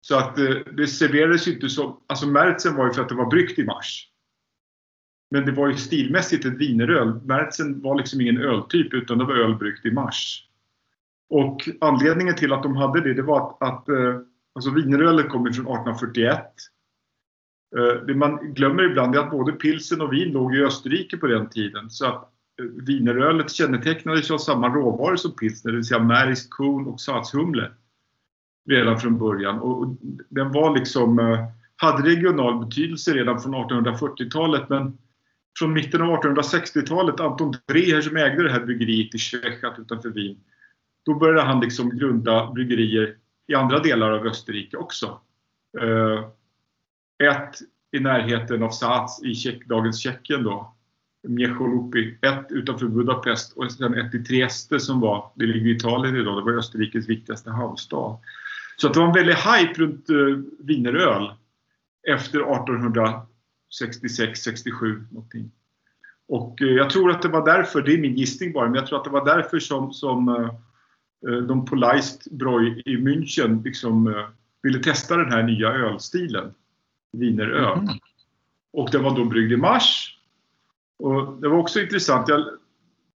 Så att eh, det serverades ju inte som... Alltså Märzen var ju för att det var bryggt i mars. Men det var ju stilmässigt ett wieneröl. Märzen var liksom ingen öltyp utan det var öl bryggt i mars. Och anledningen till att de hade det, det var att, att eh, alltså wienerölet kom från 1841. Eh, det man glömmer ibland är att både pilsen och vin låg i Österrike på den tiden. Så att eh, kännetecknades av samma råvaror som pilsner, det vill säga märgs, korn och satshumle. redan från början. Och den var liksom, eh, hade regional betydelse redan från 1840-talet men från mitten av 1860-talet, Anton Dreher som ägde det här bryggeriet i Tjechat utanför Wien, då började han liksom grunda bryggerier i andra delar av Österrike också. Eh, ett i närheten av Saats i Tjeck, dagens Tjeckien då, Miecholupi. Ett utanför Budapest och sen ett i Trieste som var, det ligger i Italien idag, det var Österrikes viktigaste hamnstad. Så att det var en väldig hype runt uh, wieneröl efter 1866-67 någonting. Och eh, jag tror att det var därför, det är min gissning bara, men jag tror att det var därför som, som de på Leistbräu i München liksom eh, ville testa den här nya ölstilen, wieneröl. Mhm. Och den var då bryggd i mars. Och det var också intressant, jag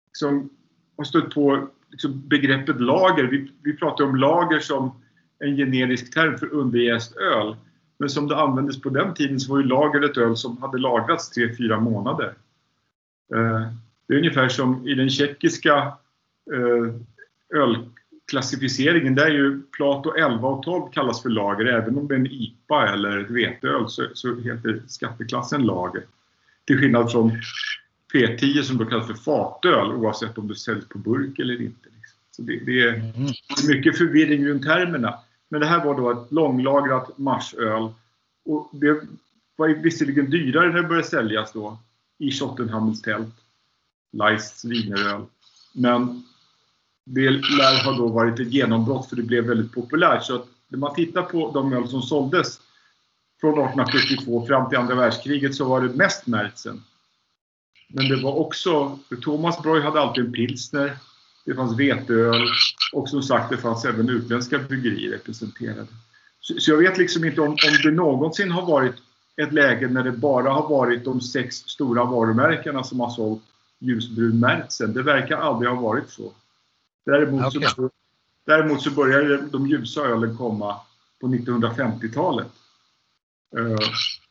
liksom har stött på liksom begreppet lager. Vi, vi pratar om lager som en generisk term för underjäst öl. Men som det användes på den tiden så var ju lager ett öl som hade lagrats 3-4 månader. Eh, Det är ungefär som i den tjeckiska eh, ölklassificeringen. Där är ju Plato 11 och 12 kallas för lager. Även om det är en IPA eller ett veteöl så, så heter skatteklassen lager. Till skillnad från P10 som då kallas för fatöl oavsett om det säljs på burk eller inte. liksom. Så det, det är Mm. mycket förvirring runt termerna. Men det här var då ett långlagrat marsöl. Och det var visserligen dyrare när det började säljas då i Schottenhammels tält. Leists wieneröl. Men det lär ha då varit ett genombrott för det blev väldigt populärt. Så att när man tittar på de öl som såldes från 1872 fram till andra världskriget så var det mest Märzen. Men det var också, Thomas Broy hade alltid en pilsner. Det fanns veteöl och som sagt det fanns även utländska bryggerier representerade. Så, så jag vet liksom inte om, om det någonsin har varit ett läge när det bara har varit de sex stora varumärkena som har sålt ljusbrun Märzen. Det verkar aldrig ha varit så. Däremot, Okej. så, däremot så började de ljusa ölen komma på 1950-talet. Eh,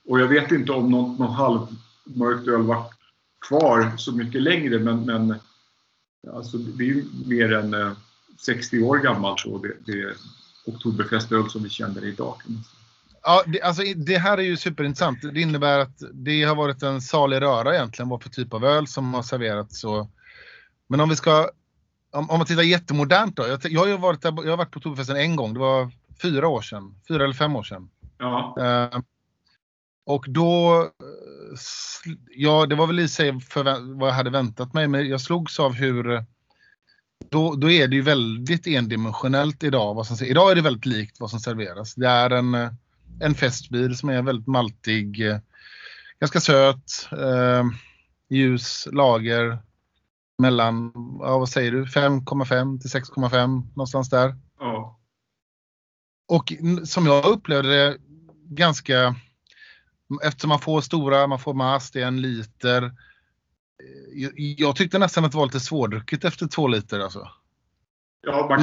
och jag vet inte om någon, någon halvmörkt öl var kvar så mycket längre men, men alltså, det är ju mer än eh, 60 år gammalt då, det, det Oktoberfestöl som vi känner idag. Ja, det, alltså, det här är ju superintressant. Det innebär att det har varit en salig röra egentligen vad för typ av öl som har serverats. Och... Men om vi ska, om, om man tittar jättemodernt då. Jag, jag, har ju varit där, jag har varit på Oktoberfesten en gång. Det var fyra år sedan. Fyra eller fem år sedan. Ja. Eh, och då, eh, ja det var väl i sig förvä- vad jag hade väntat mig, men jag slogs av hur då, då är det ju väldigt endimensionellt idag. Vad som, idag är det väldigt likt vad som serveras. Det är en, eh, en festbil som är väldigt maltig, eh, ganska söt, eh, ljus lager mellan, ja, vad säger du, 5,5 till 6,5 någonstans där. ja. Och som jag upplevde det ganska, eftersom man får stora, man får mass, det är en liter. Eh, Jag, tyckte nästan att det var lite svårdrucket efter två liter alltså. ja man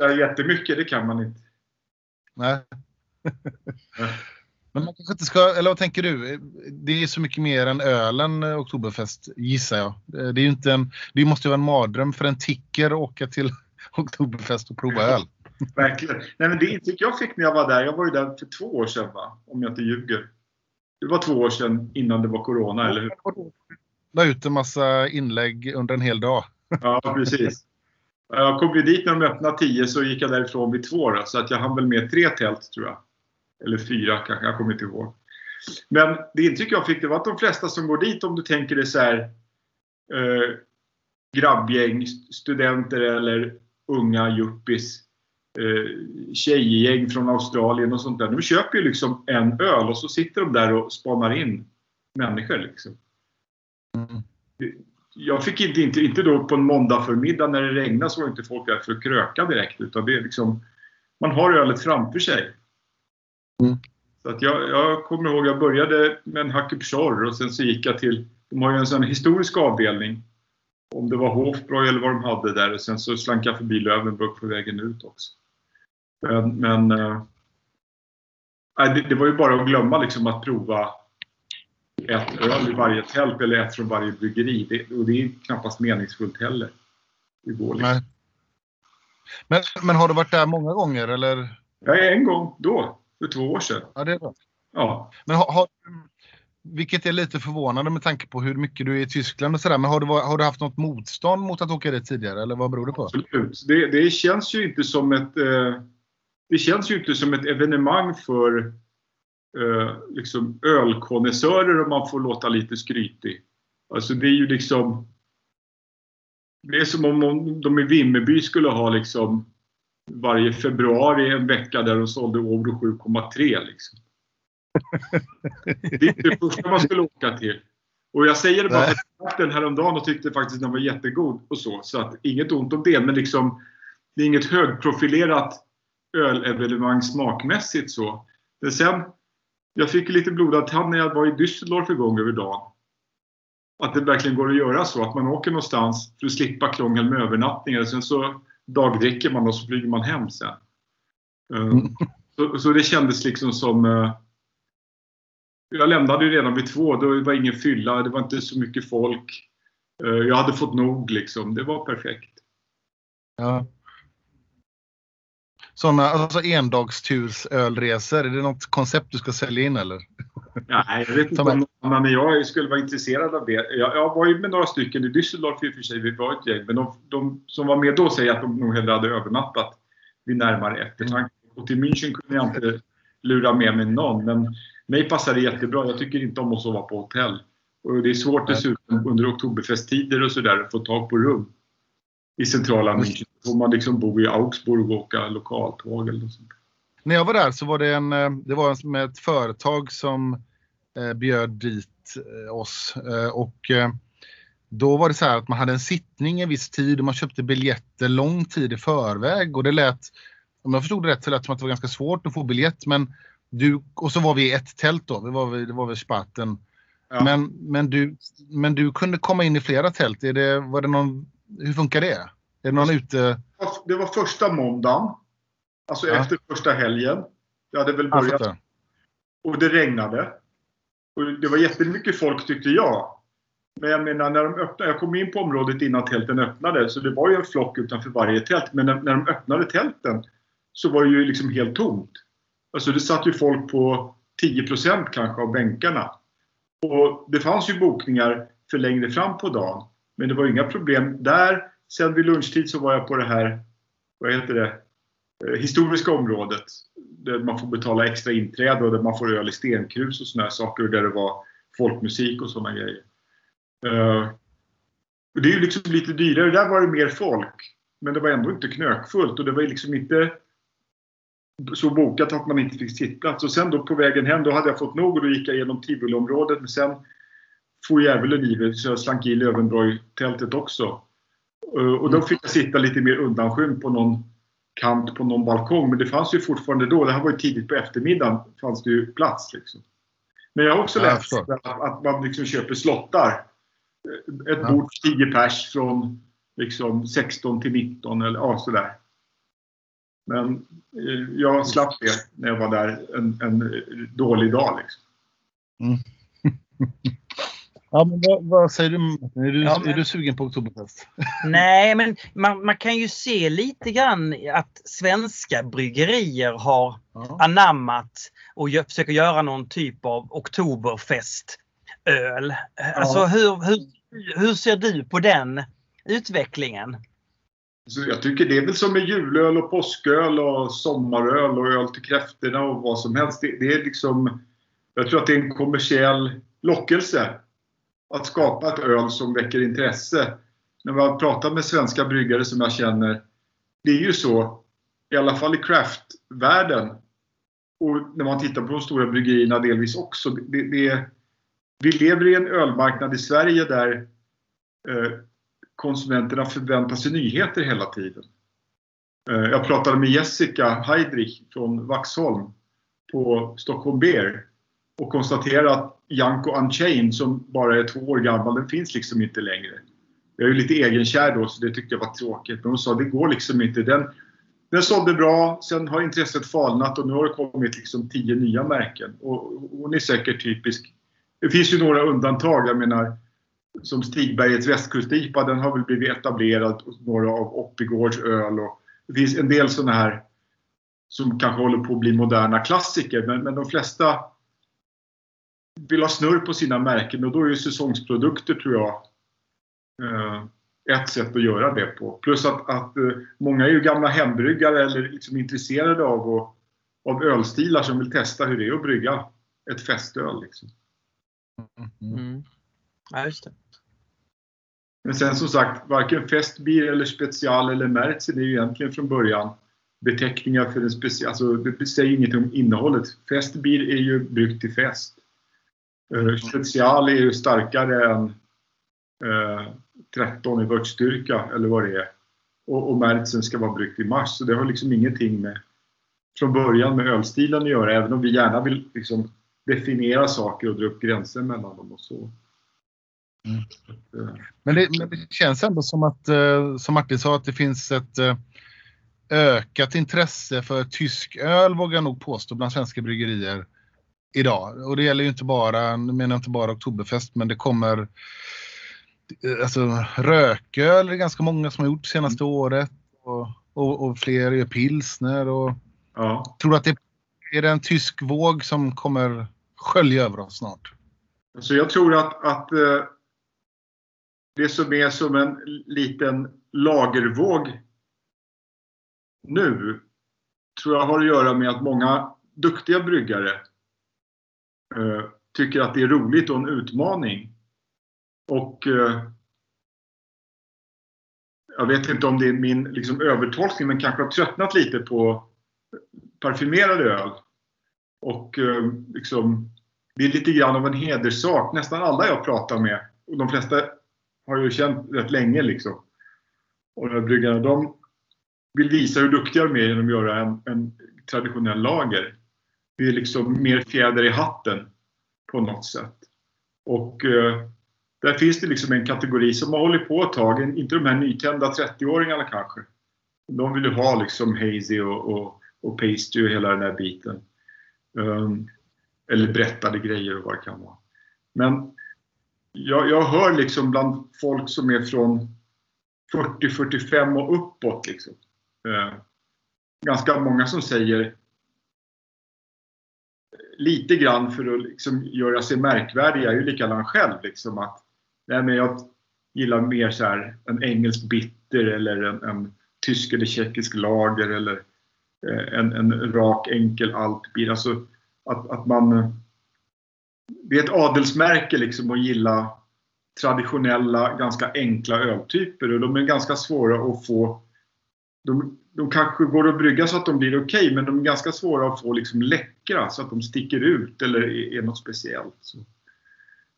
kan ju jättemycket, det kan man inte. Nej. Men man kanske inte ska, eller vad tänker du? Det är så mycket mer än ölen eh, Oktoberfest gissar jag. Det det är ju inte en, det måste ju vara en mardröm för en ticker att åka till Oktoberfest och prova öl. Verkligen. Nej, men det intryck jag fick när jag var där, jag var ju där för två år sedan va? Om jag inte ljuger. Det var två år sedan innan det var Corona, eller hur? La ut en massa inlägg under en hel dag. Ja, precis. Jag kom ju dit när de öppnade 10 så gick jag därifrån vid två då, så att jag hann väl med tre tält tror jag. Eller fyra kanske, jag kommer inte ihåg. Men det intryck jag fick det var att de flesta som går dit, om du tänker dig så här eh, grabbgäng, st- studenter eller unga yuppis, eh, tjejgäng från Australien och sånt där. De köper ju liksom en öl och så sitter de där och spanar in människor liksom Mm. jag fick inte, inte, inte då på en måndag förmiddag när det regnade så var inte folk där för att kröka direkt utan det är liksom man har ölet framför sig. Mm. Så att jag, jag kommer ihåg jag började med en Hackupschorr och sen så gick jag till de har ju en sån historisk avdelning om det var Hofbräu eller vad de hade där och sen så slank jag förbi Löwenburg på vägen ut också. Men, men nej, det, det var ju bara att glömma liksom att prova ett öl i varje tält eller ett från varje bryggeri. Det, och det är knappast meningsfullt heller. Det går liksom. Men, men har du varit där många gånger eller? Ja, en gång då, för två år sedan. Ja, det är bra. Ja. Men har, har, vilket är lite förvånande med tanke på hur mycket du är i Tyskland och sådär. Men har du, har du haft något motstånd mot att åka dit tidigare eller vad beror det på? Absolut. Det, det känns ju inte som ett eh, Det känns ju inte som ett evenemang för eh, liksom ölkonnässörer om man får låta lite skrytig. Alltså det är ju liksom Det är som om om de i Vimmerby skulle ha liksom varje februari en vecka där de sålde Åbro 7,3 liksom. Det är det första man skulle åka till. Och jag säger det bara för att jag den häromdagen och tyckte faktiskt den var jättegod och så. Så att inget ont om det, men liksom det är inget högprofilerat ölevenemang smakmässigt så. Men sen, jag fick lite blodad tand när jag var i Düsseldorf en gång över dagen. Att det verkligen går att göra så, att man åker någonstans för att slippa krångel med övernattningar. Sen så dagdricker man och så flyger man hem sen. Eh, Så, så det kändes liksom som... eh, Jag lämnade ju redan vid två, då var ingen fylla, det var inte så mycket folk. Eh, Jag hade fått nog liksom, det var perfekt. Ja. Sådana alltså endagstursölresor, är det något koncept du ska sälja in eller? Nej, jag vet inte om någon än jag skulle vara intresserad av det. Jag, jag var ju med några stycken i Düsseldorf i och för sig, vi var ett gäng. Men de, de som var med då säger att de nog hellre hade övernattat vid närmare eftertanke. Och till München kunde jag inte lura med mig någon. Men mig passar det jättebra. Jag tycker inte om att sova på hotell. Och det är svårt dessutom under oktoberfesttider och sådär att få tag på rum. I centrala München. Då får man liksom bo i Augsburg och åka lokaltåg eller något sånt. När jag var där så var det, en, eh, det var med ett företag som eh, bjöd dit eh, oss. Och då var det så här att man hade en sittning en viss tid och man köpte biljetter lång tid i förväg. Och det lät, om jag förstod det rätt, så lät det som att det var ganska svårt att få biljett. Men du, och så var vi i ett tält då, vi var vid, det var vid Spaten. Ja. Men, men, du, men du kunde komma in i flera tält. Är det, var det någon, hur funkar det? Är det någon ute... Det var första måndagen. Alltså Ja. efter första helgen. Det hade väl Ja, börjat fattar. och det regnade. Och det var jättemycket folk tyckte jag. Men jag menar, när de öppnade, jag kom in på området innan tälten öppnade, så det var ju en flock utanför varje tält. Men när, när de öppnade tälten så var det ju liksom helt tomt. Alltså det satt ju folk på 10 kanske av bänkarna. Och det fanns ju bokningar för längre fram på dagen. Men det var inga problem där. Sen vid lunchtid så var jag på det här, vad heter det, eh, historiska området. Där man får betala extra inträde och där man får öl i stenkrus och sådana saker. Och där det var folkmusik och sådana grejer. Uh, det är ju liksom lite dyrare. Där var det mer folk. Men det var ändå inte knökfullt och det var liksom inte så bokat att man inte fick sittplats. Och sen då på vägen hem, då hade jag fått nog och då gick jag genom Tivoliområdet. Men sen for djävulen i mig så jag slank i Lövenborg-tältet också. Eh, och då fick jag sitta lite mer undanskymd på någon kant på någon balkong. Men det fanns ju fortfarande då, det här var ju tidigt på eftermiddagen, fanns det ju plats. Liksom. Men jag har också läst att, att man liksom köper slottar. Ett ja. bord 10 pers från liksom 16 till 19 eller ja, sådär. Men eh, jag slapp det när jag var där en, en dålig dag. Liksom. Mm. Ja, men vad, vad, säger du Är du, ja, men... är du sugen på Oktoberfest? Nej, men man, man, kan ju se lite grann att svenska bryggerier har ja. anammat och gör, försöker göra någon typ av Oktoberfestöl. Ja. Alltså hur, hur, hur ser du på den utvecklingen? Så jag tycker det är väl som med julöl och påsköl och sommaröl och öl till kräftorna och vad som helst. Det, det är liksom, jag tror att det är en kommersiell lockelse att skapa ett öl som väcker intresse. När man pratar med svenska bryggare som jag känner, det är ju så, i alla fall i craftvärlden och när man tittar på de stora bryggerierna delvis också. Det, det, vi lever i en ölmarknad i Sverige där eh, konsumenterna förväntar sig nyheter hela tiden. Eh, jag pratade med Jessica Heidrich från Vaxholm på Stockholm Beer och konstaterade att Janko Unchained som bara är två år gammal, den finns liksom inte längre. Jag är ju lite egenkär då så det tyckte jag var tråkigt. Men hon sa det går liksom inte. Den, den sålde bra, sen har intresset falnat och nu har det kommit liksom tio nya märken. Och hon är säkert typisk. Det finns ju några undantag. Jag menar som Stigbergets västkust-IPA, den har väl blivit etablerad. Några av Oppigårds öl och det finns en del sådana här som kanske håller på att bli moderna klassiker. Men, men de flesta vill ha snurr på sina märken och då är ju säsongsprodukter tror jag eh, ett sätt att göra det på. Plus att, att eh, många är ju gamla hembryggare eller liksom intresserade av, och, av ölstilar som vill testa hur det är att brygga ett festöl. Liksom. Mm. Ja, just det. Men sen som sagt, varken festbier eller special eller märtsen är ju egentligen från början beteckningar för en special, alltså det säger inget om innehållet. Festbier är ju bryggt till fest. Uh, special är ju starkare än uh, 13 i vörtstyrka eller vad det är. Och, och märtsen ska vara bryggt i mars, så det har liksom ingenting med från början med ölstilen att göra, även om vi gärna vill liksom definiera saker och dra upp gränser mellan dem och så. Mm. Men, det, men, det, känns ändå som att, eh, som Martin sa, att det finns ett eh, ökat intresse för tysk öl, vågar jag nog påstå, bland svenska bryggerier idag. Och det gäller ju inte bara, nu menar jag inte bara Oktoberfest, men det kommer eh, Alltså rököl är det ganska många som har gjort senaste mm. året. Och, och, och, fler gör pilsner. Och, ja. Tror du att det är det en tysk våg som kommer skölja över oss snart? Så jag tror att, att det som är som en liten lagervåg nu tror jag har att göra med att många duktiga bryggare eh, Eh, tycker att det är roligt och en utmaning. Och eh, jag vet inte om det är min liksom, övertolkning men kanske har tröttnat lite på parfymerad öl. Och eh, liksom, det är lite grann av en hederssak. Nästan alla jag pratar med, och de flesta har ju känt rätt länge liksom. Och de bryggarna, de vill visa hur duktiga de är genom att göra en, en traditionell lager. Det är liksom mer fjäder i hatten på något sätt. Och eh, där finns det liksom en kategori som har hållit på ett tag, inte de här nytända 30-åringarna kanske. De vill ju ha liksom hazy och, och, och pastry och hela den här biten. Um, eller berättade grejer och vad det kan vara. Men jag, jag hör liksom bland folk som är från 40-45 och uppåt liksom. Eh, ganska många som säger lite grann för att liksom göra sig märkvärdig. Jag är ju likadan själv. Liksom, att, nej, men jag gillar mer så här, en engelsk bitter eller en, en tysk eller tjeckisk lager eller eh, en, en rak enkel altbier. Alltså att, att man... Det är ett adelsmärke liksom att gilla traditionella, ganska enkla öltyper och de är ganska svåra att få... De, de kanske går att brygga så att de blir okej, okay, men de är ganska svåra att få liksom läckra så att de sticker ut eller är, är något speciellt. Så,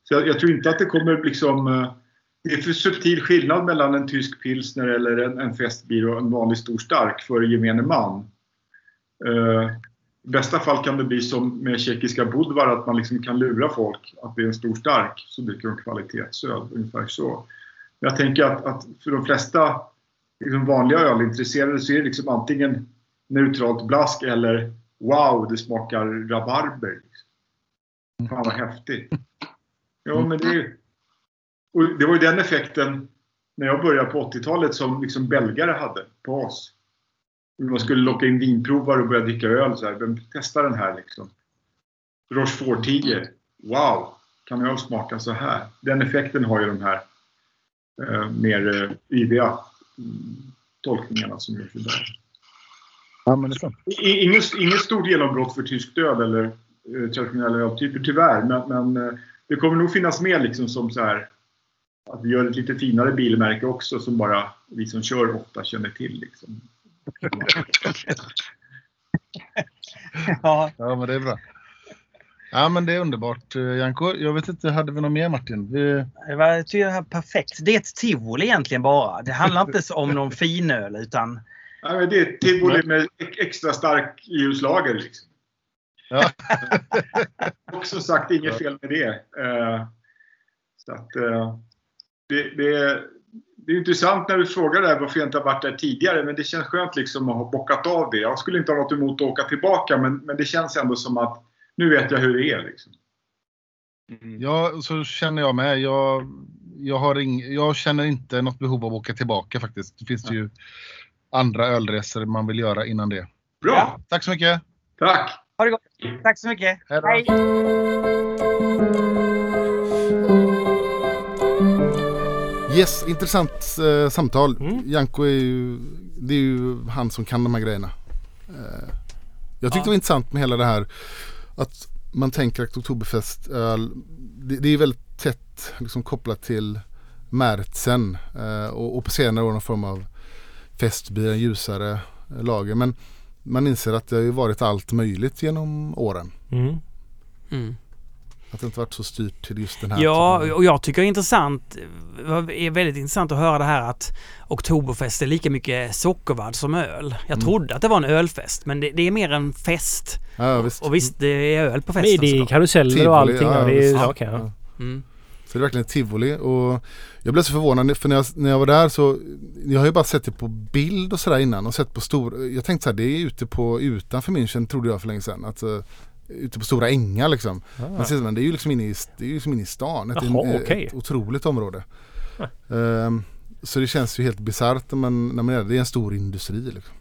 så jag, jag, tror inte att det kommer liksom... Eh, det är för subtil skillnad mellan en tysk pilsner eller en, en festbier och en vanlig stor stark för gemene man. Uh, I bästa fall kan det bli som med tjeckiska Budvar att man liksom kan lura folk att det är en stor stark så dricker de kvalitetsöl. Ungefär så. Men jag tänker att, att för de flesta liksom vanliga ölintresserade så är det liksom antingen neutralt blask eller wow, det smakar rabarber. Fan vad häftigt. Ja, men det, är och det var ju den effekten när jag började på 80-talet som liksom belgare hade på oss. Man skulle locka in vinprovare och börja dricka öl. Så här. Vem testar den här liksom. Rochefort 10. Wow! Kan öl smaka så här? Den effekten har ju de här eh, mer eh, yviga tolkningarna som görs idag. Ja, men Inget, inget stort genombrott för tyskt öl eller eh, traditionella öltyper tyvärr. Men, men eh, det kommer nog finnas med liksom som så här att vi gör ett lite finare bilmärke också som bara vi som kör ofta känner till. Liksom. Ja, Ja, men det är bra. Ja, men det är underbart, eh, Janko. Jag vet inte, hade vi något mer Martin? Vi... det var jag tycker det här perfekt. Det är ett tivoli egentligen bara. Det handlar inte så om någon finöl utan men det är tivoli med ex- extra stark ljuslager. Liksom. Ja. Också sagt, inget fel med det. Eh, så att, eh, det, det, är- det är intressant när du frågar där varför jag inte har varit där tidigare, men det känns skönt liksom att ha bockat av det. Jag skulle inte ha något emot att åka tillbaka, men, men det känns ändå som att nu vet jag hur det är. Liksom. Ja, så känner jag med. Jag, jag, har ing, jag känner inte något behov av att åka tillbaka faktiskt. Det finns ju andra ölresor man vill göra innan det. Bra! Tack så mycket! Tack! ha det gott. Tack så mycket. Hej då. Hej. Yes, intressant eh, samtal. Mm. Janko är ju, det är ju han som kan de här grejerna. Eh, jag tyckte det var intressant med hela det här att man tänker att Oktoberfestöl, det, det är väldigt tätt liksom kopplat till märtsen eh, och, och på senare år någon form av festbier, en ljusare lager. Men man inser att det har ju varit allt möjligt genom åren. Mm. Mm. Att det inte varit så styrt till just den här Ja, typen och jag tycker det är intressant. Är väldigt intressant att höra det här att Oktoberfest är lika mycket sockervadd som öl. Jag Mm. trodde att det var en ölfest, men det, det är mer en fest. Ja, visst. Och visst, det är öl på Men festen det är såklart. karuseller Tivoli, och allting. ja, Ja, det är, ja, okej, ja. Mm. Så det är verkligen tivoli och jag blev så förvånad för när jag, när jag var där så Jag har ju bara sett det på bild och sådär innan och sett på stor Jag tänkte så här, det är ute på utanför München trodde jag för länge sedan. Att, eh, ute på stora ängar liksom. Men, sen, men det är ju liksom inne i, det är ju liksom inne i stan. Ett, Jaha, ett, okej. ett otroligt område. Ehm, så det känns ju helt bisarrt när man, när man är. Det är en stor industri liksom.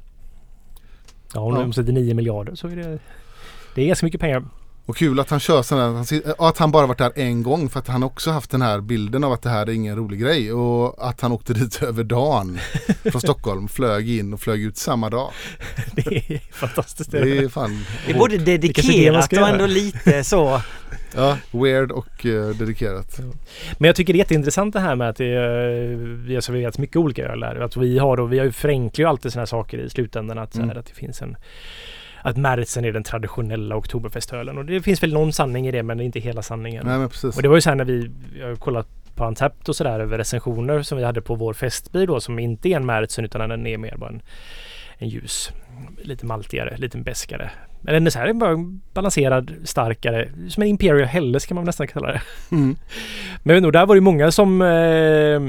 Ja, om de omsätter 9 miljarder så är det... Det är ganska mycket pengar. Och kul att han kör sådana sit- att han bara varit där en gång för att han också haft den här bilden av att det här är ingen rolig grej och att han åkte dit över dagen från Stockholm, flög in och flög ut samma dag. Det är fantastiskt. Det är fan Det är både det dedikerat ska och ändå lite så. ja, weird och eh, dedikerat. Men jag tycker det är jätteintressant det här med att det vi har serverat mycket olika öl där. Att vi har och vi har ju förenklar ju alltid sådana här saker i slutändan. Att, så här, Mm. att det finns en att Märzen är den traditionella oktoberfestölen. Och det finns väl någon sanning i det men det är inte hela sanningen. Nej men precis. Och det var ju så här när vi jag har kollat på Antapt och sådär över recensioner som vi hade på vår festbil då som inte är en Märzen utan den är mer bara en, en ljus. Lite maltigare, lite beskare. Men den är så här bara balanserad, starkare. Som en Imperial Helles kan man nästan kalla det. Mm. Men nog, där var det många som eh,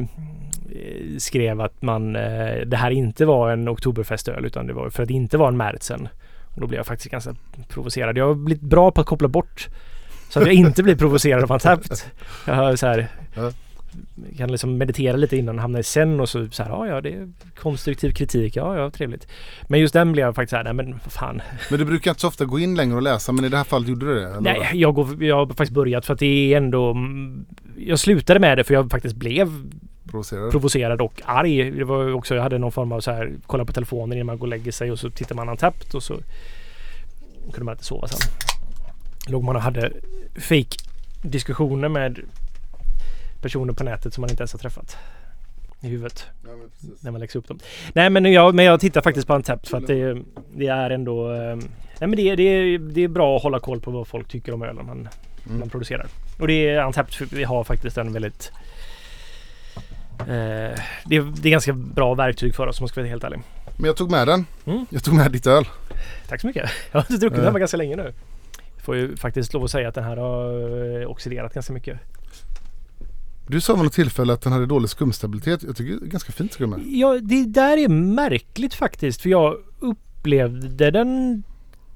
skrev att man eh, det här inte var en oktoberfestöl utan det var för att det inte var en Märzen. Och då blev jag faktiskt ganska provocerad. Jag har blivit bra på att koppla bort så att jag inte blir provocerad av Antapt. Jag har så här, kan liksom meditera lite innan och hamna i sen och så, så här, ja ja det är konstruktiv kritik, ja ja trevligt. Men just den blev jag faktiskt så här, nej men vad fan. Men du brukar inte så ofta gå in längre och läsa men i det här fallet gjorde du det? Eller? Nej, jag, går, jag har faktiskt börjat för att det är ändå... Jag slutade med det för jag faktiskt blev Provocerad? provocerad och arg. Det var också, jag hade någon form av så här, kolla på telefonen innan man går och lägger sig och så tittar man antappt och så kunde man inte sova sen. Låg man och hade fake diskussioner med personer på nätet som man inte ens har träffat i huvudet Ja, när man lägger upp dem. Nej men jag, men jag tittar faktiskt på Antept för att det, det är ändå... eh, Nej men det, det, det är bra att hålla koll på vad folk tycker om ölen man, Mm. man producerar. Och det är Antept, vi har faktiskt en väldigt... Eh, det, är, det är ganska bra verktyg för oss om man ska vara helt ärlig. Men jag tog med den. Mm. Jag tog med ditt öl. Tack så mycket. Jag har inte druckit Ja. den här ganska länge nu. Får ju faktiskt lov att säga att den här har eh, oxiderat ganska mycket. Du sa vid något tillfälle att den hade dålig skumstabilitet. Jag tycker det är ganska fint skum. Ja, det där är märkligt faktiskt. För jag upplevde den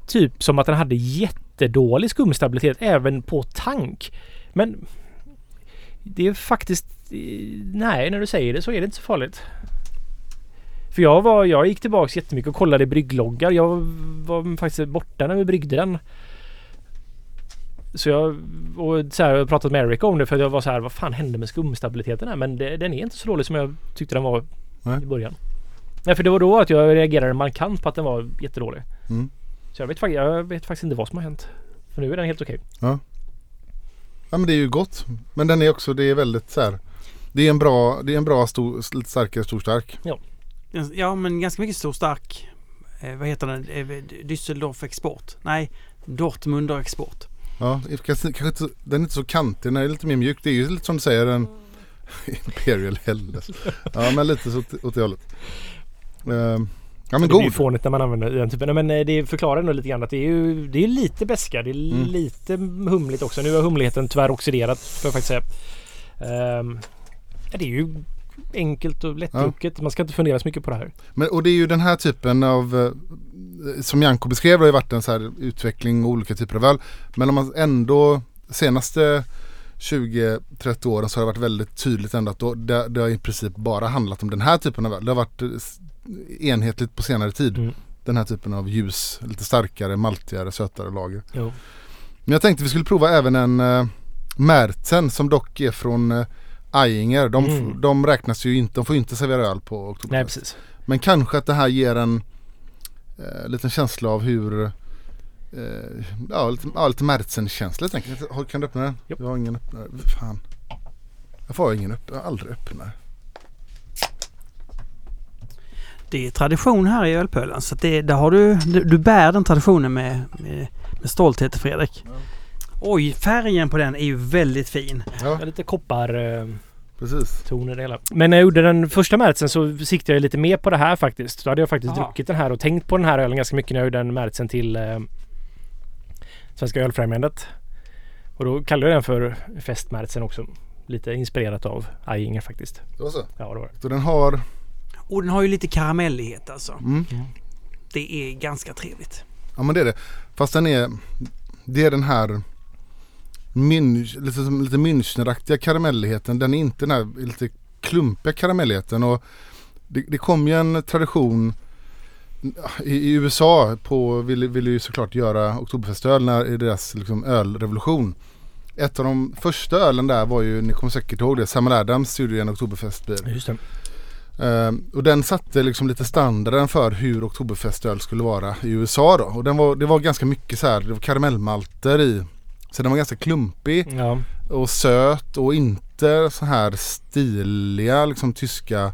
typ som att den hade jättedålig skumstabilitet även på tank. Men det är faktiskt... Nej, när du säger det så är det inte så farligt. För jag, var, jag gick tillbaks jättemycket och kollade bryggloggar. Jag var faktiskt borta när vi bryggde den. Så jag och så här, jag pratat med Eric om det för jag var så här, vad fan hände med skumstabiliteten här? Men det, den är inte så dålig som jag tyckte den var Nej. i början. Nej för det var då att jag reagerade markant på att den var jättedålig. Mm. Så jag vet, jag vet faktiskt inte vad som har hänt. För nu är den helt okej. Ja men det är ju gott. Men den är också, det är väldigt så här. Det är en bra, det är en bra stor, lite starkare stor stark. Ja men ganska mycket stor stark. Eh, vad heter den? Eh, Düsseldorf Export? Nej, Dortmunder Export. Ja, kanske, kanske inte, den är inte så kantig, den är lite mer mjuk. Det är ju lite som du säger en Imperial Helles. Ja men lite så åt- åt det hållet. Ehm, ja men det blir ju god. fånigt när man använder den typen. Men eh, det förklarar nog lite grann att det är ju det är lite beska. Det är Mm. lite humligt också. Nu har humligheten tyvärr oxiderat får jag faktiskt säga. Ja, det är ju enkelt och lättdrucket. Man ska inte fundera så mycket på det här. Men, och det är ju den här typen av eh, som Janko beskrev det har ju varit en så här utveckling och olika typer av öl. Men om man ändå senaste 20-30 åren så har det varit väldigt tydligt ändå att då, det, det har i princip bara handlat om den här typen av öl. Det har varit eh, enhetligt på senare tid. Mm. Den här typen av ljus, lite starkare, maltigare, sötare lager. Jo. Men jag tänkte vi skulle prova även en uh, Märzen som dock är från uh, Ajinger. De, Mm. de räknas ju inte, de får inte servera öl på Nej Oktoberfest. precis. Men kanske att det här ger en eh, liten känsla av hur eh, ja, lite, ja, lite Märzen-känsla helt enkelt. Kan du öppna den? Jag har ingen öppnare. Fan. Jag får ingen öppnare. Jag har aldrig öppnare. Det är tradition här i Ölpölen så det, där har du, du, du bär den traditionen med, med, med stolthet Fredrik. Oj, färgen på den är ju väldigt fin. Ja, lite kopparton eh, precis. det hela. Men när jag gjorde den första märtsen så siktade jag lite mer på det här faktiskt. Då hade jag faktiskt Aha. druckit den här och tänkt på den här ölen ganska mycket när jag gjorde den märtsen till eh, Svenska Ölfrämjandet. Och då kallade jag den för festmärtsen också. Lite inspirerat av Ajinger faktiskt. Det var så. Ja, det var det. Så den har, Och den har ju lite karamellighet alltså. mm, Det är ganska trevligt. ja men det är det. Fast den är, det är den här Münch, lite, lite Münchneraktiga karamelligheten. Den är inte den här lite klumpiga karamelligheten. Och det, det kom ju en tradition i, i USA på, ville, ville ju såklart göra Oktoberfestöl när, i deras liksom, ölrevolution. Ett av de första ölen där var ju, ni kommer säkert ihåg det, Samuel Adams gjorde ju en Oktoberfestbil. Just det. Ehm, och den satte liksom lite standarden för hur Oktoberfestöl skulle vara i USA då. Och den var, det var ganska mycket så här, det var karamellmalter i. Så den var ganska klumpig Ja. och söt och inte så här stiliga liksom tyska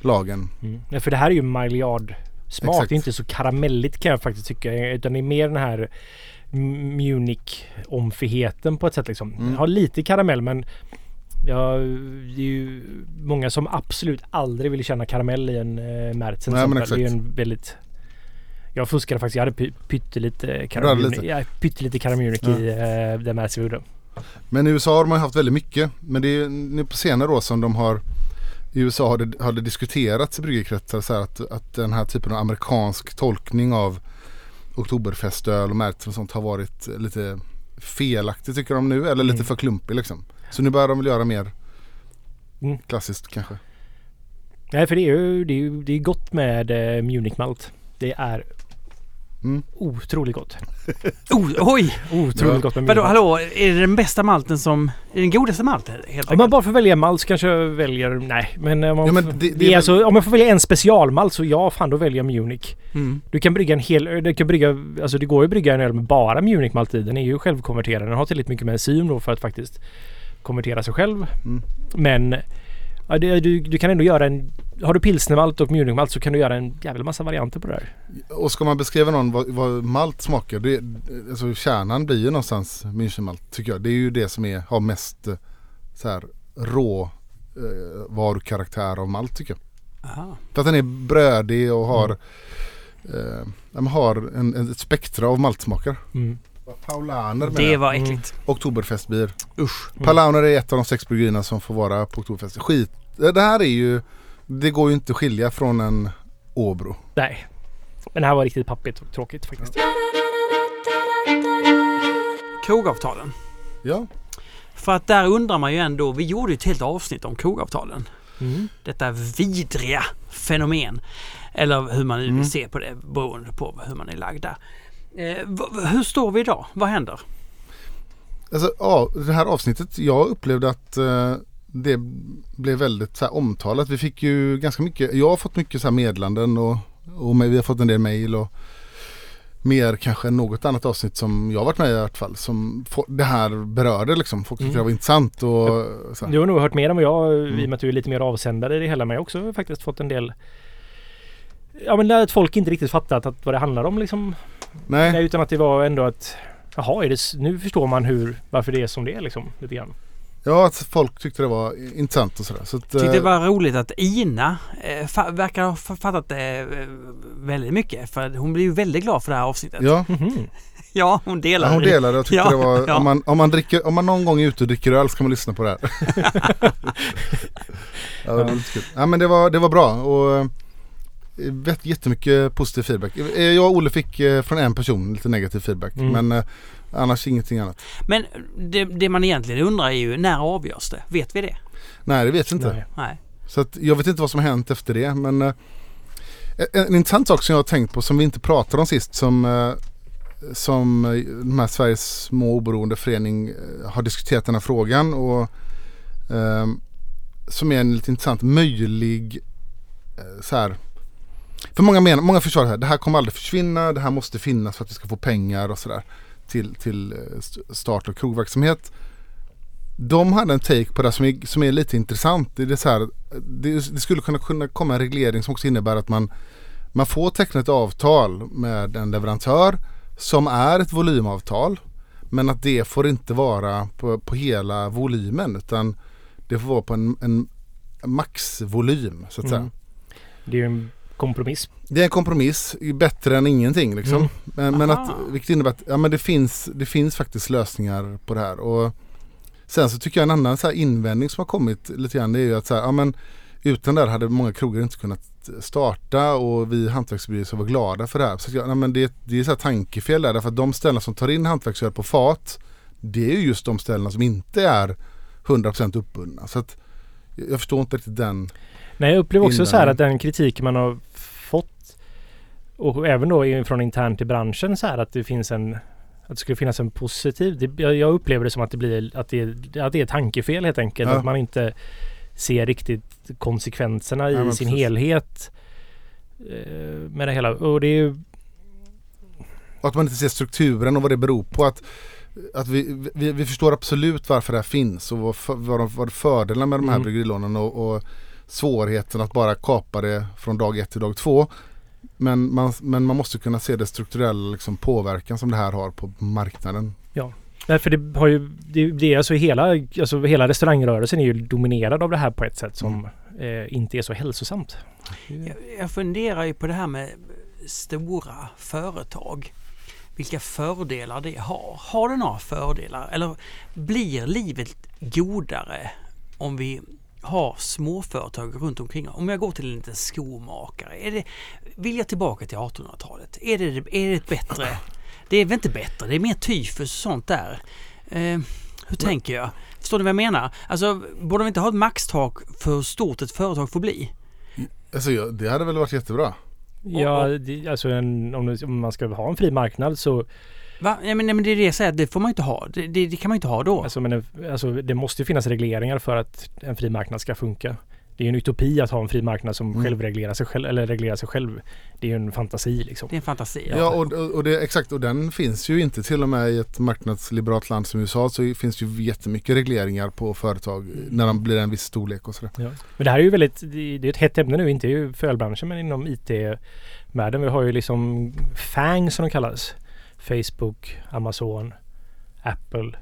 lagen. Mm. Ja, för det här är ju Maillard smak. Exakt. Det är inte så karamelligt kan jag faktiskt tycka. Utan det är mer den här Munich-omfigheten på ett sätt liksom. Mm. Har lite karamell men Ja, det är ju många som absolut aldrig vill känna karamell i en uh, Märzen. Nej, Det är ju en väldigt Jag fuskade faktiskt. Jag hade py- pyttelite? Ja, pyttelite karamell Ja. i uh, den vi gjorde. Men i USA har man haft väldigt mycket. Men det är nu på senare år som de har i USA har det, har det diskuterats i bryggerkretsar så här att, att den här typen av amerikansk tolkning av Oktoberfestöl och Märzen och sånt har varit lite felaktigt tycker de nu. Eller lite Mm. för klumpig liksom. Så nu börjar de väl göra mer Mm. Klassiskt kanske. Nej, för det är ju det är, det är gott med eh, Munich malt. Det är Mm. otroligt gott. Oh, oj! Otroligt Ja. gott med Munich Vadå, hallå? Är det den bästa malten som... Är det den godaste malten helt Om enkelt? man bara får välja malt så kanske jag väljer... Nej, men, om, man, Ja, men får- det- det, det är väl- alltså, om jag får välja en specialmalt så ja, fan då väljer jag Munich. Mm. Du kan brygga en hel... Du kan brygga... Alltså det går ju att brygga en öl med bara Munich-malt i. Den är ju självkonverterad. Den har tillräckligt mycket med enzym då för att faktiskt konvertera sig själv. Mm. Men... Ja, det, du, du kan ändå göra en... Har du pilsnermalt och Munich-malt så kan du göra en jävla massa varianter på det där. Och ska man beskriva någon vad, vad malt smakar, det, alltså kärnan blir ju någonstans Münchenmalt tycker jag. Det är ju det som är, har mest eh, så här rå eh, varukaraktär av malt tycker jag. Aha. För att den är brödig och har, eh, den har en, en ett spektra av maltsmaker. Mm. Paulaner med Det var äckligt. Oktoberfestbier. Usch. Mm. Paulaner är ett av de sex bryggerierna som får vara på Oktoberfest. Skit. Det här är ju, det går ju inte att skilja från en Åbro. Nej. Men det här var riktigt pappigt och tråkigt faktiskt. Krogavtalen. Ja, För att där undrar man ju ändå, vi gjorde ju ett helt avsnitt om krogavtalen. Mm. Detta vidriga fenomen. Eller hur man nu Mm. vill se på det beroende på hur man är lagd där. Eh, hur står vi idag? Vad händer? Alltså ja, det här avsnittet, jag upplevde att eh, det blev väldigt så här, omtalat. Vi fick ju ganska mycket, jag har fått mycket så här meddelanden och, och vi har fått en del mejl och mer kanske än något annat avsnitt som jag varit med i i alla fall. Som det här berörde liksom. Folk tyckte Mm. det var intressant och så här. Du har nog hört mer än vad jag, Mm. i och med att du är lite mer avsändare i det hela. Men jag har också faktiskt fått en del... Ja men att folk inte riktigt fattat att vad det handlar om liksom. Nej, Nej, utan att det var ändå att... Jaha, är det, nu förstår man hur, varför det är som det är liksom. Lite grann. Ja att folk tyckte det var intressant och sådär. Så att, Tyckte det eh, var roligt att Ina eh, fa- verkar ha fa- fattat det eh, väldigt mycket. För hon blev ju väldigt glad för det här avsnittet. Ja, Mhm. Ja, hon delade ja, hon delade och tyckte Ja, det var, ja. om, man, om, man dricker, om man någon gång är ute och dricker öl ska man lyssna på det här. ja, det var. Ja, men det var, det var bra och eh, jättemycket positiv feedback. Eh, Jag och Olle fick eh, från en person lite negativ feedback Mm. men eh, annars ingenting annat. Men det, det man egentligen undrar är ju när avgörs det? Vet vi det? Nej det vet vi inte. Nej. Så att jag vet inte vad som har hänt efter det men eh, en, en intressant sak som jag har tänkt på som vi inte pratade om sist som eh, som eh, de här Sveriges små oberoende förening eh, har diskuterat den här frågan och som är en lite intressant möjlig eh, så här för många, menar, många förstår det här, det här kommer aldrig försvinna, det här måste finnas för att vi ska få pengar och sådär till, till eh, start och krogverksamhet. De hade en take på det som är, som är lite intressant. Det, är så här, det, det skulle kunna, kunna komma en reglering som också innebär att man, man får teckna ett avtal med en leverantör som är ett volymavtal. Men att det får inte vara på, på hela volymen utan det får vara på en, en maxvolym så att säga. Mm. Det är ju en kompromiss. Det är en kompromiss, bättre än ingenting liksom. Mm. Men, men att, vilket innebär att ja, men det, finns, det finns faktiskt lösningar på det här. Och sen så tycker jag en annan så här invändning som har kommit lite grann det är ju att så här, ja, men, utan det här hade många krogar inte kunnat starta och vi hantverksbyrå ska vara glada för det här. Så att jag, ja, men det, det är så här tankefel där därför att de ställena som tar in hantverksöl på fat det är ju just de ställena som inte är 100% uppbundna. Så att jag förstår inte riktigt den. Nej, jag upplever också så här att den kritik man har fått och även då från internt i branschen så här att det finns en att det skulle finnas en positiv. Det, jag, upplever det som att det blir att det, att det är tankefel helt enkelt. Ja. Att man inte ser riktigt konsekvenserna i Ja, sin precis. helhet. eh, Med det hela. Och det är ju Och att man inte ser strukturen och vad det beror på. Att, att vi, vi, vi förstår absolut varför det här finns och vad, vad, de- vad fördelarna med de här Mm. bryggerilånen och, och svårigheten att bara kapa det från dag ett till dag två. Men man, men man måste kunna se det strukturella liksom, påverkan som det här har på marknaden. Nej, för det har ju, det, det är alltså hela, alltså hela restaurangrörelsen är ju dominerad av det här på ett sätt som eh, inte är så hälsosamt. Jag, jag funderar ju på det här med stora företag. Vilka fördelar det har. Har det några fördelar? Eller blir livet godare om vi har småföretag runt omkring? Om jag går till en liten skomakare. Är det, vill jag tillbaka till 1800-talet? Är det, är det ett bättre? Det är väl inte bättre? Det är mer tyfus och sånt där. Eh, Hur tänker jag? Förstår ni vad jag menar? Alltså, borde de inte ha ett maxtak för hur stort ett företag får bli? Alltså, det hade väl varit jättebra. Ja, det, alltså en, om man ska ha en fri marknad så Va? Ja, men, nej, men det är det jag säger, det får man inte ha. Det, det, det kan man inte ha då. Alltså, men, en- alltså, det måste ju finnas regleringar för att en fri marknad ska funka. Det är ju en utopi att ha en fri marknad som Mm. själv reglerar sig själv, eller reglerar sig själv. Det är ju en fantasi liksom. Det är en fantasi. Ja, och, och, och det, exakt och den finns ju inte till och med i ett marknadsliberalt land som USA så finns det ju jättemycket regleringar på företag när de blir en viss storlek och sådär. Ja. Men det här är ju väldigt, det det är ett hett ämne nu, inte i för ölbranschen men inom IT-världen. Vi har ju liksom FANG som de kallas. Facebook, Amazon, Apple,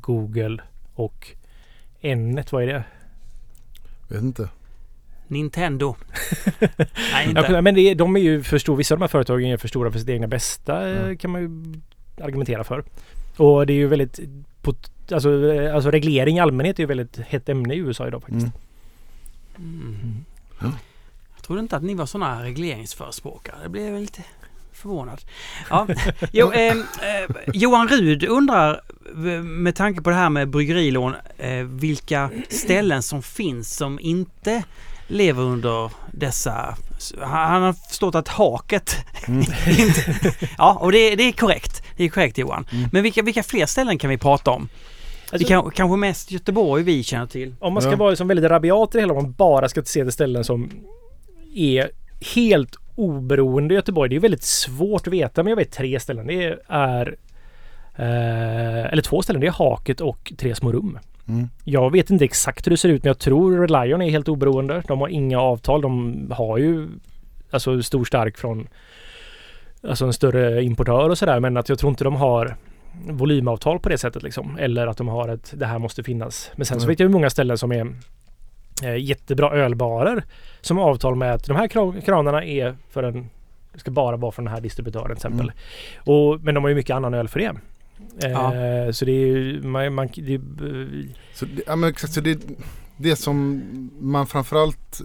Google och Nnet, vad är det? Vet inte. Nintendo. nej, inte. Ja, men det, de är ju för stora, vissa av de här företagen är för stora för sitt egna bästa eh, Mm. kan man ju argumentera för. Och det är ju väldigt, alltså, eh, alltså reglering i allmänhet är ju väldigt hett ämne i USA idag faktiskt. Mm. Mm. Ja. Jag trodde inte att ni var sådana regleringsförespråkare. Det blev lite förvånad. Ja. Jo, eh, eh, Johan Rud undrar eh, med tanke på det här med bryggerilån eh, vilka ställen som finns som inte lever under dessa... Han har förstått att haket inte... Ja, och det, det är korrekt. Det är korrekt Johan. Mm. Men vilka, vilka fler ställen kan vi prata om? det Alltså- kan, kanske mest Göteborg vi känner till. Om man ska Ja. vara liksom väldigt rabiat i det hela, om man bara ska se till ställen som är helt oberoende Göteborg. Det är väldigt svårt att veta, men jag vet tre ställen. Det är eh, eller två ställen. Det är Haket och Tre små rum. Mm. Jag vet inte exakt hur det ser ut, men jag tror Red Lion är helt oberoende. De har inga avtal. De har ju alltså stor stark från alltså en större importör och sådär, men att jag tror inte de har volymavtal på det sättet liksom. Eller att de har ett, det här måste finnas. Men sen så Nej. vet jag hur många ställen som är jättebra ölbarer som avtal med att de här kra- kranarna är för en ska bara vara från den här distributören till exempel. Och, men de har ju mycket annan öl för det. Eh, Så det är ju, man, man, det, Så, det- ja, men så det, det som man framförallt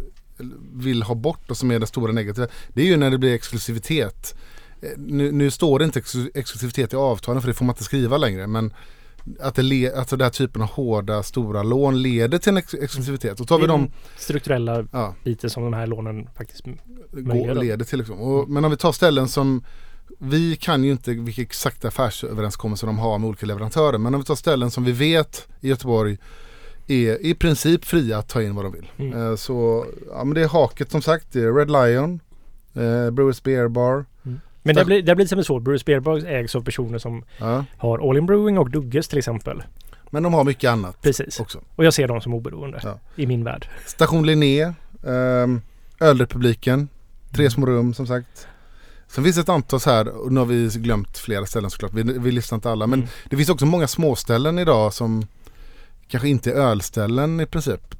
vill ha bort och som är det stora negativa det är ju när det blir exklusivitet. Eh, Nu, nu står det inte ex exklusivitet i avtalen för det får man inte skriva längre men att det le, alltså den här typen av hårda stora lån leder till en ex exklusivitet. Och tar vi de strukturella ja, biten som de här lånen faktiskt går, leder till. Liksom. Och, men om vi tar ställen som vi kan ju inte vilka exakta affärsöverenskommelser de har med olika leverantörer. Men om vi tar ställen som vi vet i Göteborg är i princip fria att ta in vad de vill. Mm. Eh, Så ja, men det är Haket som sagt, det är Red Lion, eh, Brewers Beer Bar. Men det blir, det blir lite svårt. Bruce Beerberg ägs av personer som Ja. har All In Brewing och Dugges till exempel. Men de har mycket annat Precis. också. Och jag ser dem som oberoende Ja. i min värld. Station Linné, ehm, Ölrepubliken, Tre små rum som sagt. Sen finns det ett antal så här, och nu har vi glömt flera ställen såklart, vi, vi listar inte alla. Men Mm. det finns också många småställen idag som kanske inte är ölställen i princip.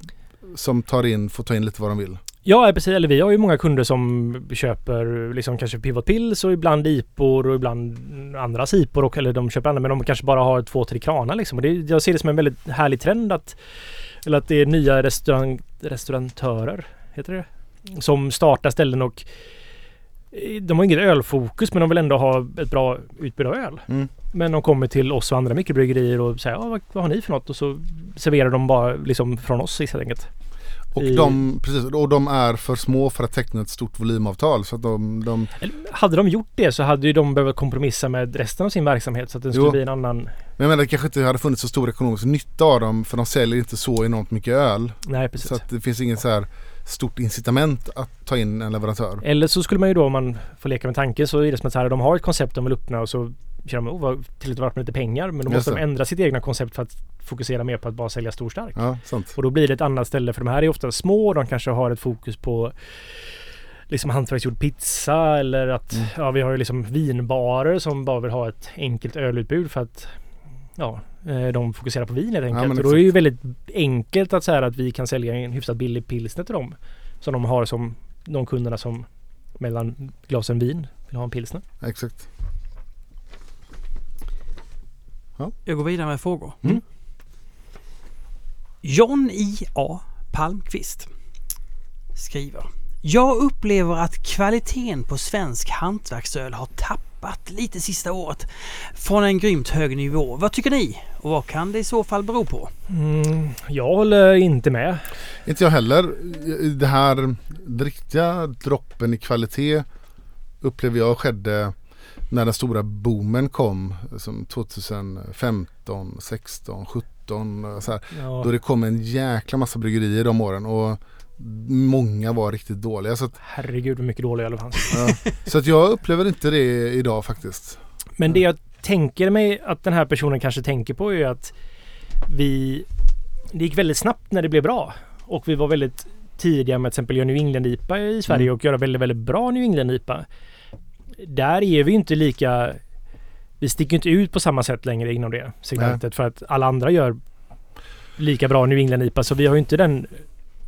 Som tar in, får ta in lite vad de vill. Ja, precis. Eller vi har ju många kunder som köper liksom kanske Pivot Pills och ibland IPor och ibland andra IPor och eller de köper andra men de kanske bara har två, tre kranar liksom. Och det, jag ser det som en väldigt härlig trend att eller att det är nya restaurang, restaurantörer, heter det? Som startar ställen och eh, de har inget ölfokus men de vill ändå ha ett bra utbud av öl. Mm. Men de kommer till oss och andra mikrobryggerier och säger ja, vad, vad har ni för något? Och så serverar de bara liksom från oss helt enkelt. Och, I- de, precis, och de är för små för att teckna ett stort volymavtal. Så att de, de hade de gjort det så hade ju de behövt kompromissa med resten av sin verksamhet så att den skulle Jo. bli en annan... men jag menar det kanske inte hade funnits så stor ekonomisk nytta av dem för de säljer inte så enormt mycket öl. Nej precis. Så att det finns inget så här stort incitament att ta in en leverantör. Eller så skulle man ju då om man får leka med tanken så är det som att så här, de har ett koncept de vill öppna och så känner de oh, vad tillräckligt varit med lite pengar men då måste de ändra sitt egna koncept för att fokusera mer på att bara sälja stor stark. Ja. Och då blir det ett annat ställe för de här är ofta små de kanske har ett fokus på liksom hantverksgjord pizza eller att Mm. ja, vi har ju liksom vinbarer som bara vill ha ett enkelt ölutbud för att ja, de fokuserar på vin helt enkelt. men och då är det ju väldigt enkelt att säga att vi kan sälja en hyfsat billig pilsner till dem. Som de har som de kunderna som mellan glasen vin vill ha en pilsner. Exakt. Jag går vidare med frågor. Mm. John I.A. Palmqvist skriver. Jag upplever att kvaliteten på svensk hantverksöl har tappat tappat lite sista året från en grymt hög nivå. Vad tycker ni? Och vad kan det i så fall bero på? Mm, jag håller inte med. Inte jag heller. Det här riktiga droppen i kvalitet upplever jag skedde när den stora boomen kom som 2015, 16, 17 så här, Ja. Då det kom en jäkla massa bryggerier de åren och många var riktigt dåliga. Så att, Herregud vad mycket dåliga det fanns. ja. så att jag upplever inte det idag faktiskt. Men det jag tänker mig att den här personen kanske tänker på är att vi... Det gick väldigt snabbt när det blev bra. Och vi var väldigt tidiga med att till exempel göra New England-IPA i Sverige Mm. och göra väldigt, väldigt bra New England-IPA. Där är vi inte lika... Vi sticker inte ut på samma sätt längre inom det segmentet för att alla andra gör lika bra New England-IPA så vi har ju inte den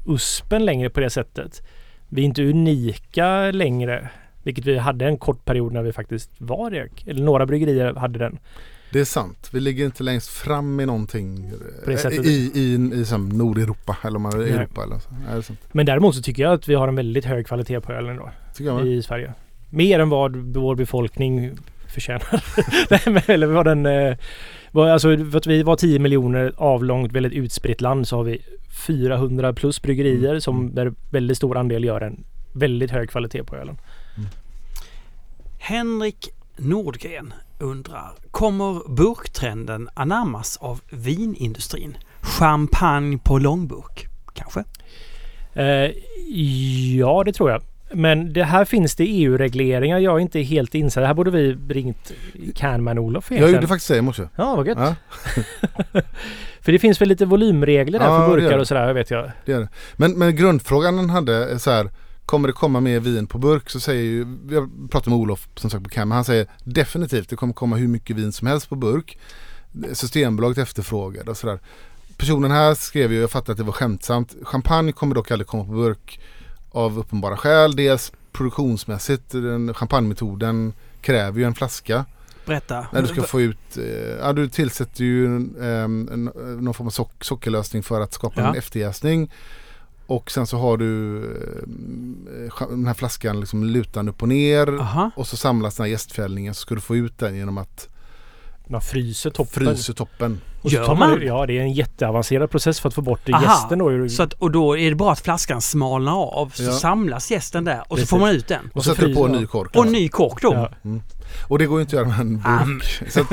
USPen längre på det sättet. Vi är inte unika längre. Vilket vi hade en kort period när vi faktiskt var det. Eller några bryggerier hade den. Det är sant. Vi ligger inte längst fram i någonting eh, sättet. i, i, i som Nordeuropa eller om man i. Europa. Eller så. Nej, sant. Men däremot så tycker jag att vi har en väldigt hög kvalitet på ölen då. I Sverige. Mer än vad vår befolkning förtjänar. Eller vad den... Vad, alltså för att vi var 10 miljoner avlångt, väldigt utspritt land så har vi 400 plus bryggerier Mm. som där väldigt stor andel gör en väldigt hög kvalitet på ölen. Henrik Nordgren undrar, kommer burktrenden anammas av vinindustrin? Champagne på långburk, kanske? Eh, ja, det tror jag. Men det här finns det EU-regleringar. Jag är inte helt insatt. Det här borde vi ringt Canman-Olof Jag egentligen. gjorde faktiskt det i morse. Ja, vad gött. Ja, För det finns väl lite volymregler där Ja, för det burkar gör det. och sådär, vet jag. det är det. Men, men grundfrågan den hade är så här. Kommer det komma mer vin på burk så säger ju, jag pratade med Olof som sagt på Cam, han säger definitivt det kommer komma hur mycket vin som helst på burk. Systembolaget efterfrågar och sådär. Personen här skrev ju, jag fattar att det var skämtsamt, champagne kommer dock aldrig komma på burk av uppenbara skäl. Dels produktionsmässigt, den champagnemetoden kräver ju en flaska. Berätta. När du ska få ut, eh, ja du tillsätter ju en, ehm, en, någon form av sock, sockerlösning för att skapa Ja. en efterjäsning. Och sen så har du eh, den här flaskan liksom lutande upp och ner. Aha. Och så samlas den här jästfällningen så ska du få ut den genom att Man fryser toppen. frysa toppen. Och så Gör man? man? det- Ja, det är en jätteavancerad process för att få bort Aha. gästen då. Så att, och då är det bara att flaskan smalnar av så Ja. samlas jästen där och så Precis. får man ut den. Och, så sätter du på en fryser ny kork. Och en ny kork då. Ja. Och det går ju inte att göra med en Ah, burk. Så att,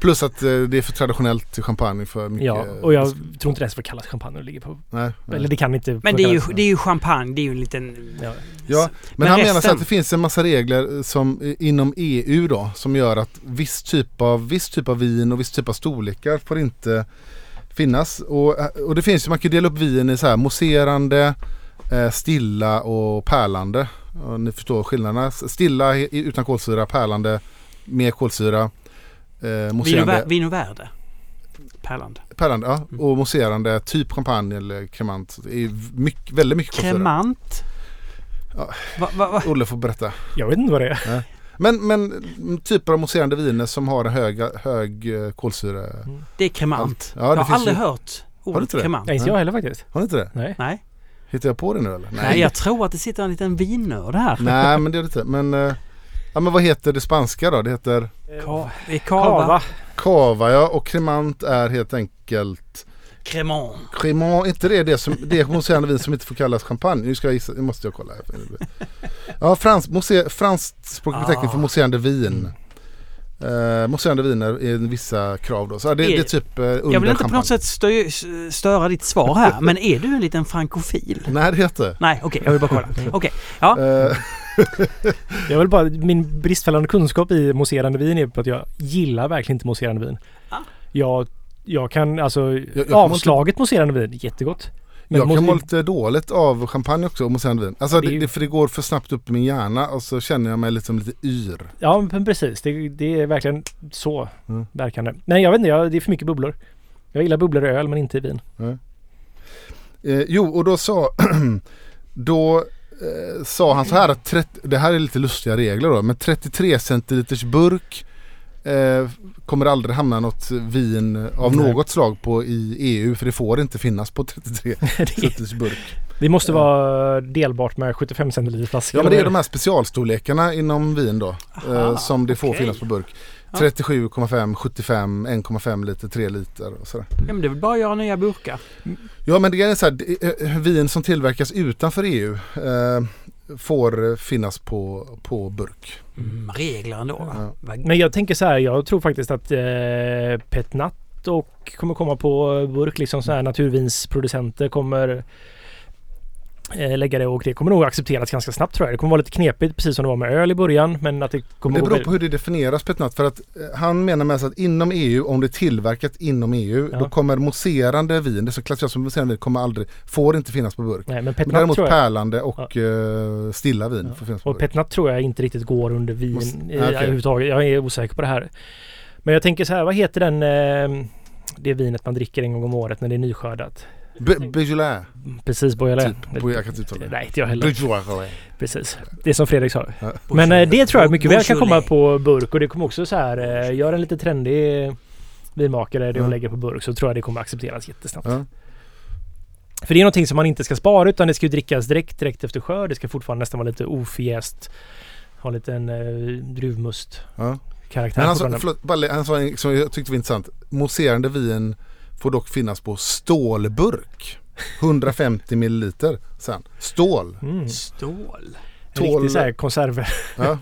plus att eh, det är för traditionellt till champagne för mycket. ja, och jag tror inte det får kallas champagne och ligger på. Nej, nej. Eller det kan inte Men det är, ju, det är ju champagne, det är ju en liten... Ja. Ja, men, Men han menar så resten- att det finns en massa regler som eh, inom EU då som gör att viss typ av, viss typ av vin och viss typ av storlekar får inte finnas. Och, eh, och det finns ju, man kan ju dela upp vin i så här mousserande, eh, stilla och pärlande. Och ni förstår skillnaderna. Stilla utan kolsyra, pärlande med kolsyra. Eh, Vin och, mousserande, vär, vin och värde. Pärland. pärlande ja, och mousserande typ champagne eller cremant. Det är mycket, väldigt mycket kolsyra. Kremant. Ja. Va, va, va? Olle får berätta. Jag vet inte vad det är. Men, men mm, typer av mousserande viner som har en hög, hög eh, kolsyra. Det är kremant. Ja, det jag har aldrig ju- hört ordet kremant. Nej, inte jag heller faktiskt. Har ni inte det? Nej. Nej. Hittar jag på det nu eller? Nej, jag tror att det sitter en liten vinnörd här. Nej men det är det inte. Men, eh, ja, men vad heter det spanska då? Det heter Ka-. Kava. cava ja och cremant är helt enkelt Cremant. Cremant, inte det det som, det är mousserande vin som inte får kallas champagne? Nu ska jag gissa, nu måste jag kolla. här. Ja, frans, mousser, franskt språkbeteckning för Ah. mousserande vin. Uh, mousserande viner är vissa krav då. Så det, Är- det är typ uh, under Jag vill inte på champagne. något sätt stö störa ditt svar här, men är du en liten frankofil? Nej det heter Nej, okej, jag vill bara kolla. Okej, ja. uh, Jag vill bara, min bristfälliga kunskap i mousserande vin är på att jag gillar verkligen inte mousserande vin. Ah. Jag, jag kan alltså, jag kan avslaget mousserande vin, jättegott. Men jag kan må lite dåligt av champagne också och mousserande vin. Alltså Det är det, för det går för snabbt upp i min hjärna och så känner jag mig liksom lite yr. Ja men precis, det, det är verkligen så Mm. verkande. Nej jag vet inte, jag, det är för mycket bubblor. Jag gillar bubblor i öl men inte i vin. Eh, jo, och då sa, då eh, sa han så här att 30, det här är lite lustiga regler då, men 33 centiliters burk eh, kommer aldrig hamna något vin av Nej. något slag på i EU för det får inte finnas på 33 Det, centiliters burk. det måste Ja. vara delbart med 75 centiliter flaska. Ja men det är de här specialstorlekarna inom vin då. Aha, eh, som det får okej. finnas på burk. Ja. 37,5, 75, 1,5 liter, 3 liter och sådär. Ja, men det är väl bara att göra nya burkar. Ja men det är så här, eh, vin som tillverkas utanför EU eh, får finnas på, på burk. Mm, regler ändå? Ja. Men jag tänker så här, jag tror faktiskt att eh, Petnat och kommer komma på burk, liksom så här naturvinsproducenter kommer lägga det och det kommer nog accepteras ganska snabbt tror jag. Det kommer vara lite knepigt precis som det var med öl i början men att det kommer Det beror på hur det definieras petnat för att eh, han menar med sig att inom EU, om det är tillverkat inom EU, Ja. då kommer mousserande vin, det som klassificeras som mousserande vin, kommer aldrig, får inte finnas på burk. Nej men Men Petnat däremot tror jag pärlande och eh, stilla vin Ja. får finnas på Och. Petnat tror jag inte riktigt går under vin Måste- i, okej. överhuvudtaget. Jag är osäker på det här. Men jag tänker så här, vad heter den eh, det vinet man dricker en gång om året när det är nyskördat? Be- Beaujolais. Kan Beaujolais. Typ, jag kan inte uttala det. Nej, inte jag heller. Beaujolais. Precis. Det är som Fredrik sa. Ja. Men eh, det tror jag mycket väl kan komma på burk och det kommer också så här, eh, gör en lite trendig vinmakare det Ja. och lägger på burk så tror jag det kommer accepteras jättesnabbt. Ja. För det är någonting som man inte ska spara utan det ska ju drickas direkt, direkt efter skörd. Det ska fortfarande nästan vara lite ofjäst. Ha en liten eh, druvmust Ja. karaktär Men han sa, fortfarande. förlåt, sa en som jag tyckte var intressant. Mousserande vin får dock finnas på stålburk. 150 milliliter sen. Stål. Mm. Stål. Tål- så här konserver. Ja. Ja,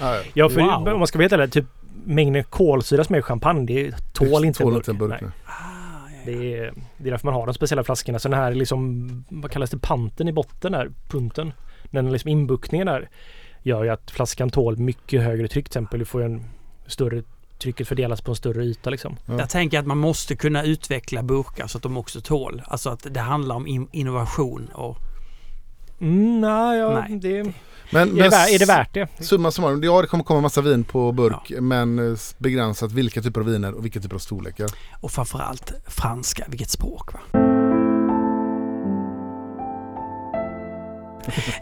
ja. Ja, för Wow. om man ska veta det, typ mängden kolsyra som är i champagne, det tål inte Tål en burk. inte en burk. Nej. nej. Ah, ja. Det är, det är därför man har de speciella flaskorna. Så den här liksom, vad kallas det, panten i botten där, punten. Den liksom inbuktningen där gör ju att flaskan tål mycket högre tryck. Till exempel du får en större, trycket fördelas på en större yta liksom. Ja. Jag tänker att man måste kunna utveckla burkar så att de också tål. Alltså att det handlar om in- innovation och Mm, nej, ja, Nej. det, är, Men, det värt, är det värt det? Summa summarum, ja det kommer komma massa vin på burk men eh, begränsat vilka typer av viner och vilka typer av storlekar. Och framförallt franska, vilket språk va?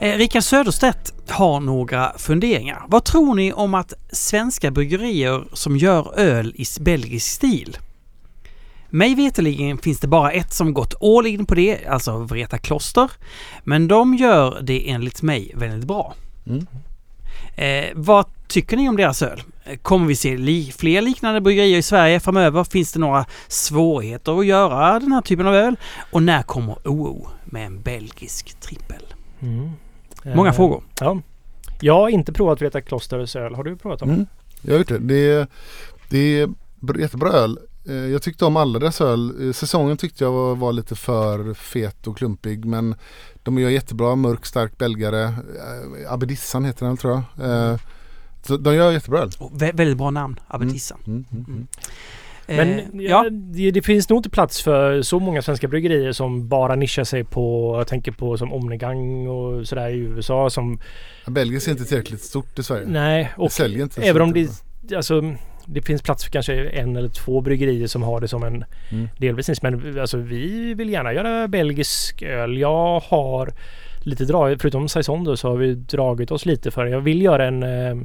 Eh, Rickard Söderstedt har några funderingar. Vad tror ni om att svenska bryggerier som gör öl i belgisk stil? Mig veterligen finns det bara ett som gått all in på det, alltså Vreta Kloster. Men de gör det enligt mig väldigt bra. Mm. Eh, vad tycker ni om deras öl? Kommer vi se li- fler liknande bryggerier i Sverige framöver? Finns det några svårigheter att göra den här typen av öl? Och när kommer OO med en belgisk trippel? Mm. Många Eh, frågor. Ja. Jag har inte provat Vreta Klosters öl. Har du provat dem? Mm. Jag har gjort det. Det är, det är br- jättebra öl. Eh, Jag tyckte om alla deras öl. Eh, Säsongen tyckte jag var, var lite för fet och klumpig men de gör jättebra mörk stark belgare. Abedissan heter den tror jag. Så de gör jättebra öl. Vä- väldigt bra namn, Abetissan. Mm, mm, mm. Men Eh, ja. det, det finns nog inte plats för så många svenska bryggerier som bara nischar sig på, jag tänker på som Omnigang och sådär i USA som, Ja, Belgien är inte tillräckligt stort i Sverige. nej, Det och säljer inte. även om det, alltså det finns plats för kanske en eller två bryggerier som har det som en Mm. delvis nisch. Men alltså vi vill gärna göra belgisk öl. Jag har lite dragit, förutom Saison då, så har vi dragit oss lite för Jag vill göra en eh,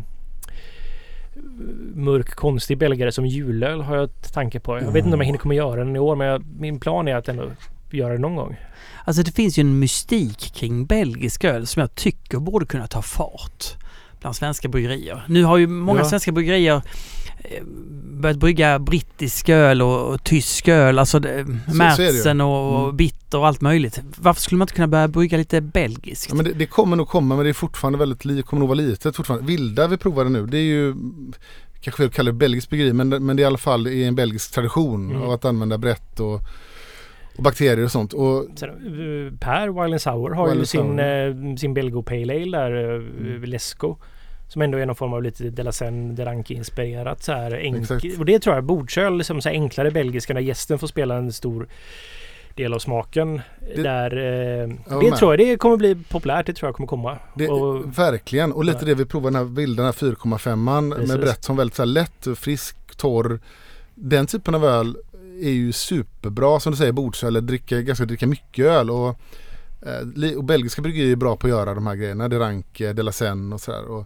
mörk konstig belgare som julöl har jag tanke på. Jag vet inte om jag hinner kommer göra den i år men jag, min plan är att ändå göra det någon gång. Alltså det finns ju en mystik kring belgisk öl som jag tycker borde kunna ta fart bland svenska bryggerier. Nu har ju många Ja. svenska bryggerier börjat brygga brittisk öl och, och tysk öl, alltså. Märzen och, Mm. bitter och allt möjligt. Varför skulle man inte kunna börja brygga lite belgiskt? Ja, men det, det kommer nog komma men det är fortfarande väldigt li, kommer nog vara litet fortfarande. Vilda vi provade nu det är ju kanske vi kallar det belgiskt bryggeri men, det- men det är i alla fall i en belgisk tradition Mm. av att använda brett och, och bakterier och sånt. Och Sen, eh, per Wild Sour har Wild ju sin, Sour. eh, sin Belgo Pale Ale där, eh, Mm. Lesco. Som ändå är någon form av lite Delacen Deranke inspirerat så här. Och det tror jag bordsöl, liksom så här enklare belgiska där gästen får spela en stor del av smaken. Det- där, eh, det med. tror jag det kommer bli populärt. Det tror jag kommer komma. det, och, verkligen och lite Ja. det vi provade den här vilda den här 4,5an Precis. med brett som väldigt så här lätt, frisk, torr. Den typen av öl är ju superbra som du säger bordsöl, dricka, ganska dricka mycket öl och, eh, och belgiska bryggerier är bra på att göra de här grejerna. Deranke, Delacen och sådär.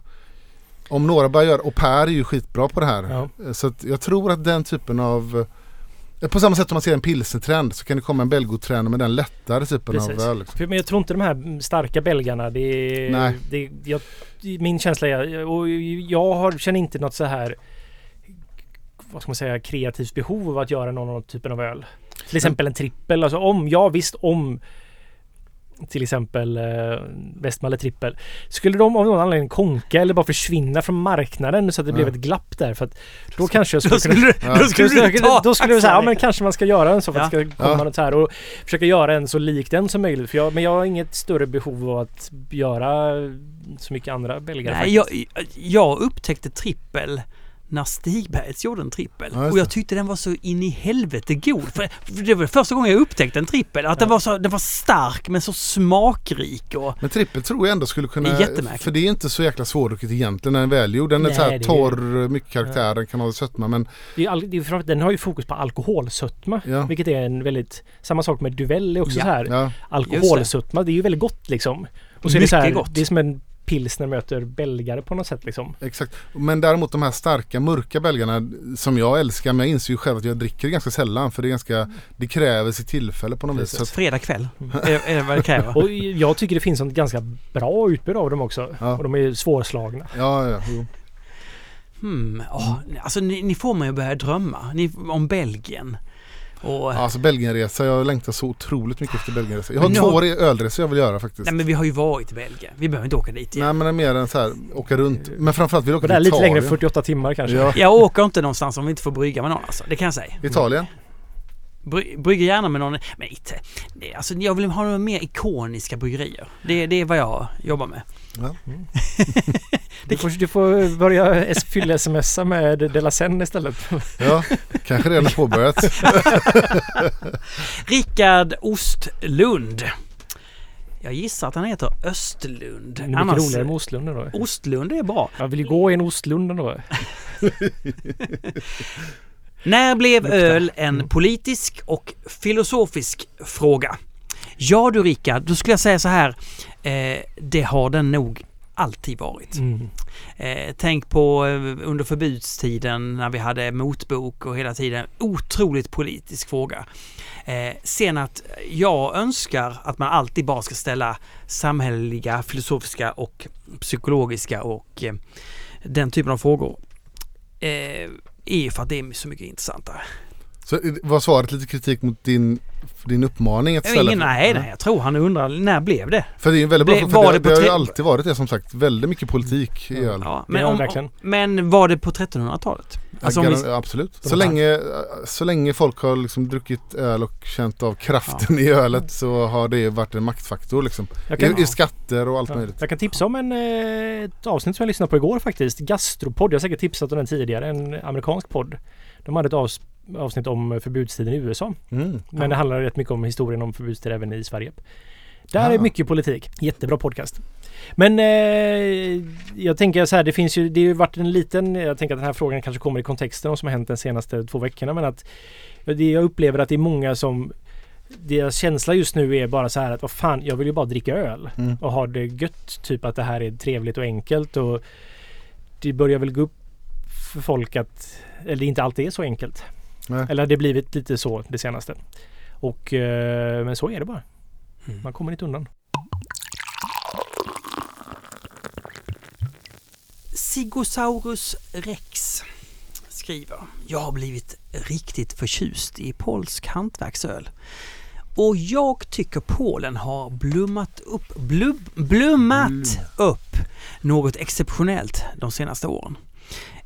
Om några börjar göra, och Per är ju skitbra på det här. Ja. Eh, Så jag tror att den typen av eh, på samma sätt som man ser en pilsnertrend så kan det komma en belgotrend med den lättare typen Precis. av öl. Liksom. Men jag tror inte de här starka belgarna, det är... Nej. Det, jag, min känsla är, och jag har, känner inte något så här vad ska man säga, kreativt behov av att göra någon annan typen av öl. Till exempel en trippel. Alltså om, ja visst om till exempel eh, Westmalle trippel. Skulle de av någon anledning konka eller bara försvinna från marknaden så att det blev Ja. ett glapp där? För att då kanske jag skulle Då skulle, kunna... du, då skulle Då du ta då skulle jag säga, ja men kanske man ska göra en så för att det ska komma Ja. något här och försöka göra en så lik den som möjligt. För jag, men jag har inget större behov av att göra så mycket andra belgare Nej, faktiskt. jag, jag upptäckte trippel när Stigbergs gjorde en trippel. Ja, och jag det. tyckte den var så in i helvete god. För, för det var första gången jag upptäckte en trippel. Att den, var så, den var stark men så smakrik. Och, Men trippel tror jag ändå skulle kunna... Det. För det är inte så jäkla svårdrucket egentligen när den är välgjord. Den är Nej, så här det är- torr, mycket karaktär, den kan ha sötma men Det är all, det är den har ju fokus på alkoholsötma. Ja. Vilket är en väldigt... Samma sak med Duvel är också Ja. så här. ja. Alkoholsötma, det är ju väldigt gott liksom. Och så är det så här, Mycket gott. det är som en pilsner möter belgare på något sätt liksom. Exakt. Men däremot de här starka mörka belgarna som jag älskar, men jag inser ju själv att jag dricker ganska sällan för det är ganska, det kräver sitt tillfälle på något vis. Så att, fredag kväll. Är, är det vad det kräver? Och jag tycker det finns ett ganska bra utbud av dem också. Ja. Och de är svårslagna. ja, ja, jo. Hmm, åh, alltså ni, ni får mig att börja drömma ni, om Belgien. Och, Alltså Belgienresa, jag längtar så otroligt mycket efter Belgienresa. Jag har Men två jag- re- ölresor jag vill göra faktiskt. nej men vi har ju varit i Belgien. Vi behöver inte åka dit igen. Nej men det är mer än så här, åka runt. Men framförallt vill jag åka det är till lite längre Italien. än 48 timmar kanske. Ja, Jag åker inte någonstans om vi inte får brygga med någon alltså. Det kan jag säga. Italien. Bry, brygger gärna med någon. Men inte, alltså jag vill ha några mer ikoniska bryggerier. Det, det är vad jag jobbar med. Du, får, du får börja s- fylla smsa med De La Seine istället. Ja, kanske redan påbörjat. Rickard Ostlund. Jag gissar att han heter Östlund. Det är mycket Annars- roligare med Ostlunden då. Ostlund är bra. Jag vill ju gå i en Ostlund då. När blev öl en politisk och filosofisk fråga? Ja du Rickard, då skulle jag säga så här. Eh, det har den nog alltid varit. Mm. Eh, tänk på eh, under förbudstiden när vi hade motbok och hela tiden otroligt politisk fråga. Eh, sen att jag önskar att man alltid bara ska ställa samhälleliga, filosofiska och psykologiska och eh, den typen av frågor. Eh, är ju för att det är så mycket intressantare. Så var svaret lite kritik mot din, din uppmaning att ställa? Ingen, nej, nej, jag tror han undrar när blev det? För det är ju väldigt bra, var det, det har ju alltid varit det som sagt. Väldigt mycket politik i öl. Ja, men, om, men var det på 1300-talet? Alltså vi, Absolut. Så länge, så länge folk har liksom druckit öl och känt av kraften i ölet så har det varit en maktfaktor liksom. Kan, I, I skatter och allt Ja, möjligt. Jag kan tipsa om en, eh, ett avsnitt som jag lyssnade på igår faktiskt. Gastropodd. Jag har säkert tipsat om den tidigare. En amerikansk podd. De hade ett avs- avsnitt om förbudstiden i USA. Mm. Men det handlar rätt mycket om historien om förbudstid även i Sverige. Där Ah. är mycket politik. Jättebra podcast. Men eh, jag tänker så här, det finns ju, det har ju varit en liten, jag tänker att den här frågan kanske kommer i kontexten om som har hänt de senaste två veckorna men att det jag upplever att det är många som deras känsla just nu är bara så här att vad fan, jag vill ju bara dricka öl Mm. och ha det gött. Typ att det här är trevligt och enkelt och det börjar väl gå upp för folk att, eller det inte alltid är så enkelt. Nej. Eller det blivit lite så det senaste. Och, eh, men så är det bara. Mm. Man kommer inte undan. Sigosaurus rex skriver Jag har blivit riktigt förtjust i polsk hantverksöl. Och jag tycker Polen har blommat upp, blub, blommat upp något exceptionellt de senaste åren.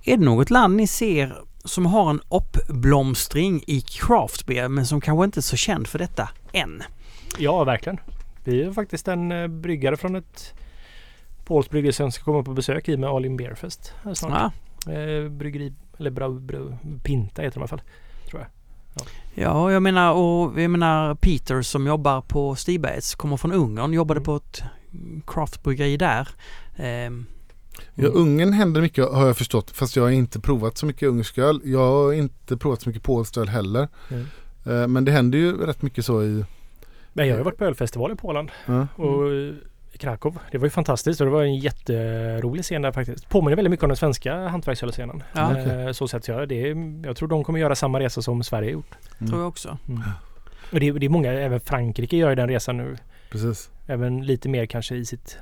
Är det något land ni ser som har en uppblomstring i craftbeer men som kanske inte är så känd för detta än? Ja, verkligen. Vi är faktiskt en eh, bryggare från ett polskt bryggeri som ska komma på besök i med Alin Beerfest här snart. Ja, Eh, bryggeri, eller bra, bra, Pinta heter de i alla fall. Tror jag. Ja, jag menar, och jag menar Peter som jobbar på Stigbergs, kommer från Ungern, jobbade Mm. på ett craftbryggeri där. Ehm, Ja, Ungern händer mycket har jag förstått fast jag har inte provat så mycket ungersk öl. Jag har inte provat så mycket polskt öl heller. Mm. Eh, Men det händer ju rätt mycket så i... Men jag har ju varit på ölfestival i Polen Ja. och eh, Krakow. Det var ju fantastiskt och det var en jätterolig scen där faktiskt. Påminner väldigt mycket om den svenska hantverksölscenen. Ja. Eh, Så sett jag. Det är, jag tror de kommer göra samma resa som Sverige gjort. Tror jag också. Och det, är- det är många, även Frankrike gör ju den resan nu. Precis. Även lite mer kanske i sitt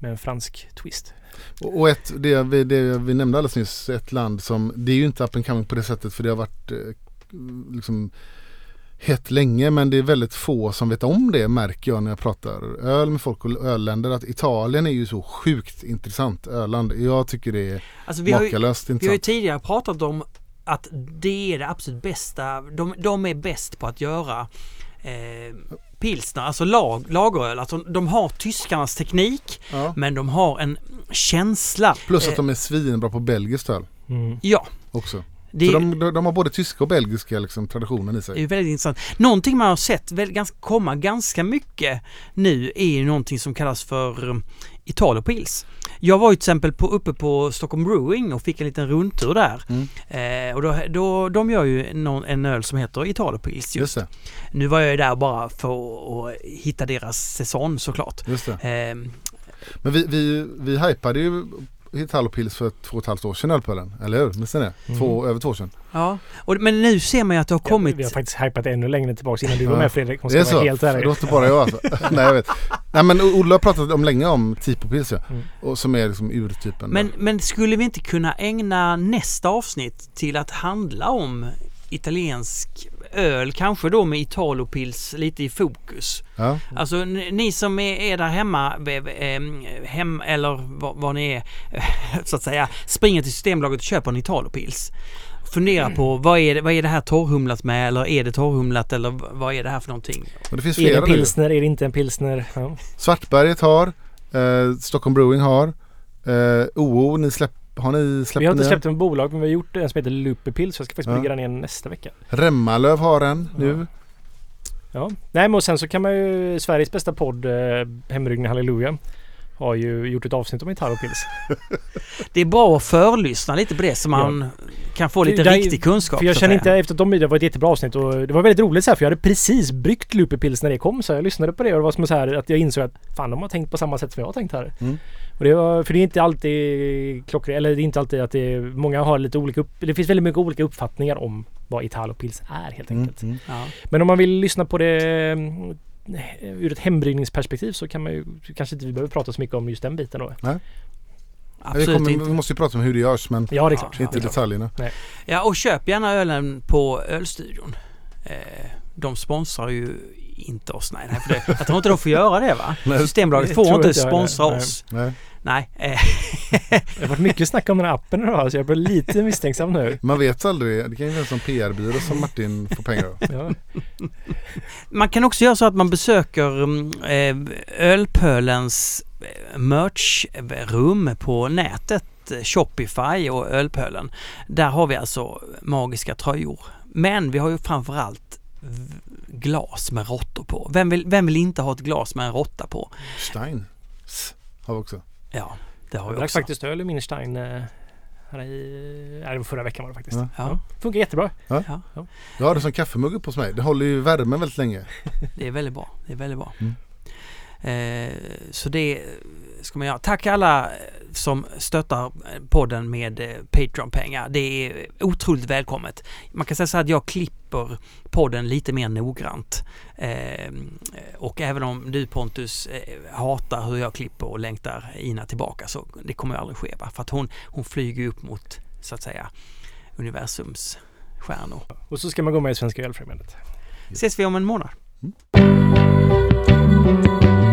med en fransk twist. Och och ett, det vi, det vi nämnde alldeles nyss, ett land som, det är ju inte up and coming på det sättet för det har varit eh, liksom hett länge men det är väldigt få som vet om det märker jag när jag pratar öl med folk och ölländer att Italien är ju så sjukt intressant öland. Jag tycker det är Alltså, vi, har ju, makalöst vi har ju intressant. tidigare pratat om att det är det absolut bästa. De, de är bäst på att göra eh, pilsner, alltså lag, lageröl. Alltså, de har tyskarnas teknik Ja. men de har en känsla. Plus att Eh, de är svinbra på belgiskt öl Mm. Ja, också. Det, de, de, de har både tyska och belgiska liksom, traditionen i Det är sig. väldigt intressant. Någonting man har sett väl ganska, komma ganska mycket nu är ju någonting som kallas för um, Italopils. Jag var ju till exempel på, uppe på Stockholm Brewing och fick en liten rundtur där. Mm. Eh, och då, då, de gör ju någon, en öl som heter Italopils. Just det, Nu var jag ju där bara för att hitta deras säsong såklart. just. Eh, Men vi, vi, vi hypade ju Italopils för två och ett halvt år sedan ölpölen, eller hur? Minns ni det? Två, över två år sedan. ja, och, men nu ser man ju att det har kommit... Ja, vi har faktiskt hypat ännu längre tillbaka innan du var med Fredrik. Det är så? helt. Det låter bara jag alltså. Nej jag vet. Nej men Olle har pratat om länge om Tipopils ja. Mm. Och som är liksom urtypen. Men, men skulle vi inte kunna ägna nästa avsnitt till att handla om italiensk öl, kanske då med Italopils lite i fokus? Ja. Alltså ni som är, är där hemma, hem eller vad, vad ni är, så att säga, springer till Systembolaget och köper en Italopils. Fundera på vad är, det, vad är det här torrhumlat med eller är det torrhumlat eller vad är det här för någonting? Det finns Är det flera en nu. pilsner? Är det inte en pilsner? Ja. Svartberget har, eh, Stockholm Brewing har, eh, OO, ni släpp, har ni släppt Vi har inte den? släppt en bolag men vi har gjort en som heter Lupepils. Jag ska faktiskt Ja. den igen nästa vecka. Remmalöv har en nu. Ja. Nej men och sen så kan man ju Sveriges bästa podd eh, Hembryggning Halleluja har ju gjort ett avsnitt om Italopils. Det är bra att förlyssna lite på det så man kan få lite Där- riktig kunskap. För jag så känner inte efter att de det var ett jättebra avsnitt och det var väldigt roligt så här för jag hade precis bryggt Lupepils när det kom så jag lyssnade på det och det var som så här att jag insåg att fan de har tänkt på samma sätt som jag har tänkt här. Mm. Och det var, för det är inte alltid klockrent, eller det är inte alltid att det är, många har lite olika upp, det finns väldigt mycket olika uppfattningar om vad Italopils är helt Mm. enkelt. Mm. Ja. Men om man vill lyssna på det mm, ur ett hembryggningsperspektiv så kan man ju kanske inte vi behöver prata så mycket om just den biten då. Ja, vi, Absolut kommer, inte. vi måste ju prata om hur det görs men Ja det är klart. Ja, inte klart. detaljerna. Ja, och köp gärna ölen på Ölstudion. Eh, de sponsrar ju inte oss. Nej, nej för det, jag tror inte de får göra det va? Nej, Systembolaget får inte jag sponsra heller. oss. Nej. Nej. Eh, Det har varit mycket snack om den här appen idag så jag blir lite misstänksam nu. Man vet aldrig, det kan ju vara sån PR-byrå som Martin får pengar av. Ja. man kan också göra så att man besöker mm, eh, Ölpölens eh, merchrum på nätet. Shopify och Ölpölen. Där har vi alltså magiska tröjor. Men vi har ju framförallt glas med råttor på. Vem vill, vem vill inte ha ett glas med en råtta på? Stein har vi också. Ja, det har Jag vi drack också. faktiskt öl i min Stein eh, här i, nej, det var förra veckan var det faktiskt. Ja. Ja, Funkar jättebra. Jag har det som kaffemugg uppe hos mig. Det håller ju värmen väldigt länge. det är väldigt bra. Det är väldigt bra. Mm. Eh, så det ska man göra. Tack alla som stöttar podden med eh, Patreon-pengar. Det är otroligt välkommet. Man kan säga så här att jag klipper podden lite mer noggrant. Eh, och även om du Pontus eh, hatar hur jag klipper och längtar Ina tillbaka så det kommer ju aldrig ske. Va? För att hon, hon flyger upp mot så att säga universums stjärnor. Och så ska man gå med i Svenska Ölfrämjandet. Ses vi om en månad. En